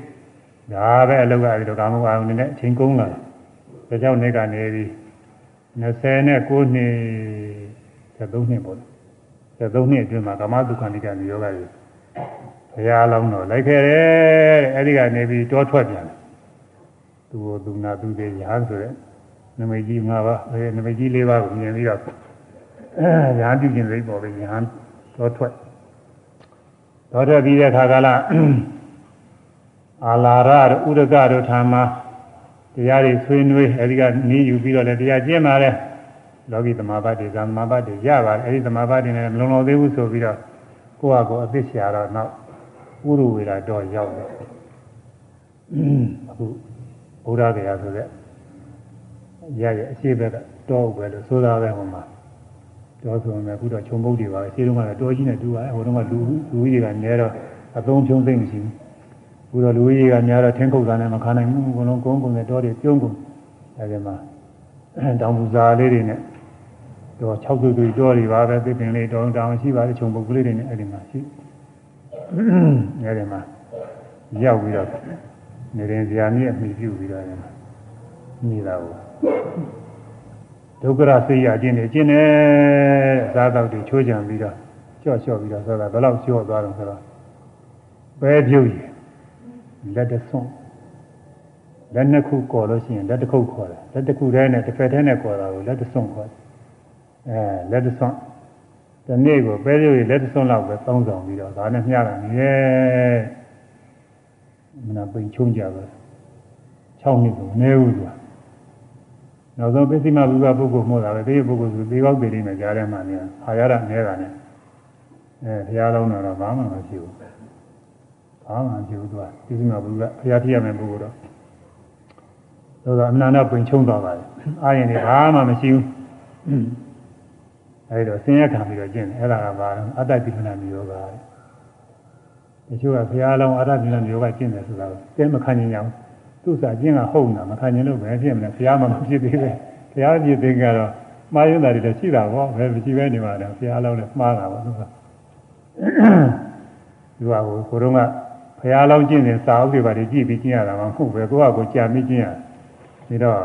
ဒါပဲအလုပ်ကအဲဒီတော့ကာမဂုဏ်အောင်နဲ့အချိန်ကုန်လာတယ်ဒါကြောင့်နေကနေပြီး29နှစ်73နှစ်ပေါ့73နှစ်အတွင်းမှာကာမဒုက္ခနိကနိယောဂတွေဘု ရားလောင်းတော့လိုက်ခဲ့တယ်အဲဒီကနေပြီးတောထွက်ပြန်တယ်သူ့သူနာသူတွေရဟန်းဆိုတဲ့နမိတ်ကြီး၅ပါးအဲနမိတ်ကြီး၄ပါးကိုမြင်ပြီးတော့အဲရဟန်းပြုခြင်းစိတ်ပေါ်ပြီးရဟန်းတောထွက်တောထွက်ပြီးတဲ့အခါကလာအာလာရဥဒကတို့ထာမတရားတွေဆွေးနွေးအဲဒီကနေယူပြီးတော့လည်းတရားကျင့်ပါတယ်လောကီသမာပတ်တွေဇာသမာပတ်တွေရပါတယ်အဲဒီသမာပတ်တွေနဲ့မလုံလောက်သေးဘူးဆိုပြီးတော့ကိုယ့်ဟာကိုယ်အသိရှာတော့နောက် ဥရဝေဒတော့ရောက်တယ်အခုဘုရားတရားဆိုတဲ့ရရဲ့အရှိဘက်ကတောပဲလို့ဆိုတာပဲဟိုမှာတောဆိုရင်အခုတော့ခြုံပုတ်တွေပါပဲရှင်းတော့ကတောကြီးနဲ့တူပါဟိုတော့ကလူလူကြီးကနေတော့အသုံးဖြုံးသိမ့်မရှိဘူးအခုတော့လူကြီးကများတော့ထင်းခုတ်တာနဲ့မခံနိုင်ဘူးအကုန်လုံးကုန်းကုန်းနဲ့တောတွေပြုံးကုန်အဲဒီမှာတောင်ပူဇာလေးတွေနဲ့တော့6သူသူတောတွေပါပဲသိပင်လေးတောင်းတောင်းရှိပါတယ်ခြုံပုတ်ကလေးတွေနဲ့အဲဒီမှာရှိ အဲဒီမှာရောက်ပြီးတော့နေရင်ဇာမြင့်အမိပြုပြီးတော့နေတာကိုဒုက္ခရစိတ်ရခြင်းနဲ့ကျင့်တယ်စားတော့တွေချိုးကြံပြီးတော့ကြော့လျှော့ပြီးတော့ဆိုတာဘယ်လောက်လျှော့သွားတော့ဆိုတော့ပဲပြုတ်ရလက်တဆွန့်လက်နှစ်ခုကော်လို့ရှိရင်လက်တစ်ခုခေါ်တယ်လက်တစ်ခုတည်းနဲ့တစ်ဖက်တည်းနဲ့ခေါ်တာကိုလက်တဆွန့်ခေါ်တယ်အဲလက်တဆွန့် ဒီနေ့ကိုပဲပြုတ်ရလက်တဆွန့်လောက်ပဲတောင်းဆောင်ပြီးတော့ဒါနဲ့မျှတာနေရဲ့မနာပိန်ချုံကြပဲ6နှစ်ကိုမနေဘူးသူကနောက်ဆုံးပစ္စည်းမဘုရားပုဂ္ဂိုလ်မို့တာပဲဒီပုဂ္ဂိုလ်ဆိုသေပေါက်သေးလေးနဲ့ကြားထဲမှာနေခါရတာနေတာနဲ့အဲဘုရားလုံးတော့ဘာမှမရှိဘူးဘာမှမရှိဘူးသူကပစ္စည်းမဘုရားဘုရားပြရမယ်ပုဂ္ဂိုလ်တော့သောတာအမနာနဲ့ပင်ချုံသွားပါတယ်အာရင်တွေဘာမှမရှိဘူး အဲဒီတော့ဆင်းရဲခံပြီးတော့ကျင့်တယ်အဲ့ဒါကဘာလဲအတ္တပိဋကနာမျိုးပါတချို့ကဘုရားလုံးအတ္တပိဋကနာမျိုးကကျင့်တယ်ဆိုတာကိုတဲမခံနိုင်ကြဘူးသူ့စာကျင့်ကဟုတ်တာမခံရင်လို့ပဲဖြစ်မလဲဘုရားမှမဖြစ်သေးပဲဘုရားဖြစ်သေးကတော့မှားရတာတွေလည်းရှိတာပေါ့ဘယ်မရှိပဲနေပါလဲဘုရားလုံးလည်းမှားတာပါသူကသူကဟိုကိုတော့ကဘုရားလုံးကျင့်နေစာအုပ်တွေပါကြည့်ပြီးကျင့်ရတာမှမဟုတ်ပဲကိုကကိုကြာမိကျင့်ရဒီတော့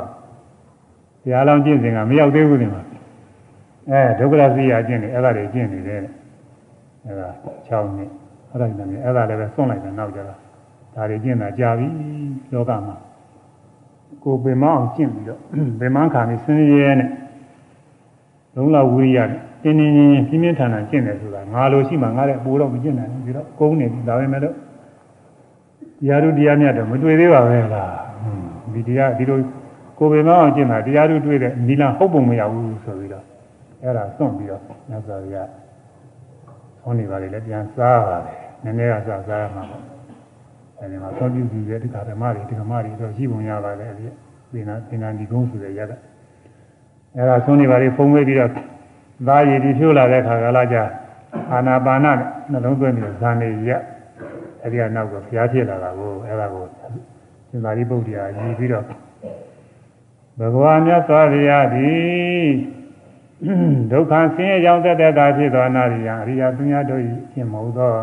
ဘုရားလုံးကျင့်စဉ်ကမရောက်သေးဘူးဒီမှာ အဲဒုက္ခရစီရကျင့်နေအဲ့ဒါတွေကျင့်နေတယ်အဲ့ဒါ6နှစ်အဲ့ဒါနဲ့အဲ့ဒါလည်းပဲဆုံးလိုက်တယ်နောက်ကြတော့ဒါတွေကျင့်တာကြာပြီလောကမှာကိုပင်မအောင်ကျင့်ပြီးတော့ပင်မခံပြီးဆင်းရဲနဲ့လုံးလဝိရိယနဲ့တင်းတင်းချင်းပြင်းပြင်းထန်ထန်ကျင့်တယ်ဆိုတာငါလိုရှိမှငါလည်းပိုတော့မကျင့်နိုင်ဘူးပြီးတော့ကုန်းနေပြီဒါပဲမဲ့လို့တရားတို့တရားမြတ်တော့မတွေ့သေးပါပဲလားဒီတရားဒီလိုကိုယ်ပင်မအောင်ကျင့်တာတရားသူတွေ့တဲ့နီလန်ဟုတ်ပုံမရဘူးဆိုပြီးတော့ အဲ့ဒါစွန့်ပြီးတော့မြတ်စွာဘုရားဟောနေပါလေလည်းပြန်စားပါတယ်နည်းနည်းကစားစားရမှာပေါ့အဲဒီမှာသောပြုပြီးတဲ့ဒီကဓမ္မတွေဒီကဓမ္မတွေတော့ရှိပုံရပါတယ်အဲ့ဒီသင်္နာသင်္နာဒီကုန်းဆိုတဲ့ရက်ကအဲ့ဒါဆုံးနေပါလေဖုံးဝေးပြီးတော့သားရည်ဒီဖြိုးလာတဲ့ခါကလာကြအာနာပါနနှလုံးသွင်းပြီးဇာနေရက်အဲ့ဒီကနောက်ကဘုရားဖြစ်လာတာကိုအဲ့ဒါကိုရှင်သာရိပုတ္တရာရည်ပြီးတော့ဘဂဝါမြတ်စွာဘုရားသည် ဒုက္ခဆင်းရဲကြောင်းတက်တဲ့တာဖြစ်သောအနာရိယအရိယသူများတို့၏ဖြစ်မဟုတ်သော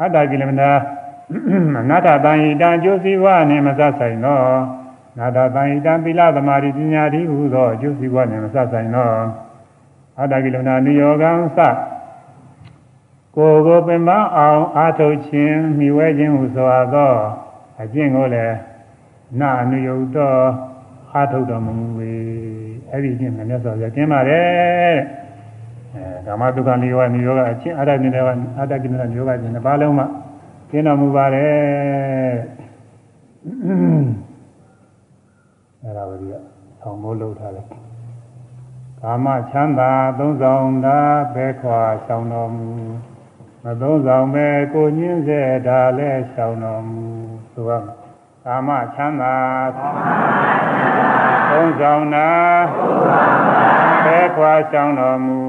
အတ္တကိလမနာအနာတတန်ဤတံအကျိုးစီးပွားနှင့်မဆက်ဆိုင်သောနာတတန်ဤတံသီလသမာဓိပညာတိဟုသောအကျိုးစီးပွားနှင့်မဆက်ဆိုင်သောအတ္တကိလမနာနိယောဂံသကိုယ်ကိုပင်ပန်းအောင်အာထုတ်ခြင်းမိဝဲခြင်းဟုဆိုသောအကျင့်ကိုလည်းနာအနုယုတ်သောအာထုတ်တော်မူပေ အဲ့ဒီချင်းမြတ်စွာဘုရားကျင်းပါတယ်အဲကာမဒုက္ခနိရောဓနိရောဓအချင်းအတ္တကိနေအတ္တကိနေနိရောဓချင်းတစ်ပါးလုံးမှာကျင်းတော်မူပါတယ်အဲ့ဒါကိုဒီကဆောင်းမိုးလှုပ်ထားတယ်ကာမချမ်းသာသုံးဆောင်တာပဲခွာဆောင်တော်မူမသုံးဆောင်ပဲကိုညင်းစေဒါလဲဆောင်တော်မူဆိုရမယ် ကာမချမ်းသာသုံးဆောင်တာပဲခွာဆောင်တော်မူ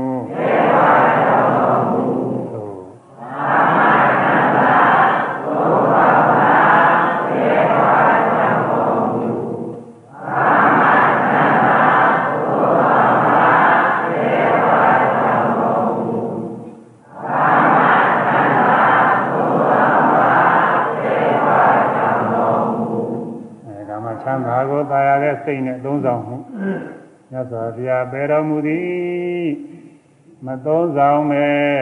စိတ်နဲ့သုံးဆောင်မှုမြတ်စွာဘုရားပယ်တော်မူသည်မသုံးဆောင်မဲ့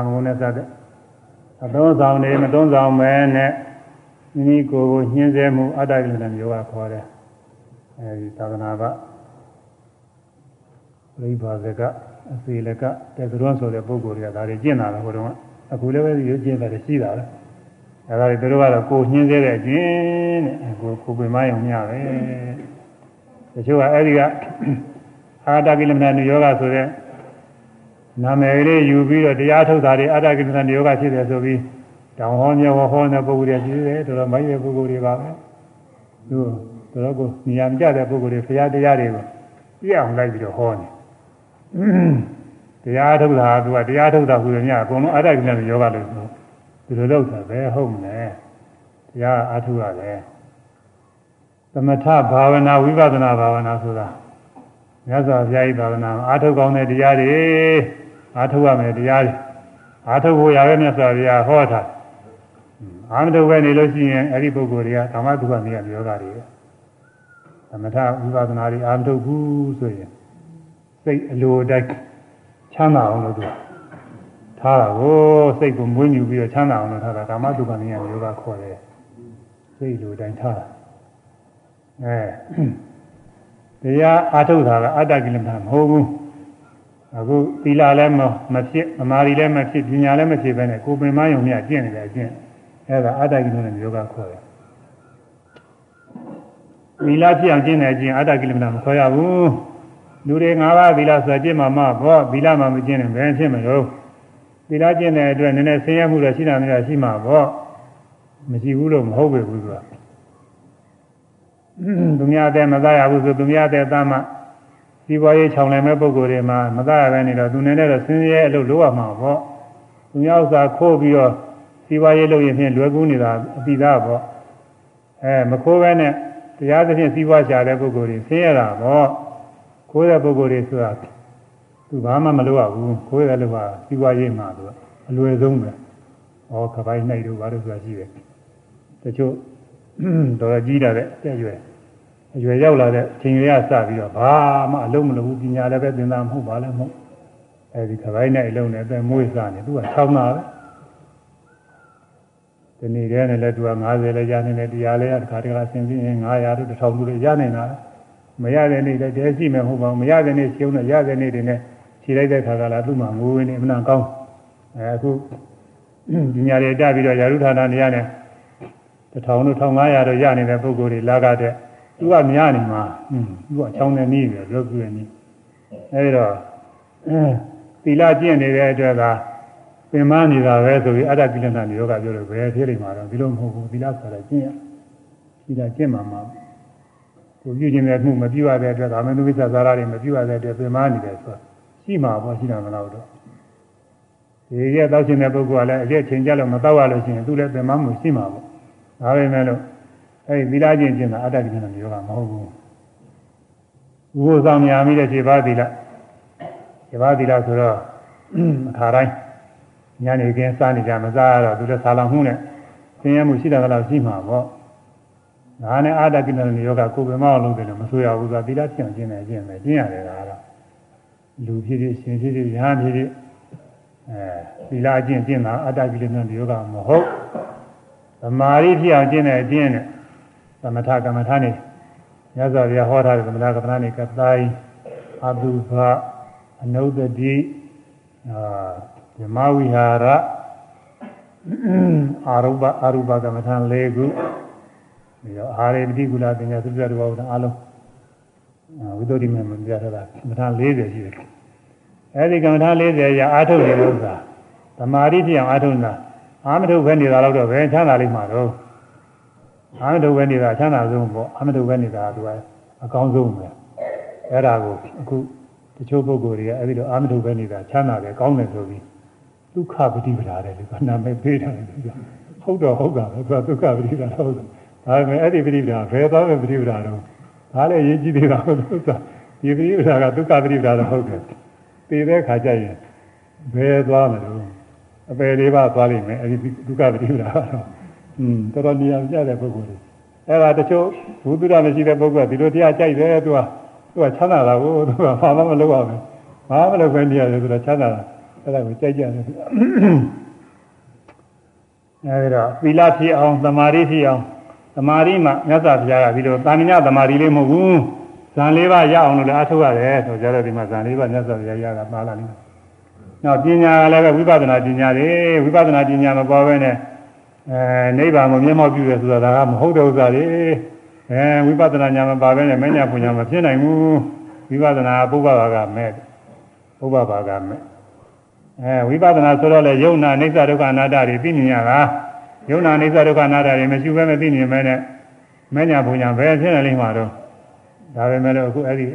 မ်းသာတွေကာမဂုဏ်နဲ့စတဲ့အသုံးဆောင်တွေမသုံးဆောင်မဲနဲ့မိမိကိုယ်ကိုညှင်းဆဲမှုအတ္တကိလေသာမျိုးကခေါ်တယ်အဲဒီသာသနာ့ဘပြိဘာဇကအစီလကတေသရွန်ဆိုတဲ့ပုဂ္ဂိုလ်တွေကဒါတွေကျင့်တာလေဟိုတုန်းကအခုလည်းပဲရွကျင့်တယ်ရှိတာလေအဲဒါတွေသူတို့ကတော့ကိုညှင်းဆဲတဲ့အကျင့်တဲ့ကိုကိုပင်မယုံမျှပဲတချို့ကအဲဒီကအာတကိလမဏယောဂဆိုတဲ့ နာမည်လေးယူပြီးတော့တရားထုတ်တာတွေအတ္တကိစ္စနိယောဂဖြစ်တယ်ဆိုပြီးတောင်ဟောမြေဟောဟောတဲ့ပုဂ္ဂိုလ်တွေရှိတယ်တော်တော်မိုက်တဲ့ပုဂ္ဂိုလ်တွေပါပဲသူတော်တော်ကိုနေရာမကျတဲ့ပုဂ္ဂိုလ်တွေဖရာတရားတွေကိုပြည့်အောင်လိုက်ပြီးတော့ဟောနေတရားထုတ်တာကသူကတရားထုတ်တာဟူတယ်မြတ်အကုန်လုံးအတ္တကိစ္စနိယောဂလို့ဆိုဒီလိုလုပ်တာပဲဟုတ်မလဲတရားအားထုတ်ရတယ်သမထဘာဝနာဝိပဿနာဘာဝနာဆိုတာမြတ်စွာဘုရားဤသာသနာအားထုတ်ကောင်းတဲ့တရားတွေ အားထုတ်ရမယ်တရားတွေအားထုတ်ဖို့ရတဲ့မြတ်စွာဘုရားဟောတာအာမထုတ်ပဲနေလို့ရှိရင်အဲ့ဒီပုဂ္ဂိုလ်တွေကဓမ္မဒုက္ခနေရပြောတာတွေသမထဝိပဿနာတွေအာမထုတ်ဘူးဆိုရင်စိတ်အလိုတိုက်ချမ်းသာအောင်လို့သူထားတာကိုစိတ်ကိုမွေးမြူပြီးတော့ချမ်းသာအောင်လို့ထားတာဓမ္မဒုက္ခနေရပြောတာခေါ်တယ်စိတ်လိုတိုင်းထားတာအဲတရားအာထုတ်တာကအတ္တကိလမမဟုတ်ဘူး အခုသီလလည်းမဖြစ်အမာရီလည်းမဖြစ်ပညာလည်းမဖြစ်ပဲနဲ့ကိုယ်ပင်မယုံမြကျင့်နေတဲ့အကျင့်အဲဒါအတ္တကိလမယောဂခေါ်တယ်သီလဖြစ်အောင်ကျင့်တဲ့အကျင့်အတ္တကိလမမခေါ်ရဘူးလူတွေ၅ပါးသီလဆိုကျင့်မှာမဘောသီလမှမကျင့်ရင်ဘယ်ဖြစ်မလို့သီလကျင့်တဲ့အတွက်နည်းနည်းဆင်းရဲမှုတွေရှိတာမျိုးရှိမှာဘောမရှိဘူးလို့မဟုတ်ပဲဘူးဆိုတာသူများတဲ့မသားရဘူးဆိုသူများတဲ့သားမှ စီးပွားရေးခြောင်လည်မဲ့ပုံကိုယ်တွေမှာမသားရပဲနေတော့သူနေနဲ့တော့ဆင်းရဲအလုပ်လုပ်ရမှာပေါ့သူများဥစ္စာခိုးပြီးတော့စီးပွားရေးလုပ်ရင်ဖြင့်လွယ်ကူးနေတာအပိသားပေါ့အဲမခိုးပဲနဲ့တရားသဖြင့်စီးပွားရှာတဲ့ပုံကိုယ်တွေဆင်းရဲတာပေါ့ခိုးတဲ့ပုံကိုယ်တွေဆိုတာသူဘာမှမလုပ်ရဘူးခိုးတဲ့လူကစီးပွားရေးမှာသူအလွယ်ဆုံးပဲဩခပိုင်းနိုင်တို့ဘာလို့ဆိုတာရှိတယ်တချို့တော်ကြီးတာတဲ့တဲ့ရွယ် အရွယ်ရောက်လာတဲ့အချိန်ရစပြီးတော့ဘာမှအလုံးမလုပ်ဘူးပညာလည်းပဲသင်သားမဟုတ်ပါလည်းမဟုတ်အဲဒီခပိုင်းနဲ့အလုံးနဲ့အသက်မွေးစားနေသူက6နာပဲဒီနေ့တည်းနဲ့လည်းသူက90လည်းရနေတယ်တရားလည်းတစ်ခါတခါဆင်ပြီးရင်900တို့1000တို့လည်းရနေတာမရတဲ့နေ့လည်းတည်းရှိမယ်မဟုတ်ပါဘူးမရတဲ့နေ့ရှုံးတော့ရတဲ့နေ့တွေနဲ့ခြေလိုက်တဲ့ခါကလာသူ့မှာငိုးနေအမှန်ကောင်းအဲအခုပညာတွေတက်ပြီးတော့ယာရုဌာနနေရတဲ့1000တို့1500တို့ရနေတဲ့ပုဂ္ဂိုလ်တွေလာကြတဲ့ သူကများနေမှာอืมသူကချောင်းနေနေပြီလို့ပြောနေအဲဒီတော့သီလကျင့်နေတဲ့အတွက်ကပင်မနေတာပဲဆိုပြီးအတ္တကိလနာယောဂပြောလို့ဘယ်ဖြစ်နေမှာတော့ဒီလိုမဟုတ်ဘူးသီလဆိုတာကျင့်ရသီလကျင့်မှာမှာကိုပြုခြင်းတဲ့မှုမပြုရတဲ့အတွက်ကာမတုဝိသသာရတွေမပြုရတဲ့အတွက်ပင်မနေတယ်ဆိုတာရှိမှာပေါ့ရှိတာမလားတော့ဒီရဲ့တောက်ရှင်တဲ့ပုဂ္ဂိုလ်ကလည်းအကျင့်ချိန်ကြလို့မတောက်ရလို့ရှိရင်သူလည်းပင်မမှုရှိမှာပေါ့ဒါပဲမဲ့လို့ အဲဒီသီလကျင့်ခြင်းကအတ္တကိလနာယောဂမဟုတ်ဘူးဘုရားဆောင်များမိတဲ့ခြေပါသီလခြေပါသီလဆိုတော့အခါတိုင်းညနေခင်းစားနေကြမစားရတော့သူလည်းဆာလောင်မှုနဲ့ဆင်းရဲမှုရှိတာကတော့ရှိမှာပေါ့ဒါနဲ့အာတကိနယောဂကိုယ်ပဲမအောင်လုပ်တယ်လို့မဆိုရဘူးဆိုတာသီလကျင့်ခြင်းနဲ့ကျင့်မယ်ကျင့်ရတယ်ဒါကတော့လူဖြစ်ဖြစ်ရှင်ဖြစ်ဖြစ်ရဟန်းဖြစ်ဖြစ်အဲသီလကျင့်ကျင့်တာအာတကိနယောဂမဟုတ်သမာဓိဖြစ်အောင်ကျင့်တဲ့အကျင့်နဲ့ သမထကမ္မထာနေမြတ်စွာဘုရားဟောထားတဲ့သမထကမ္မထာနေကတိုင်းအတုဘအနုဒတိအာဓမ္မဝိဟာရအာရုပအာရုပကမ္မထာ၄ခုပြီးတော့အာရေပတိကုလပညာသုတ္တရဘောအလုံးဝိသုဒ္ဓိမေမပြထားတာကမ္မထာ40ရှိတယ်အဲဒီကမ္မထာ40ရအာထုတ်နေတဲ့ဥစ္စာသမာဓိဖြစ်အောင်အာထုတ်တာအာမထုတ်ပဲနေတာတော့ဘယ်ချမ်းသာလိမ့်မှာတော့ အာမထုတ်ပဲနေတာချမ်းသာဆုံးပေါ့အာမထုတ်ပဲနေတာကသူကအကောင်းဆုံးပဲအဲ့ဒါကိုအခုတချို့ပုဂ္ဂိုလ်တွေကအဲ့ဒီလိုအာမထုတ်ပဲနေတာချမ်းသာတယ်ကောင်းတယ်ဆိုပြီးဒုက္ခပฏิပဒါတယ်လို့ကနာမည်ပေးတယ်ဟုတ်တော့ဟုတ်တာပဲသူကဒုက္ခပฏิပဒါဟုတ်တယ်ဒါပေမဲ့အဲ့ဒီပฏิပဒါဘယ်သွားမဲ့ပฏิပဒါတော့ဒါလည်းရေးကြည့်သေးတာဟုတ်လို့ဆိုဒီပฏิပဒါကဒုက္ခပฏิပဒါတော့ဟုတ်တယ်တည်တဲ့ခါကျရင်ဘယ်သွားမလို့အပယ်လေးပါသွားလိမ့်မယ်အဲ့ဒီဒုက္ခပฏิပဒါကတော့ อืมတော်တော်နေရာကျတဲ့ပုဂ္ဂိုလ်တွေအဲ့ဒါတချို့ဘုသူရမရှိတဲ့ပုဂ္ဂိုလ်ကဒီလိုတရားကြိုက်တယ်သူကသူကချမ်းသာတာကိုသူကဘာမှမလုပ်ရဘူးဘာမှမလုပ်ဘဲနေရတယ်ဆိုတော့ချမ်းသာတာအဲ့ဒါကိုကြိုက်ကြတယ်အဲဒီတော့သီလဖြစ်အောင်သမာဓိဖြစ်အောင်သမာဓိမှာမြတ်စွာဘုရားကပြီးတော့တာမညသမာဓိလေးမဟုတ်ဘူးဇန်လေးပါးရအောင်လို့လည်းအထောက်ရတယ်ဆိုကြတော့ဒီမှာဇန်လေးပါးမြတ်စွာဘုရားရတာပါလာလိမ့်မယ်။နောက်ပညာကလည်းဝိပဿနာပညာတွေဝိပဿနာပညာမပေါ်ဘဲနဲ့ အဲနိဗ္ဗာန်ကိုမျက်မှောက်ပြုရဆိုတာကမဟုတ်တဲ့ဥစ္စာတွေအဲဝိပဿနာဉာဏ်မပါဘဲနဲ့မညာပညာမဖြစ်နိုင်ဘူးဝိပဿနာပုဗ္ဗဘာကမဲ့ပုဗ္ဗဘာကမဲ့အဲဝိပဿနာဆိုတော့လေယုံနာအိစ္ဆဒုက္ခအနာတ္တတွေသိမြင်ရတာယုံနာအိစ္ဆဒုက္ခအနာတ္တတွေမရှိဘဲမသိမြင်မဲနဲ့မညာဘုံညာဘယ်ဖြစ်နေလိမ့်မှာတော့ဒါပဲမဲ့လို့အခုအဲ့ဒီ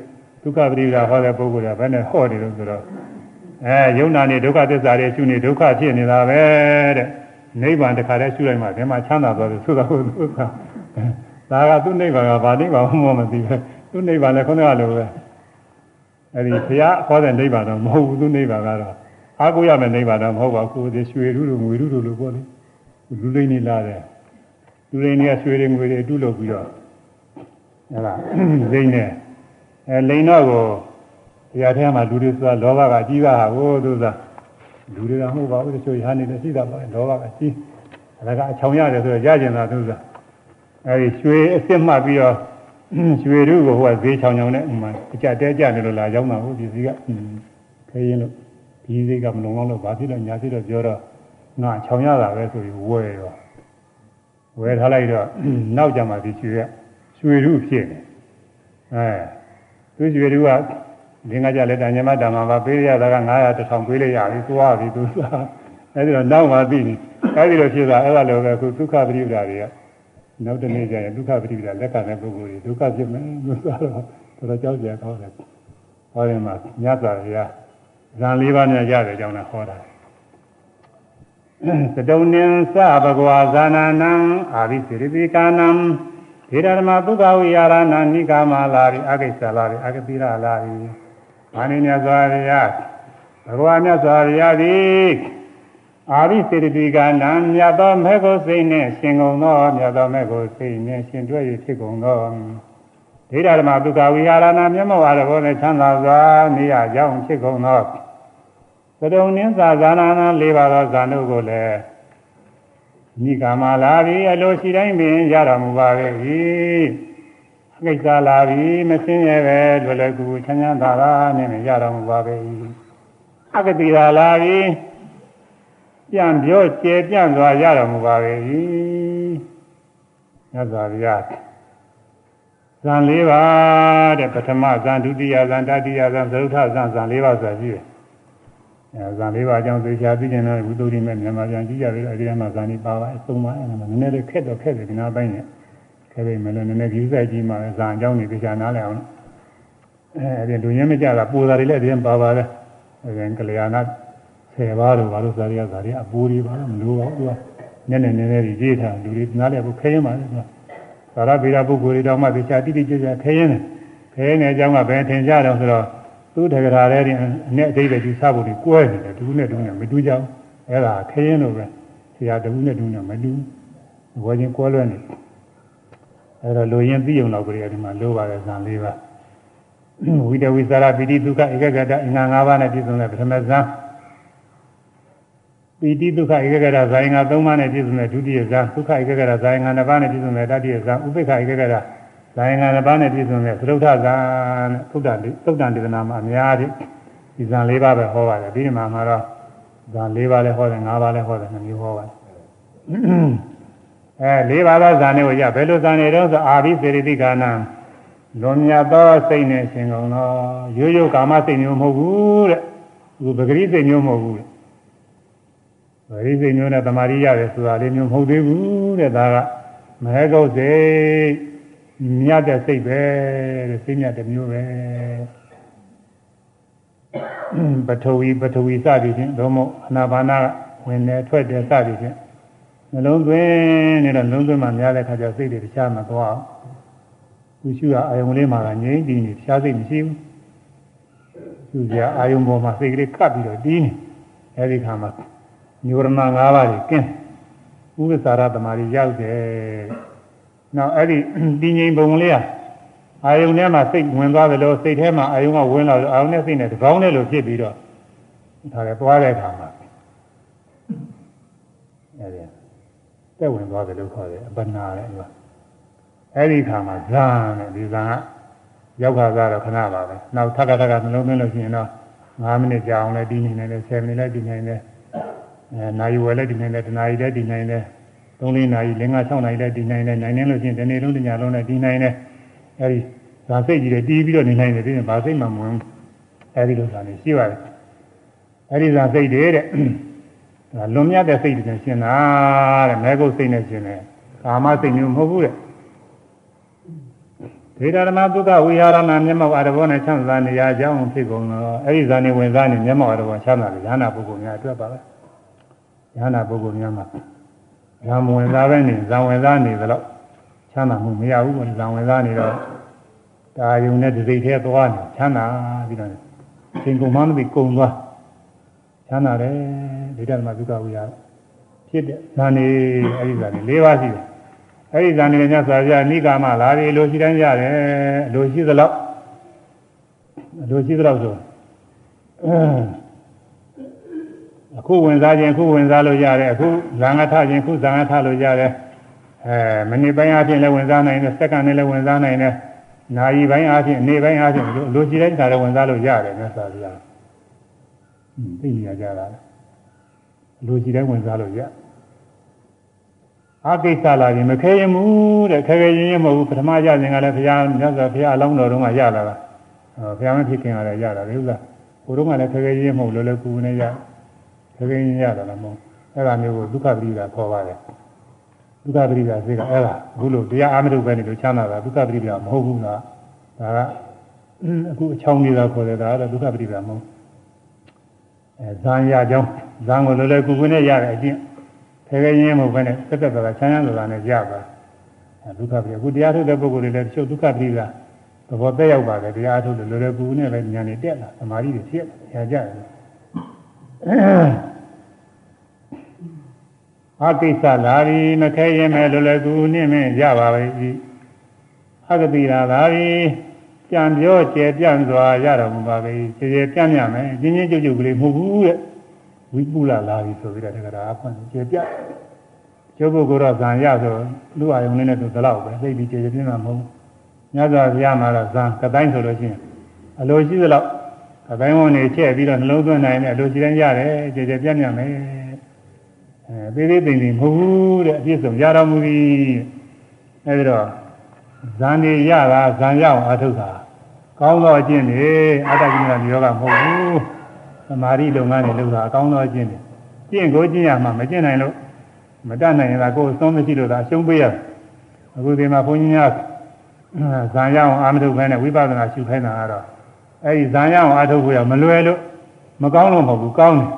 ဒုက္ခပရိဒါဟောတဲ့ပုဂ္ဂိုလ်ကဘယ်နဲ့ဟောတယ်လို့ဆိုတော့အဲယုံနာနေဒုက္ခသစ္စာတွေရှုနေဒုက္ခဖြစ်နေတာပဲတဲ့ နိဗ္ဗာန်တခါတည်းရှုလိုက်မှဒီမှာချမ်းသာသွားတယ်ဆိုတာကိုသူကဒါကသူ့နိဗ္ဗာန်ကဘာနိဗ္ဗာန်မှမသိပဲသူ့နိဗ္ဗာန်လည်းခုနကလိုပဲအဲ့ဒီဘုရားဟောတဲ့နိဗ္ဗာန်တော့မဟုတ်ဘူးသူ့နိဗ္ဗာန်ကတော့အားကိုးရမယ်နိဗ္ဗာန်တော့မဟုတ်ပါဘူးဒီရွှေထုလိုငွေထုလိုလို့ပေါ့လေလူလိမ့်နေလာတယ်လူလိမ့်နေရွှေတွေငွေတွေအတုလုပ်ပြီးတော့ဟဲ့လားလိမ့်နေအဲလိမ့်တော့ကိုတရားထဲမှာလူတွေဆိုတာလောဘကအကြီးပါဟိုသူက လူတွေကမဟုတ်ပါဘူးတချို့ရဟန်းနေလည်းရှိတာပါလောဘကအကြီးဒါကအချောင်ရတယ်ဆိုတော့ရကျင်တာသူကအဲဒီရွှေအစ်စ်မှတ်ပြီးတော့ရွှေထုကိုဟိုကဈေးချောင်ချောင်နဲ့ဥမာအကြတဲကြနေလို့လာရောက်တာဟုတ်ဒီစီကခဲရင်လို့ဒီစိတ်ကမလုံလောက်လို့ဘာဖြစ်လို့ညာဖြစ်တော့ပြောတော့ငါချောင်ရတာပဲဆိုပြီးဝယ်ရောဝယ်ထားလိုက်တော့နောက်ကြမှာဒီရွှေကရွှေထုဖြစ်နေအဲသူရွှေထုက ဒီငါကြလက်တညမဓမ္မပါပေးရတာက900 1000ပေးလိုက်ရပြီသွားပြီသူကအဲဒီတော့နောက်မှသိပြီအဲဒီလိုဖြစ်တာအဲ့ဒါလိုပဲအခုဒုက္ခပရိပဒါတွေကနောက်တနေ့ကျရင်ဒုက္ခပရိပဒါလက်ခံတဲ့ပုဂ္ဂိုလ်တွေဒုက္ခဖြစ်မယ်လို့ဆိုတော့တော်တော်ကြောက်ကြကောင်းတယ်ဟောရင်မှာညတ်စွာဘုရားဇန်၄ပါးနဲ့ရတယ်ကြောင်းနဲ့ဟောတာသတုံနင်သဘဂဝါဇာနာနံအာရိစိရိပိကာနံဒေရဓမ္မပုဂ္ဂဝိယာရဏနိကာမလာရိအကိစ္စလာရိအကတိရလာရိ မာနိမြတ်စွာဘုရားဘဂဝါမြတ်စွာဘုရားသည်အာရိစိရိပိကာနံမြတ်သောမေကိုစိတ်နှင့်ရှင်ကုန်သောမြတ်သောမေကိုစိတ်နှင့်ရှင်တွေ့၍ဖြစ်ကုန်သောဒိဋ္ဌဓမ္မဒုက္ခဝိဟာရဏမျက်မှောက်အားဘောနဲ့ချမ်းသာစွာနေရကြောင်းဖြစ်ကုန်သောသတုံနင်းသာဇာနာနာ၄ပါးသောဇာနုကိုလည်းမိကာမလာပြီအလိုရှိတိုင်းပင်ရတော်မူပါပဲ၏အ ကိစ္စလာပြီမစင်းရဲပဲလွယ်လွယ်ကူကူချမ်းချမ်းသာသာနဲ့ရတော်မူပါပဲ၏အကတိသာလာပြီပြန်ပြောကျဲပြန့်စွာရတော်မူပါပဲ၏မြတ်စွာဘုရားဇန်၄ပါးတဲ့ပထမဇန်ဒုတိယဇန်တတိယဇန်သရုထဇန်ဇန်၄ပါးဆိုတာရှိတယ်အဲဇန်၄ပါးအကြောင်းသိချာသိကျင်တော့ဝိသုဒ္ဓိမဲ့မြန်မာပြန်ကြည့်ကြပြီးတော့အဲဒီမှာဇန်ဒီပါပါအဆုံးပါအဲမှာနည်းနည်းလေးခက်တော့ခက်တယ်ဒီနာပိုင်းနဲ့ ခဲပေမဲ့လည်းနည်းနည်းကြီးဆိုင်ကြီးမှဇန်အကြောင်းတွေသိချာနားလည်အောင်အဲအဲဒီလူရင်းမကြတာပူတာတွေလည်းဒီမှာပါပါတယ်အဲဒီကလျာဏ10ပါးလို့ဘာလို့ဇာတိယဇာတိအပူတွေပါလို့မလို့ပါဘူးသူကနည်းနည်းနည်းနည်းကြီးရေးထားလူတွေနားလည်ဖို့ခဲရင်ပါလေသူကသာရဗေဒပုဂ္ဂိုလ်တွေတောင်မှသိချာတိတိကျကျခဲရင်တယ်ခဲရင်တဲ့အကြောင်းကဘယ်ထင်ကြတော့ဆိုတော့သူ့တက္ကရာထဲဒီအနဲ့အတိတ်တွေစဖို့ဒီကွဲနေတယ်တူနဲ့တူနဲ့မတူကြဘူးအဲ့ဒါခဲရင်လို့ပဲဆရာတူနဲ့တူနဲ့မတူဘောချင်းကွဲလွဲနေ အဲ့တော့လူရင်သိုံတော့ကြရဒီမှာလိုပါတယ်ဇန်လေးပါဝိတဝိသရာပိတိဒုက္ခဧကဂတအင်္ဂါ၅ပါးနဲ့ပြည့်စုံတဲ့ပထမဇန်ပိတိဒုက္ခဧကဂရဇာယင်္ဂ3ပါးနဲ့ပြည့်စုံတဲ့ဒုတိယဇာဒုက္ခဧကဂရဇာယင်္ဂ2ပါးနဲ့ပြည့်စုံတဲ့တတိယဇာဥပိ္ပခဧကဂရဇာယင်္ဂ2ပါးနဲ့ပြည့်စုံတဲ့သရုတ်ထဇာနဲ့သုဒ္ဓသုဒ္ဓဒေသနာမှာအများကြီးဒီဇာ၄ပါးပဲဟောပါတယ်ဒီမှာမှာတော့ဇာ၄ပါးလည်းဟောတယ်၅ပါးလည်းဟောတယ်နှမျိုးဟောပါတယ် အဲ၄ပါးသောဇာနဲ့ကိုရဘယ်လိုဇာနေတော့ဆိုအာဘိစေရတိကာနံလွန်မြတ်သောစိတ်နဲ့ရှင်ကုန်တော့ရိုးရိုးကာမစိတ်မျိုးမဟုတ်ဘူးတဲ့ဒီပဂရိစိတ်မျိုးမဟုတ်ဘူးတဲ့ပဂရိစိတ်မျိုးနဲ့တမာရိရတယ်ဆိုတာလေးမျိုးမဟုတ်သေးဘူးတဲ့ဒါကမဟကုတ်စိတ်မြတ်တဲ့စိတ်ပဲတဲ့စိတ်မြတ်တဲ့မျိုးပဲပထဝီပထဝီစသည်ဖြင့်သို့မဟုတ်အနာဘာနာဝင်နေထွက်တယ်စသည်ဖြင့် နှလုံးသွင်းနေတော့နှလုံးသွင်းမှများတဲ့ခါကျစိတ်တွေတခြားမသွားအောင်သူရှုရအာယုံလေးမှာကငြိမ့်တည်နေတခြားစိတ်မရှိဘူးရှုကြအာယုံပေါ်မှာစိတ်ကလေးကပ်ပြီးတော့တည်နေအဲဒီခါမှာညောရဏ၅ပါးကြီးကင်းဥပ္ပစာရသမารီရောက်တယ်နောက်အဲ့ဒီတည်ငြိမ်ပုံလေးကအာယုံထဲမှာစိတ်ဝင်သွားတယ်လို့စိတ်ထဲမှာအာယုံကဝင်လာလို့အာယုံနဲ့စိတ်နဲ့တကောင်းနဲ့လို့ဖြစ်ပြီးတော့ဒါလည်းသွားတဲ့အခါမှာအဲဒီ တက်ဝင်သွားတယ်လို့ခေါ်တယ်အပနာလေဒီကအဲ့ဒီခါမှာဇာနဲ့ဒီဇာကရောက်ခါသားတော့ခဏပါပဲနောက်ထပ်ထပ်ကနှလုံးသွင်းလို့ရှိရင်တော့9မိနစ်ကြာအောင်လည်းဒီနေနေတယ်10မိနစ်လည်းဒီနေနေတယ်အဲနိုင်ဝယ်လည်းဒီနေတယ်တနာရီလည်းဒီနေတယ်3လေးနာရီ5 6နာရီလည်းဒီနေတယ်နိုင်နေလို့ရှိရင်ဒီနေ့လုံးတညလုံးလည်းဒီနေတယ်အဲဒီဇာစိတ်ကြီးတွေတီးပြီးတော့နေနိုင်တယ်ဒီနေ့ဘာစိတ်မှမဝင်အဲဒီလိုဇာနေရှိပါတယ်အဲဒီဇာစိတ်တွေတဲ့ လွန်မြတ်တဲ့စိတ်တွေရှင်တာတဲ့မဲကုတ်စိတ်နဲ့ရှင်တယ်ကာမစိတ်မျိုးမဟုတ်ဘူးတဲ့ဒေတာဓမ္မဒုက္ခဝိဟာရဏမျက်မှောက်အရဘောနဲ့ချမ်းသာနေရကြောင်းဖြစ်ကုန်တော့အဲ့ဒီဇာနေဝင်စားနေမျက်မှောက်အရဘောချမ်းသာတယ်ဉာဏပုဂ္ဂိုလ်များအတွက်ပါပဲဉာဏပုဂ္ဂိုလ်များမှာဇာမဝင်စားပဲနေဇာဝင်စားနေသလောက်ချမ်းသာမှုမရဘူးဇာဝင်စားနေတော့ဒါယုံနဲ့ဒီစိတ်ထဲသွားနေချမ်းသာပြီးတော့ရှင်ကုံမမသိကုံသွားချမ်းသာတယ် ဒေတာဓမ္မဒုက္ခဝိဟာရဖြစ်တဲ့ဇာနေအဲ့ဒီဇာနေ၄ပါးရှိတယ်အဲ့ဒီဇာနေမြတ်စွာဘုရားနိကာမလာပြီလိုရှိတိုင်းရတယ်လိုရှိသလောက်လိုရှိသလောက်ဆိုအခုဝင်စားခြင်းအခုဝင်စားလို့ရတယ်အခုဇာငါထခြင်းအခုဇာငါထလို့ရတယ်အဲမိနစ်ပိုင်းအပြင်လည်းဝင်စားနိုင်တယ်စက္ကန့်နဲ့လည်းဝင်စားနိုင်တယ်နာရီပိုင်းအပြင်နေ့ပိုင်းအပြင်လိုရှိတိုင်းဒါလည်းဝင်စားလို့ရတယ်မြတ်စွာဘုရားသိနေကြတာလို ရှိတိုင်းဝင်စားလို့ရတယ်အကိစ္စလာရင်မခဲရင်မှုတဲ့ခဲခဲရင်ရင်မဟုတ်ဘူးပထမရခြင်းကလည်းဘုရားမြတ်စွာဘုရားအလောင်းတော်တုန်းကရလာတာဘုရားမဖြစ်ခင်ကလည်းရတာလေဥစ္စာကိုတုန်းကလည်းခဲခဲရင်ရင်မဟုတ်လောလောကူကူနဲ့ရခဲခဲရင်ရတာလည်းမဟုတ်အဲ့ဒါမျိုးကိုဒုက္ခပရိဒါခေါ်ပါတယ်ဒုက္ခပရိဒါစိတ်ကအဲ့ဒါအခုလို့တရားအာမတုပဲနေလို့ချမ်းသာတာဒုက္ခပရိဒါမဟုတ်ဘူးလားဒါကအခုအချောင်းနေတာခေါ်တယ်ဒါကတော့ဒုက္ခပရိဒါမဟုတ်အဲ ဇာန်ရကြောင်းဇာန်ကိုလောလောကူကူနဲ့ရတဲ့အကျင့်ခဲခဲရင်းမဟုတ်ဘဲနဲ့တက်တက်တာချမ်းချမ်းသာသာနဲ့ကြပါဒုက္ခပရိအခုတရားထုတ်တဲ့ပုဂ္ဂိုလ်တွေလည်းတချို့ဒုက္ခပရိကသဘောတက်ရောက်ပါတယ်တရားထုတ်တယ်လွယ်လွယ်ကူကူနဲ့လည်းဉာဏ်နဲ့တက်လာသမာဓိတွေဖြစ်လာကြတယ်အကိစ္စလာပြီမခဲရင်မဲ့လွယ်လွယ်ကူကူနဲ့မင်းရပါပဲဤအဂတိရာသာပြီ ကြံပြောကျယ်ပြန့်စွာရတော်မူပါပဲကျယ်ကျယ်ပြန့်ပြန့်မယ်ချင်းချင်းကြုတ်ကြုတ်ကလေးမဟုတ်ဘူးတဲ့ဝိပုလလာပြီဆိုပြီးတော့တက္ကရာအဖွင့်ကျယ်ပြန့်ကျုပ်ပုဂ္ဂိုလ်တော့ဇံရဆိုလူအာယုံလေးနဲ့သူတလောက်ပဲသိပြီးကျယ်ကျယ်ပြန့်ပြန့်မဟုတ်ညဇာဘုရားမှာတော့ဇံကတိုင်းဆိုလို့ရှိရင်အလိုရှိသလောက်ကတိုင်းဝန်နေချက်ပြီးတော့နှလုံးသွင်းနိုင်တယ်အလိုရှိတိုင်းရတယ်ကျယ်ကျယ်ပြန့်ပြန့်မယ်အဲသေးသေးသိမ့်သိမ့်မဟုတ်ဘူးတဲ့အပြည့်စုံရတော်မူပြီအဲဒီတော့ဇန်နေရတာဇန်ရအောင်အထုတ်တာ ကောင်းသောအကျင့်တွေအတ္တကိလေသာယောဂမဟုတ်ဘူးသမာဓိလုပ်ငန်းတွေလုပ်တာအကောင်းသောအကျင့်တွေကျင့်ကိုကျင့်ရမှာမကျင့်နိုင်လို့မတတ်နိုင်ရင်တော့ကိုယ်အဆုံးမရှိလို့သာအရှုံးပေးရတယ်အခုဒီမှာဘုန်းကြီးများဇန်ရအောင်အာမထုတ်ခိုင်းတဲ့ဝိပဿနာရှုခိုင်းတာကတော့အဲဒီဇန်ရအောင်အထုတ်ဖို့ရမလွယ်လို့မကောင်းလို့မဟုတ်ဘူးကောင်းတယ်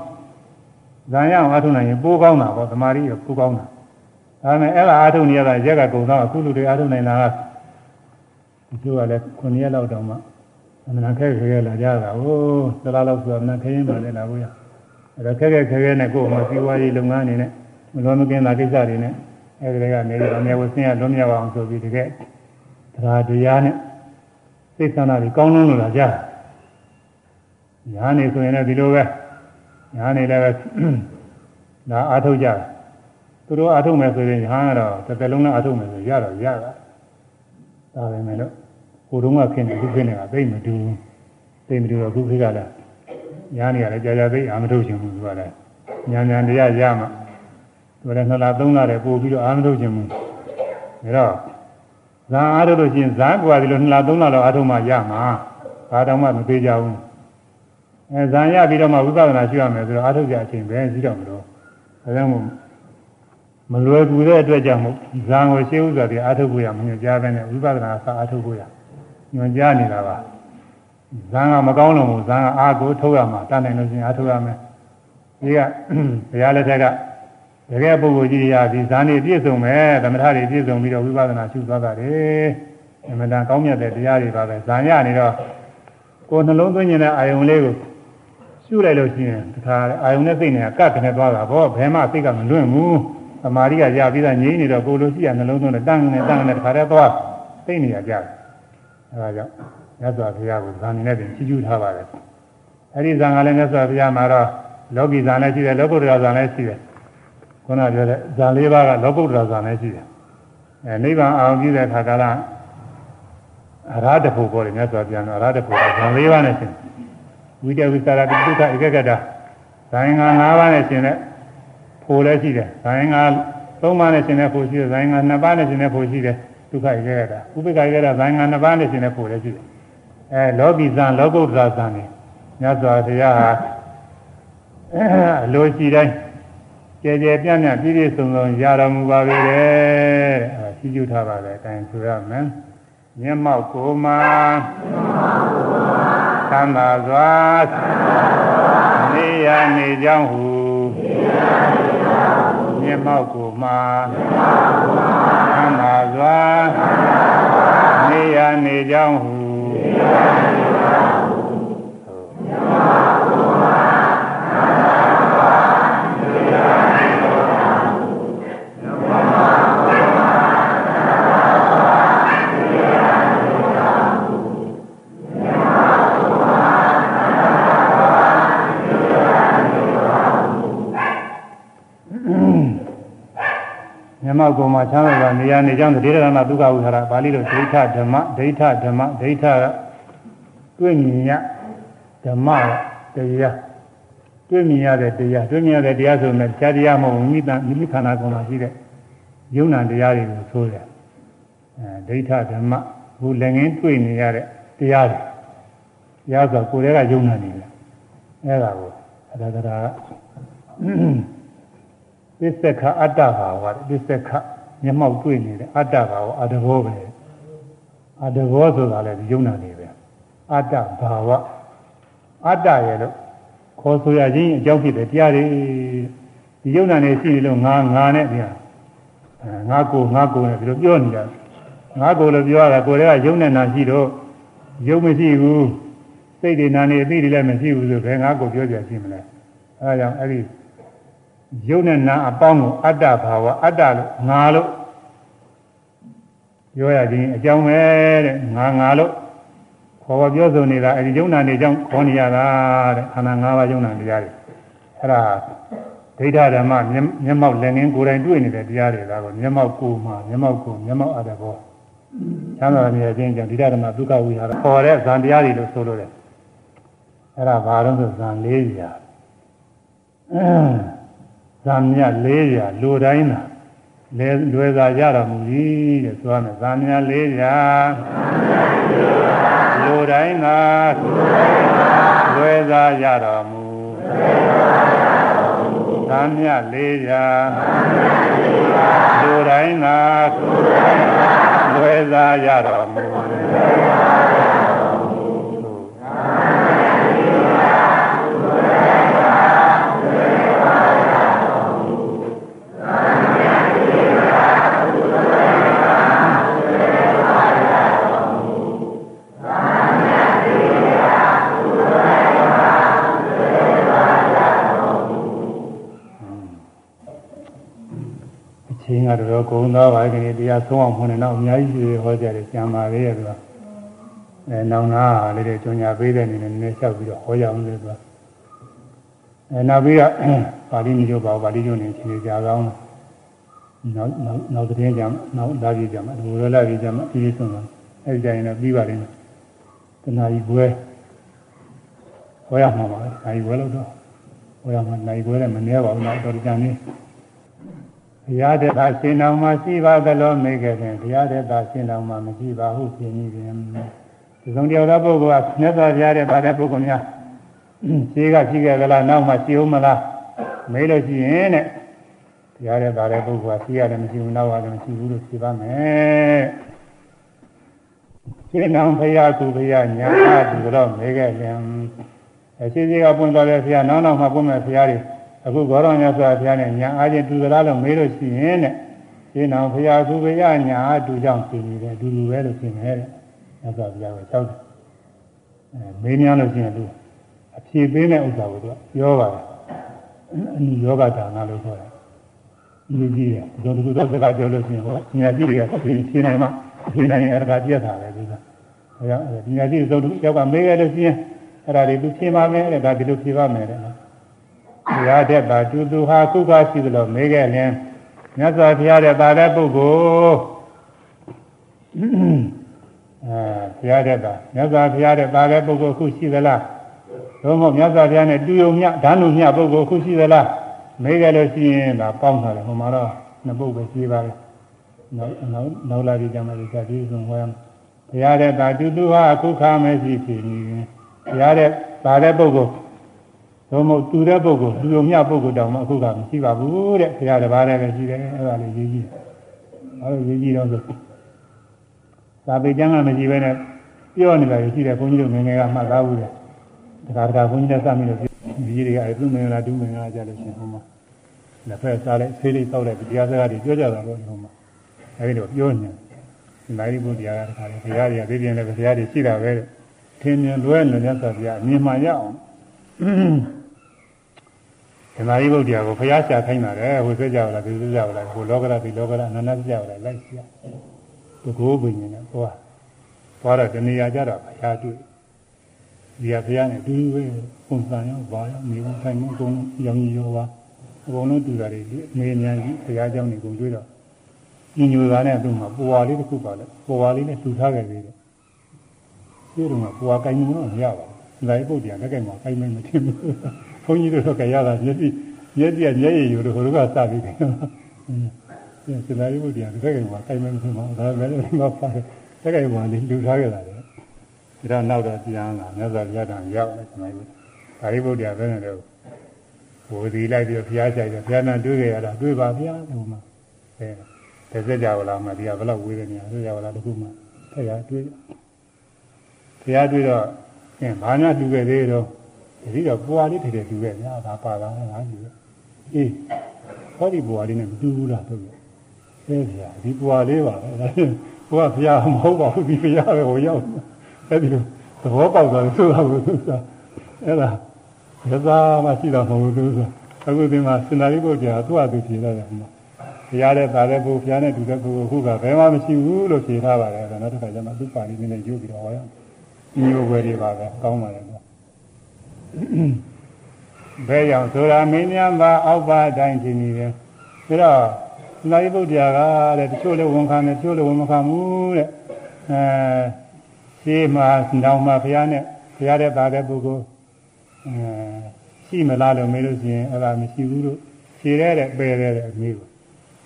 ဇန်ရအောင်အထုတ်နိုင်ရင်ပိုးကောင်းတာပေါ့သမာဓိကပိုးကောင်းတာဒါပေမဲ့အဲ့ဒါအထုတ်နေရတာရက်ကကုံတော့အခုလူတွေအထုတ်နိုင်တာက ဒီလိုကလည်း9ရက်လောက်တောင်မှအမှန်ခဲခဲလာကြတာဟိုးသလားလောက်ဆိုတာအမှန်ခဲရင်ပါလေလာဘူးရအဲ့ဒါခဲခဲခဲခဲနဲ့ကိုယ်မှစီးပွားရေးလုပ်ငန်းအနေနဲ့မလွန်မကင်းတာကိစ္စတွေနဲ့အဲ့ဒီကနေပြီးတော့မြေဝဆင်းရလွန်မြောက်အောင်ဆိုပြီးတကယ်တရားတရားနဲ့စိတ်ဆန္ဒတွေကောင်းလုံးလို့လာကြညာနေဆိုရင်လည်းဒီလိုပဲညာနေလည်းပဲဒါအားထုတ်ကြတယ်သူတို့အားထုတ်မယ်ဆိုရင်ညာကတော့တစ်သက်လုံးနဲ့အားထုတ်မယ်ဆိုရတော့ရတာ ဒါပဲမဲ့လို့ဟိုတုန်းကခင်တယ်ခုခင်နေတာသိမတူသိမတူတော့ခုခေတ်ကလည်းညာနေရတယ်ကြာကြာသိအာမထုတ်ချင်ဘူးသူကလည်းညာညာတရားရမှသူလည်းနှစ်လသုံးလတည်းပို့ပြီးတော့အာမထုတ်ချင်ဘူးဒါတော့ဇာအားထုတ်လို့ရှိရင်ဇာကွာဒီလိုနှစ်လသုံးလလောက်အားထုတ်မှရမှာဘာတောင်မှမသေးကြဘူးအဲဇာရပြီးတော့မှဝိပဿနာရှုရမယ်ဆိုတော့အားထုတ်ကြအချိန်ပဲရှိတော့မလို့ဒါကြောင့်မို့ မလွယ်ကူတဲ့အတွက်ကြောင့်မို့ဇာကိုရှင်းဥစွာပြီးအားထုတ်ဖို့ရမညွှန်ကြားပဲနဲ့ဝိပဿနာကအားထုတ်ဖို့ရညွှန်ကြားနေတာပါဇာကမကောင်းလို့မို့ဇာကအားကိုထုတ်ရမှာတတ်နိုင်လို့ရှိရင်အားထုတ်ရမယ်ဒီကဘုရားလက်ထက်ကတကယ်ပုဂ္ဂိုလ်ကြီးရာဒီဇာနေပြည့်စုံမယ်သမထတွေပြည့်စုံပြီးတော့ဝိပဿနာရှုသွားတာလေအမှန်တန်ကောင်းမြတ်တဲ့တရားတွေပါပဲဇာညနေတော့ကိုယ်နှလုံးသွင်းနေတဲ့အာယုံလေးကိုရှုလိုက်လို့ရှိရင်တခါအာယုံနဲ့စိတ်နဲ့ကပ်ကနေသွားတာဘောဘယ်မှစိတ်ကမလွင့်ဘူး သမာဓိကရပြီးသားငြိမ့်နေတော့ကိုလိုရှိရနှလုံးသွင်းတဲ့တန်းနေတန်းနေတခါတည်းသွားသိနေရကြတယ်အဲဒါကြောင့်မြတ်စွာဘုရားကိုဇာနေနဲ့ပြင်ချီးကျူးထားပါတယ်အဲဒီဇာကလည်းမြတ်စွာဘုရားမှာတော့လောကီဇာလည်းရှိတယ်လောကုတ္တရာဇာလည်းရှိတယ်ခုနပြောတဲ့ဇာလေးပါးကလောကုတ္တရာဇာလည်းရှိတယ်အဲနိဗ္ဗာန်အောင်ပြီးတဲ့အခါကလည်းအရာတဖို့ပေါ်တယ်မြတ်စွာဘုရားကအရာတဖို့ဇာလေးပါးနဲ့ရှင်ဝိတဝိသရာတိဒုက္ခဧကကတဇာယင်္ဂါ၅ပါးနဲ့ရှင်တဲ့ ဖို့လည်းရှိတယ်ဇာယင်္ဂါ၃ပါးနဲ့ရှင်တဲ့ဖို့ရှိတယ်ဇာယင်္ဂါ၂ပါးနဲ့ရှင်တဲ့ဖို့ရှိတယ်ဒုက္ခဧကကတဥပိ္ပခဧကကတဇာယင်္ဂါ၂ပါးနဲ့ရှင်တဲ့ဖို့လည်းရှိတယ်အဲလောကီဇာလောကုတ္တရာဇာနဲ့မြတ်စွာဘုရားဟာအလိုရှိတိုင်းကြဲကြဲပြန့်ပြန့်ပြည့်ပြည့်စုံစုံရတော်မူပါပေတယ်အဲရှိကျူထားပါလေအဲဒါဆိုရမယ်မျက်မှောက်ကိုမှာသံသာစွာနေရနေကြောင်းဟု မျက်မှောက်ကိုမှာသံသာစွာနေရနေကြောင်းဟု မျက်မှောက်ကိုမှချမ်းသာတာနေရာနေကြောင်းဒေရဏဒုက္ခဝိဟာရပါဠိလိုဒိဋ္ဌဓမ္မဒိဋ္ဌဓမ္မဒိဋ္ဌကတွေ့မြင်ရဓမ္မကတရားတွေ့မြင်ရတဲ့တရားတွေ့မြင်ရတဲ့တရားဆိုရင်တရားတရားမဟုတ်ဘူးမိတမိမိခန္ဓာကိုယ်မှာရှိတဲ့ယုံနာတရားတွေကိုဆိုတယ်အဲဒိဋ္ဌဓမ္မဘူးလည်းငင်းတွေ့နေရတဲ့တရားတွေတရားဆိုကိုယ်တည်းကယုံနာနေတယ်အဲဒါကိုအတ္တတရားက ပစ္စခအတ္တဘာဝပစ္စခမျက်မှောက်တွေ့နေတယ်အတ္တဘာဝအတဘောပဲအတဘောဆိုတာလည်းယုံနာနေပဲအတ္တဘာဝအတ္တရဲ့လို့ခေါ်ဆိုရခြင်းအကြောင်းဖြစ်တဲ့တရားတွေဒီယုံနာနေရှိနေလို့ငါငါနဲ့ပြန်ငါကိုငါကိုနဲ့ဒီလိုပြောနေတာငါကိုလို့ပြောရတာကိုယ်ကယုံနဲ့နာရှိတော့ယုံမရှိဘူးစိတ်တွေနာနေအသိတွေလည်းမရှိဘူးဆိုဘယ်ငါကိုပြောပြရှိမလဲအဲဒါကြောင့်အဲ့ဒီ ယုံနဲ့နာအပေါင်းကိုအတ္တဘာဝအတ္တလို့ငါလို့ပြောရခြင်းအကြောင်းပဲတဲ့ငါငါလို့ခေါ်ပြောဆိုနေတာအဲဒီယုံနာနေကြောင်းခေါ်နေရတာတဲ့ခန္ဓာ၅ပါးယုံနာတရားတွေအဲ့ဒါဒိဋ္ဌဓမ္မမျက်မှောက်လည်းငင်းကိုယ်တိုင်တွေ့နေတဲ့တရားတွေဒါကိုမျက်မှောက်ကိုမှမျက်မှောက်ကိုမျက်မှောက်အပ်တဲ့ဘောချမ်းသာနေခြင်းကြောင့်ဒိဋ္ဌဓမ္မဒုက္ခဝိဟာရခေါ်တဲ့ဇန်တရားတွေလို့ဆိုလို့တယ်အဲ့ဒါဘာလို့ဆိုဇန်၄ရာဇ န်မြတ်၄ရာလူတိုင်းသာလဲလွယ်သာရတော်မူ၏တဲ့ဆိုရမယ်ဇန်မြတ်၄ရာလူတိုင်းသာလွယ်သာရတော်မူသံမြလေးရာလူတိုင်းသာလွယ်သာရတော်မူ ကတော့ဂုံသားပါခင်ဗျတရားဆုံးအောင်ခွန်းနေတော့အများကြီးဟောကြတယ်ကျန်ပါလေရဲ့သူကအဲနောင်နာလေးတွေကျုံညာပေးတဲ့အနေနဲ့နည်းနည်းလျှောက်ပြီးတော့ဟောရအောင်လေသူကအဲနောက်ပြီးတော့ပါဠိမျိုးပါပါဠိမျိုးနေရှင်ကြကောင်းနောက်နောက်နောက်တဲ့ကြမှာနောက်လာကြည့်ကြမှာဒီလိုလာကြည့်ကြမှာဒီလိုဆုံးမှာအဲဒီတိုင်းတော့ပြီးပါလိမ့်မယ်တဏှာကြီးဘွဲဟောရမှာပါနိုင်ဘွဲလို့တော့ဟောရမှာနိုင်ဘွဲလည်းမနှဲပါဘူးတော့တော်ကြံနေ ဘုရားတဲ့သာရှင်တော်မှာရှိပါသလိုမေခဲ့တယ်ဘုရားတဲ့သာရှင်တော်မှာမရှိပါဟုပြင်ပြီးပြင်ဒီဆုံးတရားသောပုဂ္ဂိုလ်ကမြတ်စွာဘုရားတဲ့ဗာတဲ့ပုဂ္ဂိုလ်များရှိကရှိခဲ့ကြလားနောက်မှရှိဦးမလားမေးလို့ရှိရင်တဲ့ဘုရားတဲ့ဗာတဲ့ပုဂ္ဂိုလ်ကရှိရတယ်မရှိဘူးနောက်ရတယ်မရှိဘူးလို့ဖြေပါမယ်ရှင်တော်ဘုရားသူဘုရားညာအားသူတော့မေခဲ့ရင်အရှိရှိကပွင့်တော်တဲ့ဘုရားနောက်နောက်မှပွင့်မဲ့ဘုရားတွေ အခုဂေါရမြတ်စွာဘုရားနဲ့ညာအားချင်းတူသလားလို့မေးလို့ရှိရင်တဲ့ရှင်းအောင်ဘုရားသူဘုရားညာအားတူကြောင့်ပြင်နေတယ်အတူတူပဲလို့ရှင်းတယ်တဲ့မြတ်စွာဘုရားကကြောက်တယ်အဲမေးများလို့ရှိရင်သူအဖြေပေးတဲ့ဥစ္စာကိုသူပြောပါတယ်အနိယောဂဒါနလို့ခေါ်တယ်ဒီကြီးတယ်ဒီလိုတူတော့စကားပြောလို့ရှိရင်ဟောညာကြီးတွေကရှင်းနိုင်မှာရှင်းနိုင်ရင်အရကပြတ်တာပဲသူကဘုရားဒီညာကြီးသုံးတူယောက်ကမေးခဲ့လို့ရှိရင်အဲ့ဒါတွေသူရှင်းပါမယ်တဲ့ဒါဒီလိုဖြေပါမယ်တဲ့ဘု ရားတဲ့ပါတူသူဟာခုခရှိသလိုမေးခဲ့ရင်မြတ်စွာဘုရားတဲ့ပါတဲ့ပုဂ္ဂိုလ်အဲဘုရားတဲ့ပါမြတ်စွာဘုရားတဲ့ပါတဲ့ပုဂ္ဂိုလ်ခုရှိသလားသို့မဟုတ်မြတ်စွာဘုရားနဲ့တူယုံမြဓာနုမြပုဂ္ဂိုလ်ခုရှိသလားမေးကြလို့ရှိရင်ဒါပေါင်းထားတယ်ဟိုမှာတော့နှစ်ပုဒ်ပဲရှိပါတယ်နောက်နောက်နောက်လာပြီးကြမှာဒီကတိဆုံးဟောရမယ်ဘုရားတဲ့ပါတူသူဟာခုခမရှိဖြစ်နေဘုရားတဲ့ပါတဲ့ပုဂ္ဂိုလ် သို့မဟုတ်တူတဲ့ပုဂ္ဂိုလ်လူုံမြပုဂ္ဂိုလ်တောင်မှအခုကမရှိပါဘူးတဲ့ဘုရားတစ်ပါးတည်းပဲရှိတယ်အဲ့ဒါလေးရေးကြည့်အဲ့လိုရေးကြည့်တော့ဆိုသာပေကျမ်းကမရှိဘဲနဲ့ပြောနေတာရှိတယ်ဘုန်းကြီးတို့ငယ်ငယ်ကမှတ်သားဘူးတဲ့တခါတခါဘုန်းကြီးနဲ့စမ်းပြီးတော့ဒီတွေကအဲ့သူမင်္ဂလာဒုမင်္ဂလာကြလို့ရှင်ဟိုမှာလက်ဖက်စားလိုက်ဆေးလေးတောက်လိုက်တရားစကားတွေပြောကြတာတော့ဟိုမှာအဲ့ဒီတော့ပြောနေတယ်နိုင်ဘုရားကတခါလေဘုရားတွေကသိပြင်းလည်းဘုရားတွေရှိတာပဲတဲ့ထင်မြင်လွဲလွန်ရသော်ဗျာအမြင်မှန်ရအောင် ဓမ္မရိပုတ္တရာကိုဖျားရှာခိုင်းတာလေဟိုဆက်ကြပါလားဒီဆက်ကြပါလားဟိုလောကရဒီလောကရအနန္တကြပါလားလိုက်ရှာတကိုးပင်နဲ့သွားသွားတော့တဏှာကြတော့ဖျားတွေ့ဒီကဖျားနဲ့တူတူပဲပုံစံရောဘာရောနေဝင်ဆိုင်မှုအကုန်ရောင်ကြီးရောပါအကုန်လုံးတူတာတွေအမေမြန်ကြီးဖျားเจ้าနေကုန်တွေ့တော့ညညူသားနဲ့သူ့မှာပူဝါလေးတစ်ခုပါလဲပူဝါလေးနဲ့တူထားခဲ့သေးတယ်ဒီတော့ကပူဝါကိုင်းမှုတော့မရပါဘူးလိုက်ပုတ်တရားလက်ကဲမှာကိုင်းမမထင်ဘူး ဘုန်းကြီးတို့တော့ကြရတာမျက်စိမျက်စိကမျက်ရည်ယူလို့ဟိုလိုကစပြီးတယ်။အင်းစလာရီဘုရားတကယ်ကတိုင်မင်းမှာဒါပဲလည်းမပါတယ်။တကယ်ကလည်းလူထားခဲ့တာလေ။ဒါတော့နောက်တော့ပြန်လာမြတ်စွာဘုရားတန်ရောက်တယ်ကျွန်တော်။ဒါရီဘုရားပဲနဲ့တော့ဝေဒီလိုက်ပြီးဘုရားဆိုင်တယ်ဘုရားနာတွေ့ကြရတာတွေ့ပါဗျာဟိုမှာ။အဲတစ်စက်ကြလာမှဒီကဘလောက်ဝေးတယ်ညာတွေ့ကြလာတခုမှဖခင်တွေ့ဘုရားတွေ့တော့အင်းဘာညာတူခဲ့သေးတော့ ဒီတော့ပွာလေးထည့်ထည့်တူရဲ့ညာဒါပါလာငါယူအေးဟောဒီပွာလေးနဲ့မတူဘူးလားတို့အဲဗျာဒီပွာလေးပါဘုရားဘုရားမဟုတ်ပါဘူးဒီဘုရားပဲဟိုရောက်အဲဒီလိုသဘောပေါက်တာဆိုတာကိုသူကအဲ့ဒါရသာမှရှိတာမဟုတ်ဘူးသူဆိုအခုဒီမှာစင်္သာရိပုတ္တရာသူ့အတူဖြေလိုက်တယ်မှာဘုရားနဲ့သာတဲ့ပုဂ္ဂိုလ်ဘုရားနဲ့တူတဲ့ပုဂ္ဂိုလ်ခုကဘယ်မှမရှိဘူးလို့ဖြေထားပါတယ်ဒါနောက်တစ်ခါကျမှသူ့ပါဠိနည်းနဲ့ယူပြီးတော့ဟောရအောင်ဒီလိုပဲတွေပါပဲကောင်းပါလေတော့ ဘယ်ကြောင့်ဆိုတာမင်းများပါအောက်ပါအတိုင်းဒီနည်းပဲဒါတော့လာရိပုတ္တရာကတဲ့တချို့လည်းဝန်ခံတယ်တချို့လည်းဝန်မခံဘူးတဲ့အဲရှင်းမှာနောင်မှာဘုရားနဲ့ဘုရားတဲ့သာတဲ့ပုဂ္ဂိုလ်အဲရှိမလားလို့မေးလို့ရှိရင်အဲ့ဒါမရှိဘူးလို့ဖြေရတဲ့ပယ်ရတဲ့အမေးကို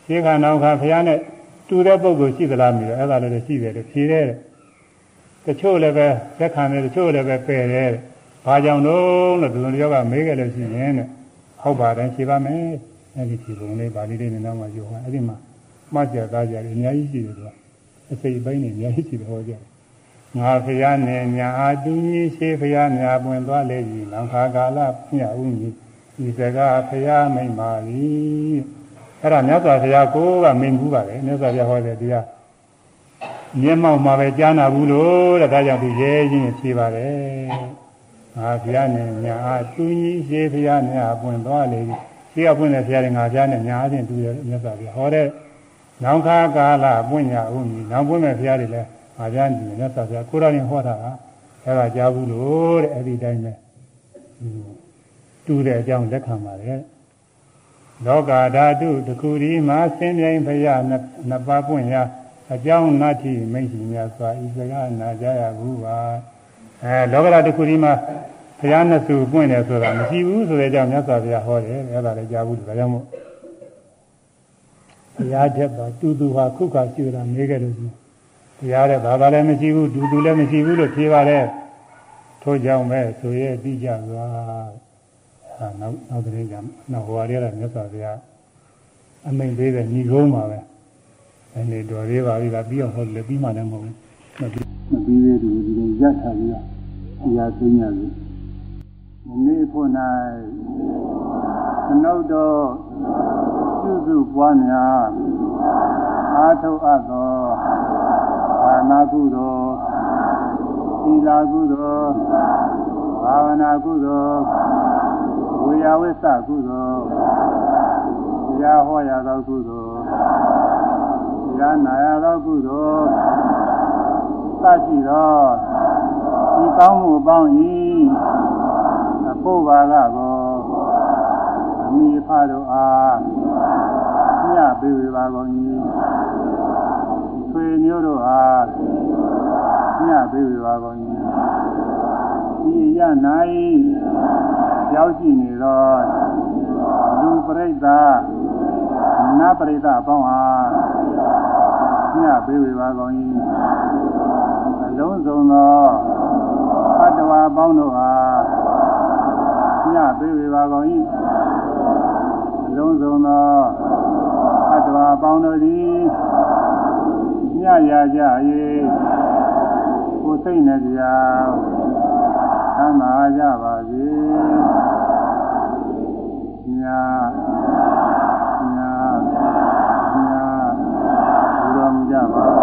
ရှင်းခါနောင်ခါဘုရားနဲ့တူတဲ့ပုဂ္ဂိုလ်ရှိသလားမေးတော့အဲ့ဒါလည်းရှိတယ်လို့ဖြေရတဲ့တချို့လည်းပဲသက်ခံတယ်တချို့လည်းပဲပယ်တယ် ဘာကြောင့်လို့လို့ဒီလိုယောကမေးကြလို့ရှိရင်တဲ့ဟုတ်ပါတယ်ဖြေပါမယ်အဲ့ဒီဖြေပုံလေးပါဠိလေးနဲ့တော့မှပြောပါအဲ့ဒီမှာမှတ်ကြသားကြတယ်အများကြီးရှိတယ်သူကအစိပ်ပိုင်းနေအများကြီးရှိတယ်ဟောကြတယ်ငါဖရာနဲ့ညာအတူကြီးရှိဖရာများပွင့်သွားလေကြီးလံခါကာလမြတ်ဦးကြီးဒီစကားဖရာမိန်ပါလိအဲ့ဒါမြတ်စွာဘုရားကိုကမိန်ဘူးပါလေမြတ်စွာဘုရားဟောတဲ့တရားမျက်မှောက်မှာပဲကြားနာဘူးလို့တဲ့ဒါကြောင့်သူရဲချင်းဖြေပါတယ် ငါဘုရားနဲ့ညာအတူကြီးရှိဖရာများပွင့်သွားလေကြီးရှိကပွင့်တဲ့ဘုရားတွေငါဘုရားနဲ့ညာအချင်းတူတယ်မြတ်စွာဘုရားဟောတဲ့နောင်ခါကာလပွင့်ညာဦးကြီးနောင်ပွင့်မဲ့ဘုရားတွေလည်းအာကြန်ဒီမြတ်စွာဘုရားကိုရရင်ဟောတာကအဲ့ဒါကြားဘူးလို့တဲ့အဲ့ဒီတိုင်းပဲတူတဲ့အကြောင်းလက်ခံပါတယ်လောကဓာတုတခုဒီမှာဆင်းပြိုင်ဘုရားနှစ်ပါးပွင့်ရာအကြောင်းနာတိမိတ်ရှိများစွာဤစကားနာကြရဘူးပါ အဲလောကဓာတုတခုဒီမှာဘုရားနှစ်စုပွင့်တယ်ဆိုတာမရှိဘူးဆိုတဲ့အကြောင်းမြတ်စွာဘုရားဟောတယ်အဲ့ဒါလည်းကြားဘူးဒါကြောင့်မို့ဘုရားတက်ပါတူတူဟာခုခါရှိတာမေးခဲ့လို့ရှိရင်တရားတဲ့ဘာသာလည်းမရှိဘူးဒူဒူလည်းမရှိဘူးလို့ဖြေပါတယ်ထို့ကြောင့်ပဲဆိုရဲသိကြသွားဟာနောက်နောက်တဲ့ကနောက်ဟိုဟာတွေကမြတ်စွာဘုရားအမိန်ပေးတဲ့ညီကုန်းပါပဲအဲ့ဒီတော်သေးပါပြီကပြီးအောင်ဟောလည်းပြီးမှလည်းမဟုတ်ဘူးမပြီးမပြီးသေးဘူးဒီလိုရထားပြီးတော့ တရားသိညာပြီဒီနေ့ဖို့၌သနုတ်တော်ပြုစုပွားများအာထုအပ်သောဘာနာကုသိုလ်သီလကုသိုလ်ဘာဝနာကုသိုလ်ဝေယဝိသကုသိုလ်တရားဟောရသောကုသိုလ်တရားနာရသောကုသိုလ်စရှိသော ဒီကောင်းမှုပေါင်း၏အဖို့ပါကကိုအမိဖတို့အားညပေးဝေပါကုန်၏ဆွေမျိုးတို့အားညပေးဝေပါကုန်၏ဒီရနိုင်ရောက်ရှိနေသောလူပရိသတ်နတ်ပရိသတ်အပေါင်းအားညပေးဝေပါကုန်၏အလုံးစုံသောဘ တ္တဝါပေါင်းတို့ဟာညပြေဝေပါကုန်၏အလုံးစုံသောတ္တဝါပေါင်းတို့သည်ညရာကြ၏ကိုယ်စိတ်နဲ့တရားသမ်းသာကြပါစေညညညဘုရားမူကြပါ